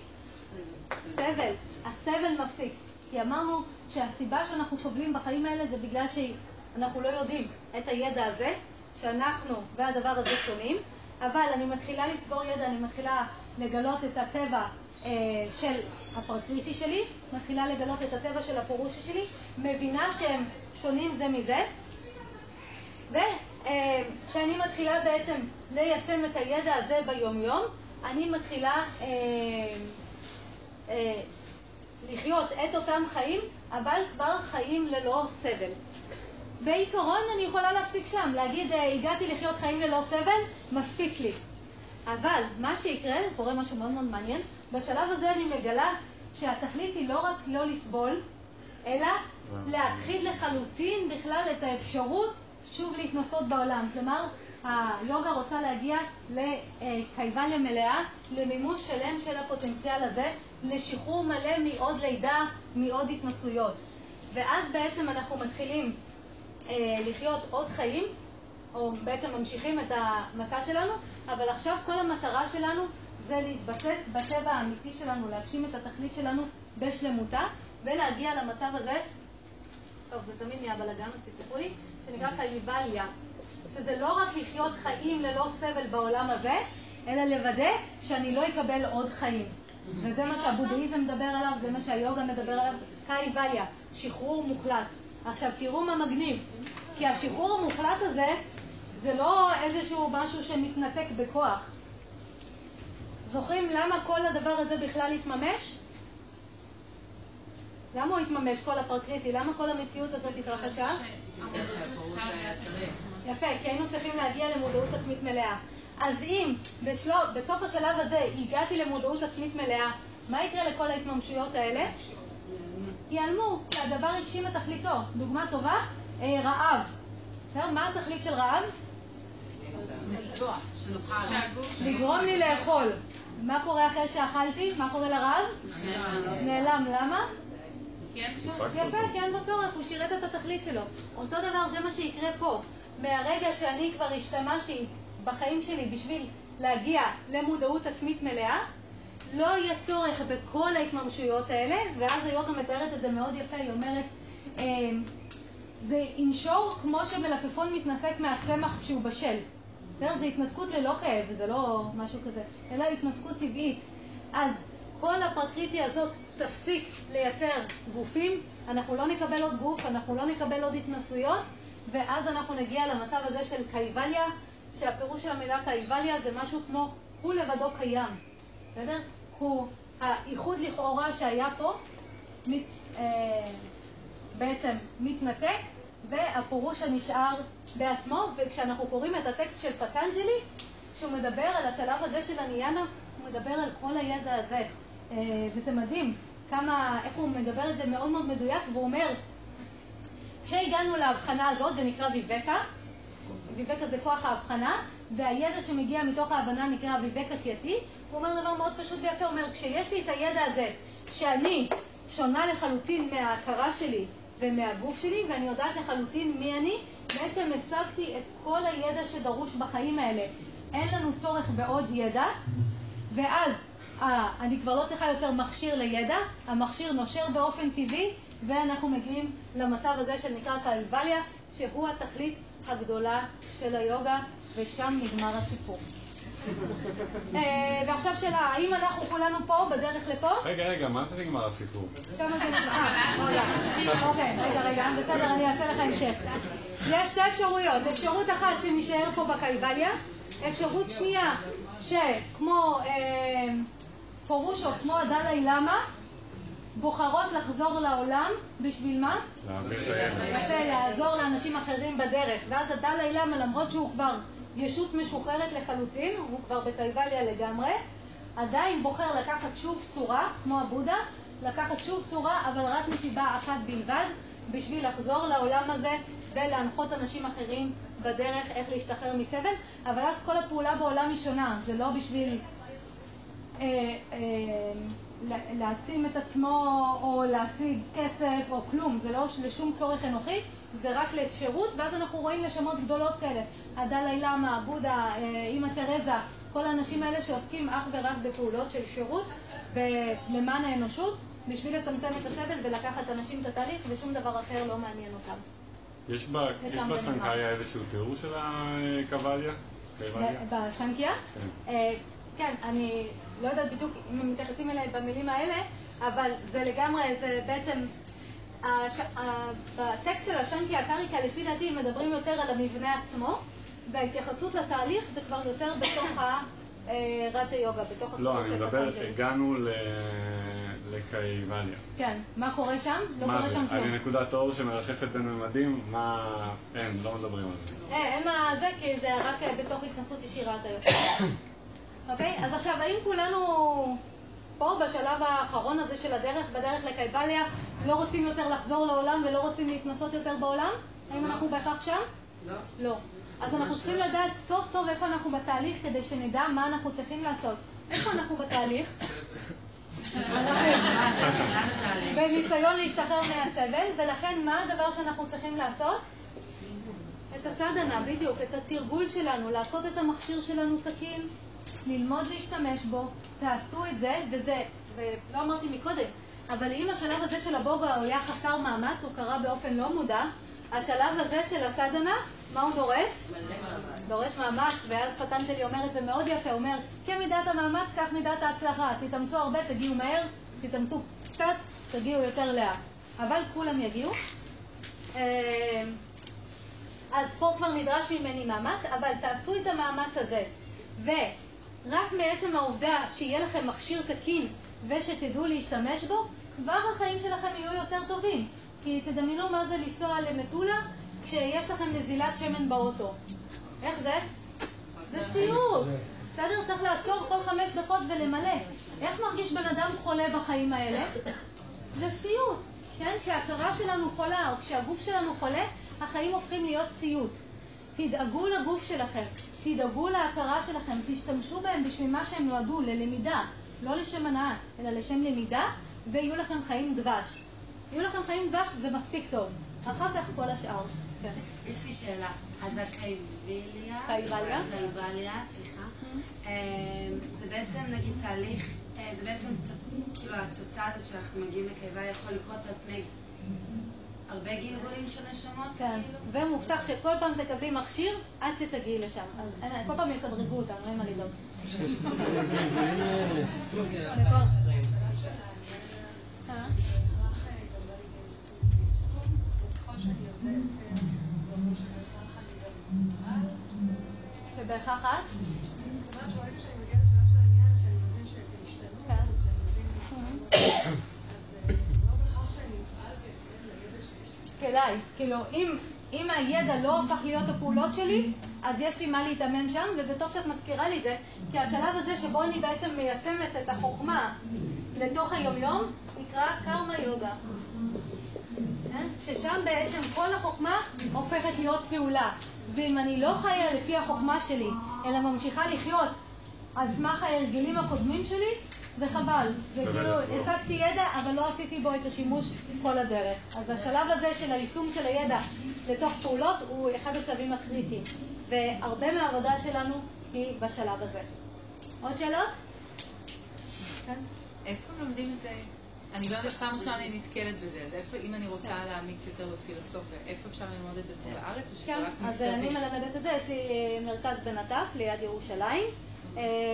סבל. הסבל מפסיק. כי אמרנו שהסיבה שאנחנו סובלים בחיים האלה זה בגלל שאנחנו לא יודעים את הידע הזה, שאנחנו והדבר הזה שונים, אבל אני מתחילה לצבור ידע, אני מתחילה לגלות את הטבע אה, של הפרקריטי שלי, מתחילה לגלות את הטבע של הפורושי שלי, מבינה שהם שונים זה מזה, וכשאני אה, מתחילה בעצם ליישם את הידע הזה ביומיום, אני מתחילה אה, אה, לחיות את אותם חיים, אבל כבר חיים ללא סבל. בעיקרון אני יכולה להפסיק שם, להגיד אה, הגעתי לחיות חיים ללא סבל, מספיק לי. אבל מה שיקרה, קורה משהו מאוד מאוד מעניין, בשלב הזה אני מגלה שהתכלית היא לא רק לא לסבול, אלא להכחיד לחלוטין בכלל את האפשרות שוב להתנסות בעולם. כלומר, היוגה רוצה להגיע לקייבליה מלאה, למימוש שלם של הפוטנציאל הזה, לשחרור מלא מעוד לידה, מעוד התנסויות. ואז בעצם אנחנו מתחילים לחיות עוד חיים, או בעצם ממשיכים את המסע שלנו, אבל עכשיו כל המטרה שלנו זה להתבסס בטבע האמיתי שלנו, להגשים את התכלית שלנו בשלמותה, ולהגיע למצב הזה, טוב, זה תמיד נהיה בלאגן, אז תסלחו לי, שנקרא קייבליה, שזה לא רק לחיות חיים ללא סבל בעולם הזה, אלא לוודא שאני לא אקבל עוד חיים. וזה מה שהבודהיזם מדבר עליו, זה מה שהיוגה מדבר עליו, קייבליה, שחרור מוחלט. עכשיו תראו מה מגניב, כי השחרור המוחלט הזה זה לא איזשהו משהו שמתנתק בכוח. זוכרים למה כל הדבר הזה בכלל התממש? למה הוא התממש, כל הפרקריטי? למה כל המציאות הזאת התרחשה? יפה, כי היינו צריכים להגיע למודעות עצמית מלאה. אז אם בשלוב, בסוף השלב הזה הגעתי למודעות עצמית מלאה, מה יקרה לכל ההתממשויות האלה? ייעלמו, כי הדבר הגשים את תכליתו. דוגמה טובה, אה, רעב. מה התכלית של רעב? לגרום לי לאכול. מה קורה אחרי שאכלתי? מה קורה לרעב? נעלם. למה? יפה, כי אין בו צורך, הוא שירת את התכלית שלו. אותו דבר זה מה שיקרה פה. מהרגע שאני כבר השתמשתי בחיים שלי בשביל להגיע למודעות עצמית מלאה, לא יהיה צורך בכל ההתממשויות האלה, ואז היוגה מתארת את זה מאוד יפה, היא אומרת, אמ, זה ינשור כמו שמלפפון מתנתק מהצמח כשהוא בשל. זה התנתקות ללא כאב, זה לא משהו כזה, אלא התנתקות טבעית. אז כל הפרקריטיה הזאת תפסיק לייצר גופים, אנחנו לא נקבל עוד גוף, אנחנו לא נקבל עוד התנסויות, ואז אנחנו נגיע למצב הזה של קייבליה, שהפירוש של המילה קייבליה זה משהו כמו הוא לבדו קיים, בסדר? הוא האיחוד לכאורה שהיה פה מת, אה, בעצם מתנתק, והפירוש הנשאר בעצמו, וכשאנחנו קוראים את הטקסט של פטנג'לי, שהוא מדבר על השלב הזה של הניאנה, הוא מדבר על כל הידע הזה. אה, וזה מדהים כמה, איך הוא מדבר את זה מאוד מאוד מדויק, והוא אומר, כשהגענו להבחנה הזאת, זה נקרא ויבקה, ויבקה זה כוח ההבחנה, והידע שמגיע מתוך ההבנה נקרא ויבקה קייתי, הוא אומר דבר מאוד פשוט ויפה, הוא אומר, כשיש לי את הידע הזה, שאני שונה לחלוטין מההכרה שלי ומהגוף שלי, ואני יודעת לחלוטין מי אני, בעצם השגתי את כל הידע שדרוש בחיים האלה. אין לנו צורך בעוד ידע, ואז אה, אני כבר לא צריכה יותר מכשיר לידע, המכשיר נושר באופן טבעי, ואנחנו מגיעים למצב הזה שנקרא קלווליה, שהוא התכלית הגדולה של היוגה, ושם נגמר הסיפור. אה, ועכשיו שאלה, האם אנחנו כולנו פה, בדרך לפה? רגע, רגע, מה זה נגמר הסיפור? שם זה נגמר, אה, אוקיי, רגע, רגע, בסדר, אני אעשה לך המשך. יש שתי אפשרויות, אפשרות אחת שנשאר פה בקייבליה, אפשרות שנייה שכמו אה, פורושות, כמו הדלאי למה, בוחרות לחזור לעולם, בשביל מה? יפה, לעזור לאנשים אחרים בדרך. ואז הדלאי למה, למרות שהוא כבר ישות משוחררת לחלוטין, הוא כבר בקייבליה לגמרי, עדיין בוחר לקחת שוב צורה, כמו הבודה, לקחת שוב צורה, אבל רק מסיבה אחת בלבד, בשביל לחזור לעולם הזה ולהנחות אנשים אחרים בדרך איך להשתחרר מסבל, אבל אז כל הפעולה בעולם היא שונה, זה לא בשביל... אה, אה, להעצים את עצמו או להשיג כסף או כלום, זה לא לשום צורך אנוכי, זה רק לשירות, ואז אנחנו רואים נשמות גדולות כאלה. הדלאי למה, בודה, אימא תרזה, כל האנשים האלה שעוסקים אך ורק בפעולות של שירות למען האנושות, בשביל לצמצם את הסבל ולקחת אנשים את התהליך, ושום דבר אחר לא מעניין אותם. יש בסנקאיה איזשהו תיאור של הקוואליה? בשנקיה? כן. כן, אני לא יודעת בדיוק אם הם מתייחסים אליי במילים האלה, אבל זה לגמרי, זה בעצם, הש... בטקסט של השנקי הקריקה, לפי דעתי, מדברים יותר על המבנה עצמו, וההתייחסות לתהליך זה כבר יותר בתוך הרג'ה יוגה, בתוך הספורט לא, אני מדבר, הגענו ל... לקייבליה. כן, מה קורה שם? לא קורה שם כלום. אני נקודת אור שמרחפת בין ממדים, מה... אין, לא מדברים על זה. אין מה זה, כי זה רק בתוך התנסות ישירה אתה יוצא. אוקיי? אז עכשיו, האם כולנו פה, בשלב האחרון הזה של הדרך, בדרך לקייבליה, לא רוצים יותר לחזור לעולם ולא רוצים להתנסות יותר בעולם? האם אנחנו בהכרח שם? לא. לא. אז אנחנו צריכים לדעת טוב טוב איפה אנחנו בתהליך כדי שנדע מה אנחנו צריכים לעשות. איפה אנחנו בתהליך? בניסיון להשתחרר מהסבל, ולכן מה הדבר שאנחנו צריכים לעשות? את הסדנה, בדיוק, את התרגול שלנו, לעשות את המכשיר שלנו תקין, ללמוד להשתמש בו, תעשו את זה, וזה, ולא אמרתי מקודם, אבל אם השלב הזה של הבוגה הוא היה חסר מאמץ, הוא קרה באופן לא מודע, השלב הזה של הסדנה, מה הוא דורש? דורש מאמץ, ואז פטנג'לי אומר את זה מאוד יפה, אומר, כמידת המאמץ, כך מידת ההצלחה. תתאמצו הרבה, תגיעו מהר, תתאמצו קצת, תגיעו יותר לאט. אבל כולם יגיעו. אה, אז פה כבר נדרש ממני מאמץ, אבל תעשו את המאמץ הזה. ורק מעצם העובדה שיהיה לכם מכשיר תקין ושתדעו להשתמש בו, כבר החיים שלכם יהיו יותר טובים. כי תדמיינו מה זה לנסוע למטולה כשיש לכם נזילת שמן באוטו. איך זה? זה סיוט. בסדר? צריך לעצור כל חמש דקות ולמלא. איך מרגיש בן אדם חולה בחיים האלה? זה סיוט. כן? כשההכרה שלנו חולה או כשהגוף שלנו חולה, החיים הופכים להיות סיוט. תדאגו לגוף שלכם, תדאגו להכרה שלכם, תשתמשו בהם בשביל מה שהם נועדו, ללמידה, לא לשם הנאה, אלא לשם למידה, ויהיו לכם חיים דבש. יהיו לכם חיים דבש, זה מספיק טוב. אחר כך כל השאר. כן. יש לי שאלה. אז הקייבליה, קייבליה, קייבליה, סליחה, אמ, זה בעצם נגיד תהליך, אה, זה בעצם כאילו התוצאה הזאת שאנחנו מגיעים לקייבליה יכול לקרות על פני הרבה גלגולים של נשמות? כן, כאילו? ומובטח שכל פעם תקבלי מכשיר עד שתגיעי לשם. אז כל פעם יש ישדרגו אותנו, אין מה לדאוג. שבהכרח את? כדאי, כאילו, אם, אם הידע לא הופך להיות הפעולות שלי, אז יש לי מה להתאמן שם, וזה טוב שאת מזכירה לי את זה, כי השלב הזה שבו אני בעצם מיישמת את החוכמה לתוך היומיום, נקרא קרמה יוגה. כן? ששם בעצם כל החוכמה הופכת להיות פעולה. ואם אני לא חיה לפי החוכמה שלי, אלא ממשיכה לחיות על סמך ההרגלים הקודמים שלי, זה חבל. זה כאילו, השגתי ידע, אבל לא עשיתי בו את השימוש כל הדרך. אז השלב הזה של היישום של הידע לתוך פעולות הוא אחד השלבים הקריטיים. והרבה מהעבודה שלנו היא בשלב הזה. עוד שאלות? כן. איפה לומדים את זה? אני לא יודעת, פעם ראשונה אני נתקלת בזה, אז איפה, אם אני רוצה להעמיק יותר בפילוסופיה, איפה אפשר ללמוד את זה פה בארץ, או שזה כן, רק מכתבים? אז אני מלמדת את זה, יש לי מרכז בנטף ליד ירושלים,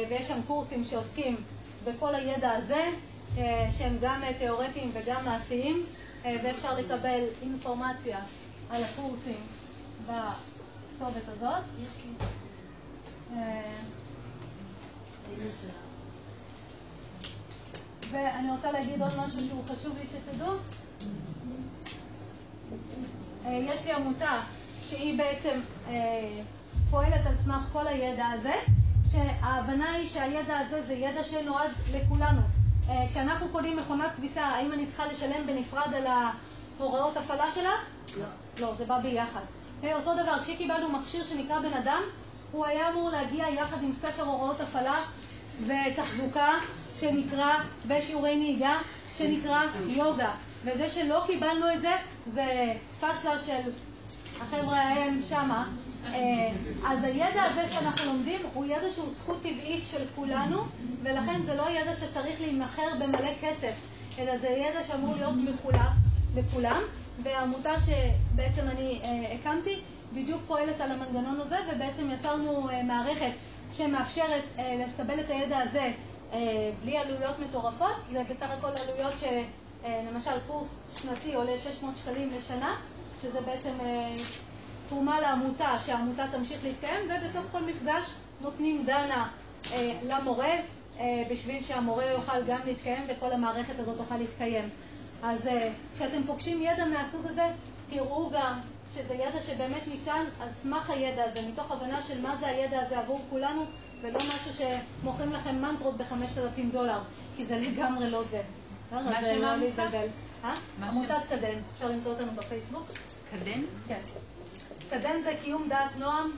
ויש שם קורסים שעוסקים בכל הידע הזה, אה, שהם גם תיאורטיים וגם מעשיים, ואפשר לקבל אינפורמציה על הקורסים בכתובת הזאת. ואני רוצה להגיד עוד משהו שהוא חשוב לי שתדעו. אה, יש לי עמותה שהיא בעצם אה, פועלת על סמך כל הידע הזה, שההבנה היא שהידע הזה זה ידע שנועד לכולנו. אה, כשאנחנו קונים מכונת כביסה, האם אני צריכה לשלם בנפרד על ההוראות הפעלה שלה? לא. לא, זה בא ביחד. אותו דבר, כשקיבלנו מכשיר שנקרא בן אדם, הוא היה אמור להגיע יחד עם ספר הוראות הפעלה ותחזוקה שנקרא, ושיעורי נהיגה, שנקרא יוגה. וזה שלא קיבלנו את זה, זה פשלה של החבר'ה ההם שמה. אה, אז הידע הזה שאנחנו לומדים הוא ידע שהוא זכות טבעית של כולנו, ולכן זה לא ידע שצריך להימכר במלא כסף, אלא זה ידע שאמור להיות מחולק לכולם. והעמותה שבעצם אני אה, הקמתי בדיוק פועלת על המנגנון הזה, ובעצם יצרנו אה, מערכת שמאפשרת לקבל את הידע הזה בלי עלויות מטורפות, זה בסך הכל עלויות שלמשל קורס שנתי עולה 600 שקלים לשנה, שזה בעצם תרומה לעמותה, שהעמותה תמשיך להתקיים, ובסוף כל מפגש נותנים דנה אה, למורה, אה, בשביל שהמורה יוכל גם להתקיים וכל המערכת הזאת תוכל להתקיים. אז אה, כשאתם פוגשים ידע מהסוג הזה, תראו גם שזה ידע שבאמת ניתן על סמך הידע הזה, מתוך הבנה של מה זה הידע הזה עבור כולנו, ולא משהו שמוכרים לכם מנטרות ב-5,000 דולר, כי זה לגמרי לא זה. מה שם לא העמותה? עמותת קדן, אפשר למצוא אותנו בפייסבוק. קדן? כן. מתקדם זה קיום דעת נועם,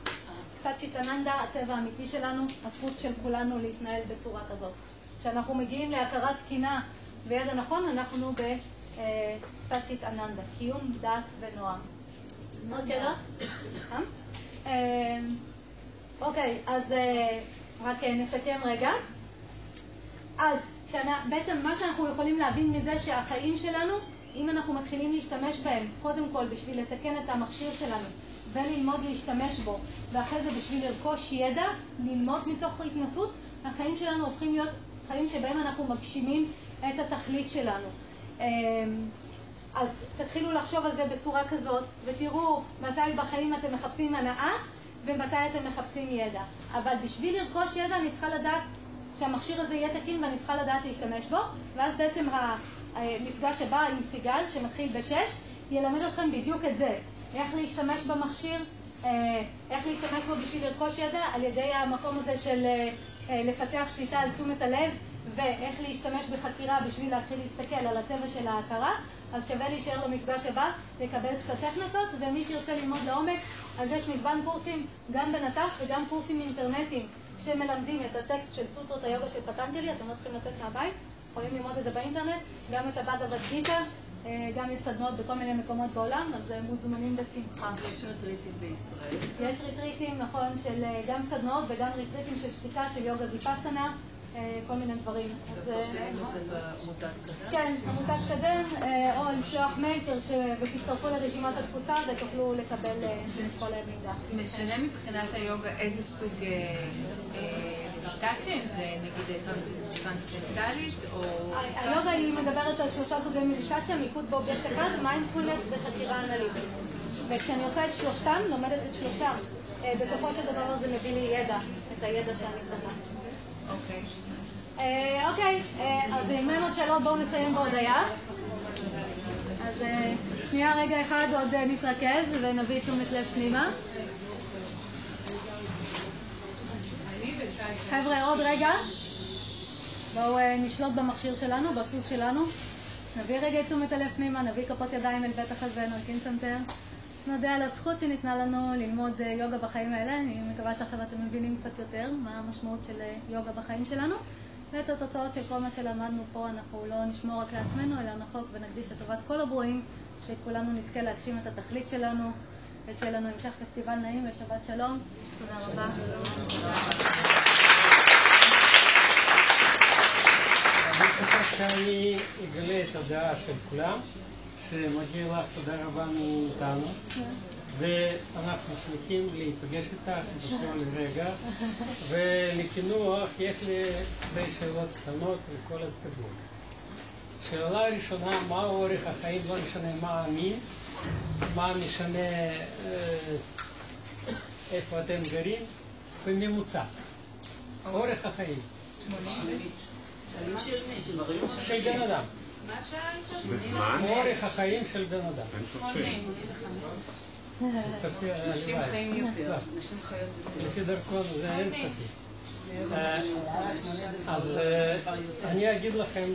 קצת שיטננדה, הטבע האמיתי שלנו, הזכות של כולנו להתנהל בצורה כזאת. כשאנחנו מגיעים להכרת תקינה וידע נכון, אנחנו בקצת שיטננדה, קיום דעת ונועם. עוד שאלה? אה? אה, אוקיי, אז אה, רק נסכם רגע. אז בעצם מה שאנחנו יכולים להבין מזה שהחיים שלנו, אם אנחנו מתחילים להשתמש בהם, קודם כל בשביל לתקן את המכשיר שלנו, וללמוד להשתמש בו, ואחרי זה בשביל לרכוש ידע, ללמוד מתוך התנסות, החיים שלנו הופכים להיות חיים שבהם אנחנו מגשימים את התכלית שלנו. אמ, אז תתחילו לחשוב על זה בצורה כזאת, ותראו מתי בחיים אתם מחפשים הנאה ומתי אתם מחפשים ידע. אבל בשביל לרכוש ידע אני צריכה לדעת שהמכשיר הזה יהיה תקין ואני צריכה לדעת להשתמש בו, ואז בעצם המפגש הבא עם סיגל, שמתחיל בשש, ילמד אתכם בדיוק את זה. איך להשתמש במכשיר, אה, איך להשתמש בו בשביל לרכוש ידע, על ידי המקום הזה של אה, אה, לפתח שליטה על תשומת הלב, ואיך להשתמש בחקירה בשביל להתחיל להסתכל על הטבע של ההכרה, אז שווה להישאר למפגש הבא, לקבל קצת טכניקות, ומי שירצה ללמוד לעומק, אז יש מגוון קורסים, גם בנת"ח וגם קורסים אינטרנטיים, שמלמדים את הטקסט של סוטרות היוגה של פטנג'לי, אתם לא צריכים לצאת מהבית, יכולים ללמוד את זה באינטרנט, גם את הבהגווד גיטה, אה, גם יש סדנות בכל מיני מקומות בעולם, אז אה, מוזמנים בשמחה. יש ריטריטים בישראל. יש ריטריטים, נכון, של אה, גם סדנאות וגם ריטריטים של שתיקה, של יוגה ויפאסנה, כל מיני דברים. ופרסמים את זה בעמותת קדן? כן, עמותת קדן, או לשלוח מייל ותצטרפו לרשימת התפוצה ותוכלו לקבל את כל המידע. משנה מבחינת היוגה איזה סוג... מדיטציה, אם זה נגיד טרנסצנדנטלית או... היוגה היא מדברת על שלושה סוגי מדיטציה, מיקוד באובייקט אחד, מיינדפולנס וחקירה אנליטית. וכשאני עושה את שלושתם, לומדת את שלושם, אה, בסופו של דבר זה מביא לי ידע, את הידע שאני צריכה. אוקיי. אה, אוקיי, אה, אז אין עוד שאלות בואו נסיים בהודיה. אז שנייה רגע אחד עוד נתרכז ונביא תשומת לב פנימה. חבר'ה, עוד רגע. בואו אה, נשלוט במכשיר שלנו, בסוס שלנו. נביא רגע את תשומת הלב פנימה, נביא כפות ידיים אל בית החזה, נרכין סנטר. נודה על הזכות שניתנה לנו ללמוד אה, יוגה בחיים האלה. אני מקווה שעכשיו אתם מבינים קצת יותר מה המשמעות של אה, יוגה בחיים שלנו. ואת התוצאות של כל מה שלמדנו פה אנחנו לא נשמור רק לעצמנו, אלא נחוק ונקדיש לטובת כל הברואים, שכולנו נזכה להגשים את התכלית שלנו, ושיהיה לנו המשך פסטיבל נעים ושבת שלום. תודה רבה. אני חושב שאני אגלה את הדעה של כולם, שמגיע לך תודה רבה מאיתנו, ואנחנו שמחים להיפגש איתך בכל רגע, ולקינוח יש לי שתי שאלות קטנות לכל הציבור. שאלה ראשונה, מה אורך החיים, לא משנה מה המין, מה משנה אה, איפה אתם גרים, בממוצע. אורך החיים. של בן אדם. מה שאלת? אורך החיים של בן אדם. נשים חיים יותר, נשים חיות יותר. לפי דרכון זה אין ספק. אז אני אגיד לכם,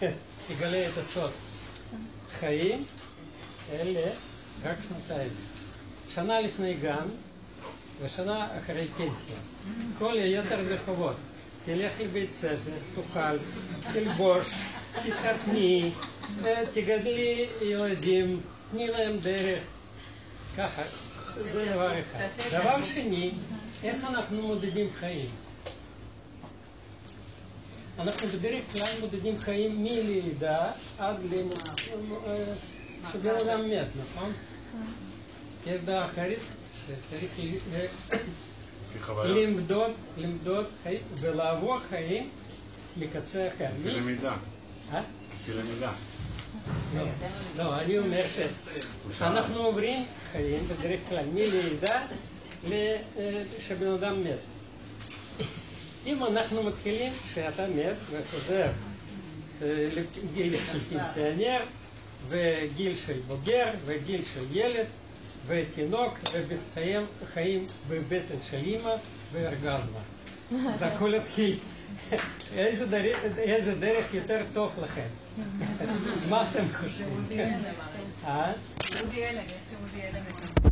אגלה את הסוד. חיים אלה רק שנתיים. שנה לפני גן ושנה אחרי פנסיה. כל היתר זה חובות. תלך לבית ספר, תאכל, תלבוש, תתחתני, תגדלי ילדים, תני להם דרך. ככה, זה דבר אחד. דבר שני, איך אנחנו מודדים חיים? אנחנו בדרך כלל מודדים חיים מלידה עד שבן אדם מת, נכון? יש דעה אחרת שצריך למדוד, למדוד חיים ולעבור חיים מקצה אחר. לפי למידה. אה? לפי למידה. לא, לא, אני אומר שאנחנו עוברים חיים בדרך כלל מלידה שבן אדם מת. אם אנחנו מתחילים שאתה מת וחוזר לגיל של פנסיונר וגיל של בוגר וגיל של ילד ותינוק ומסיים חיים בבטן של אימא וארגזמה. זה הכל התחיל. איזה דרך, איזה דרך יותר טוב לכם? מה אתם חושבים? אמר. וודי אלן, יש לי וודי אלן.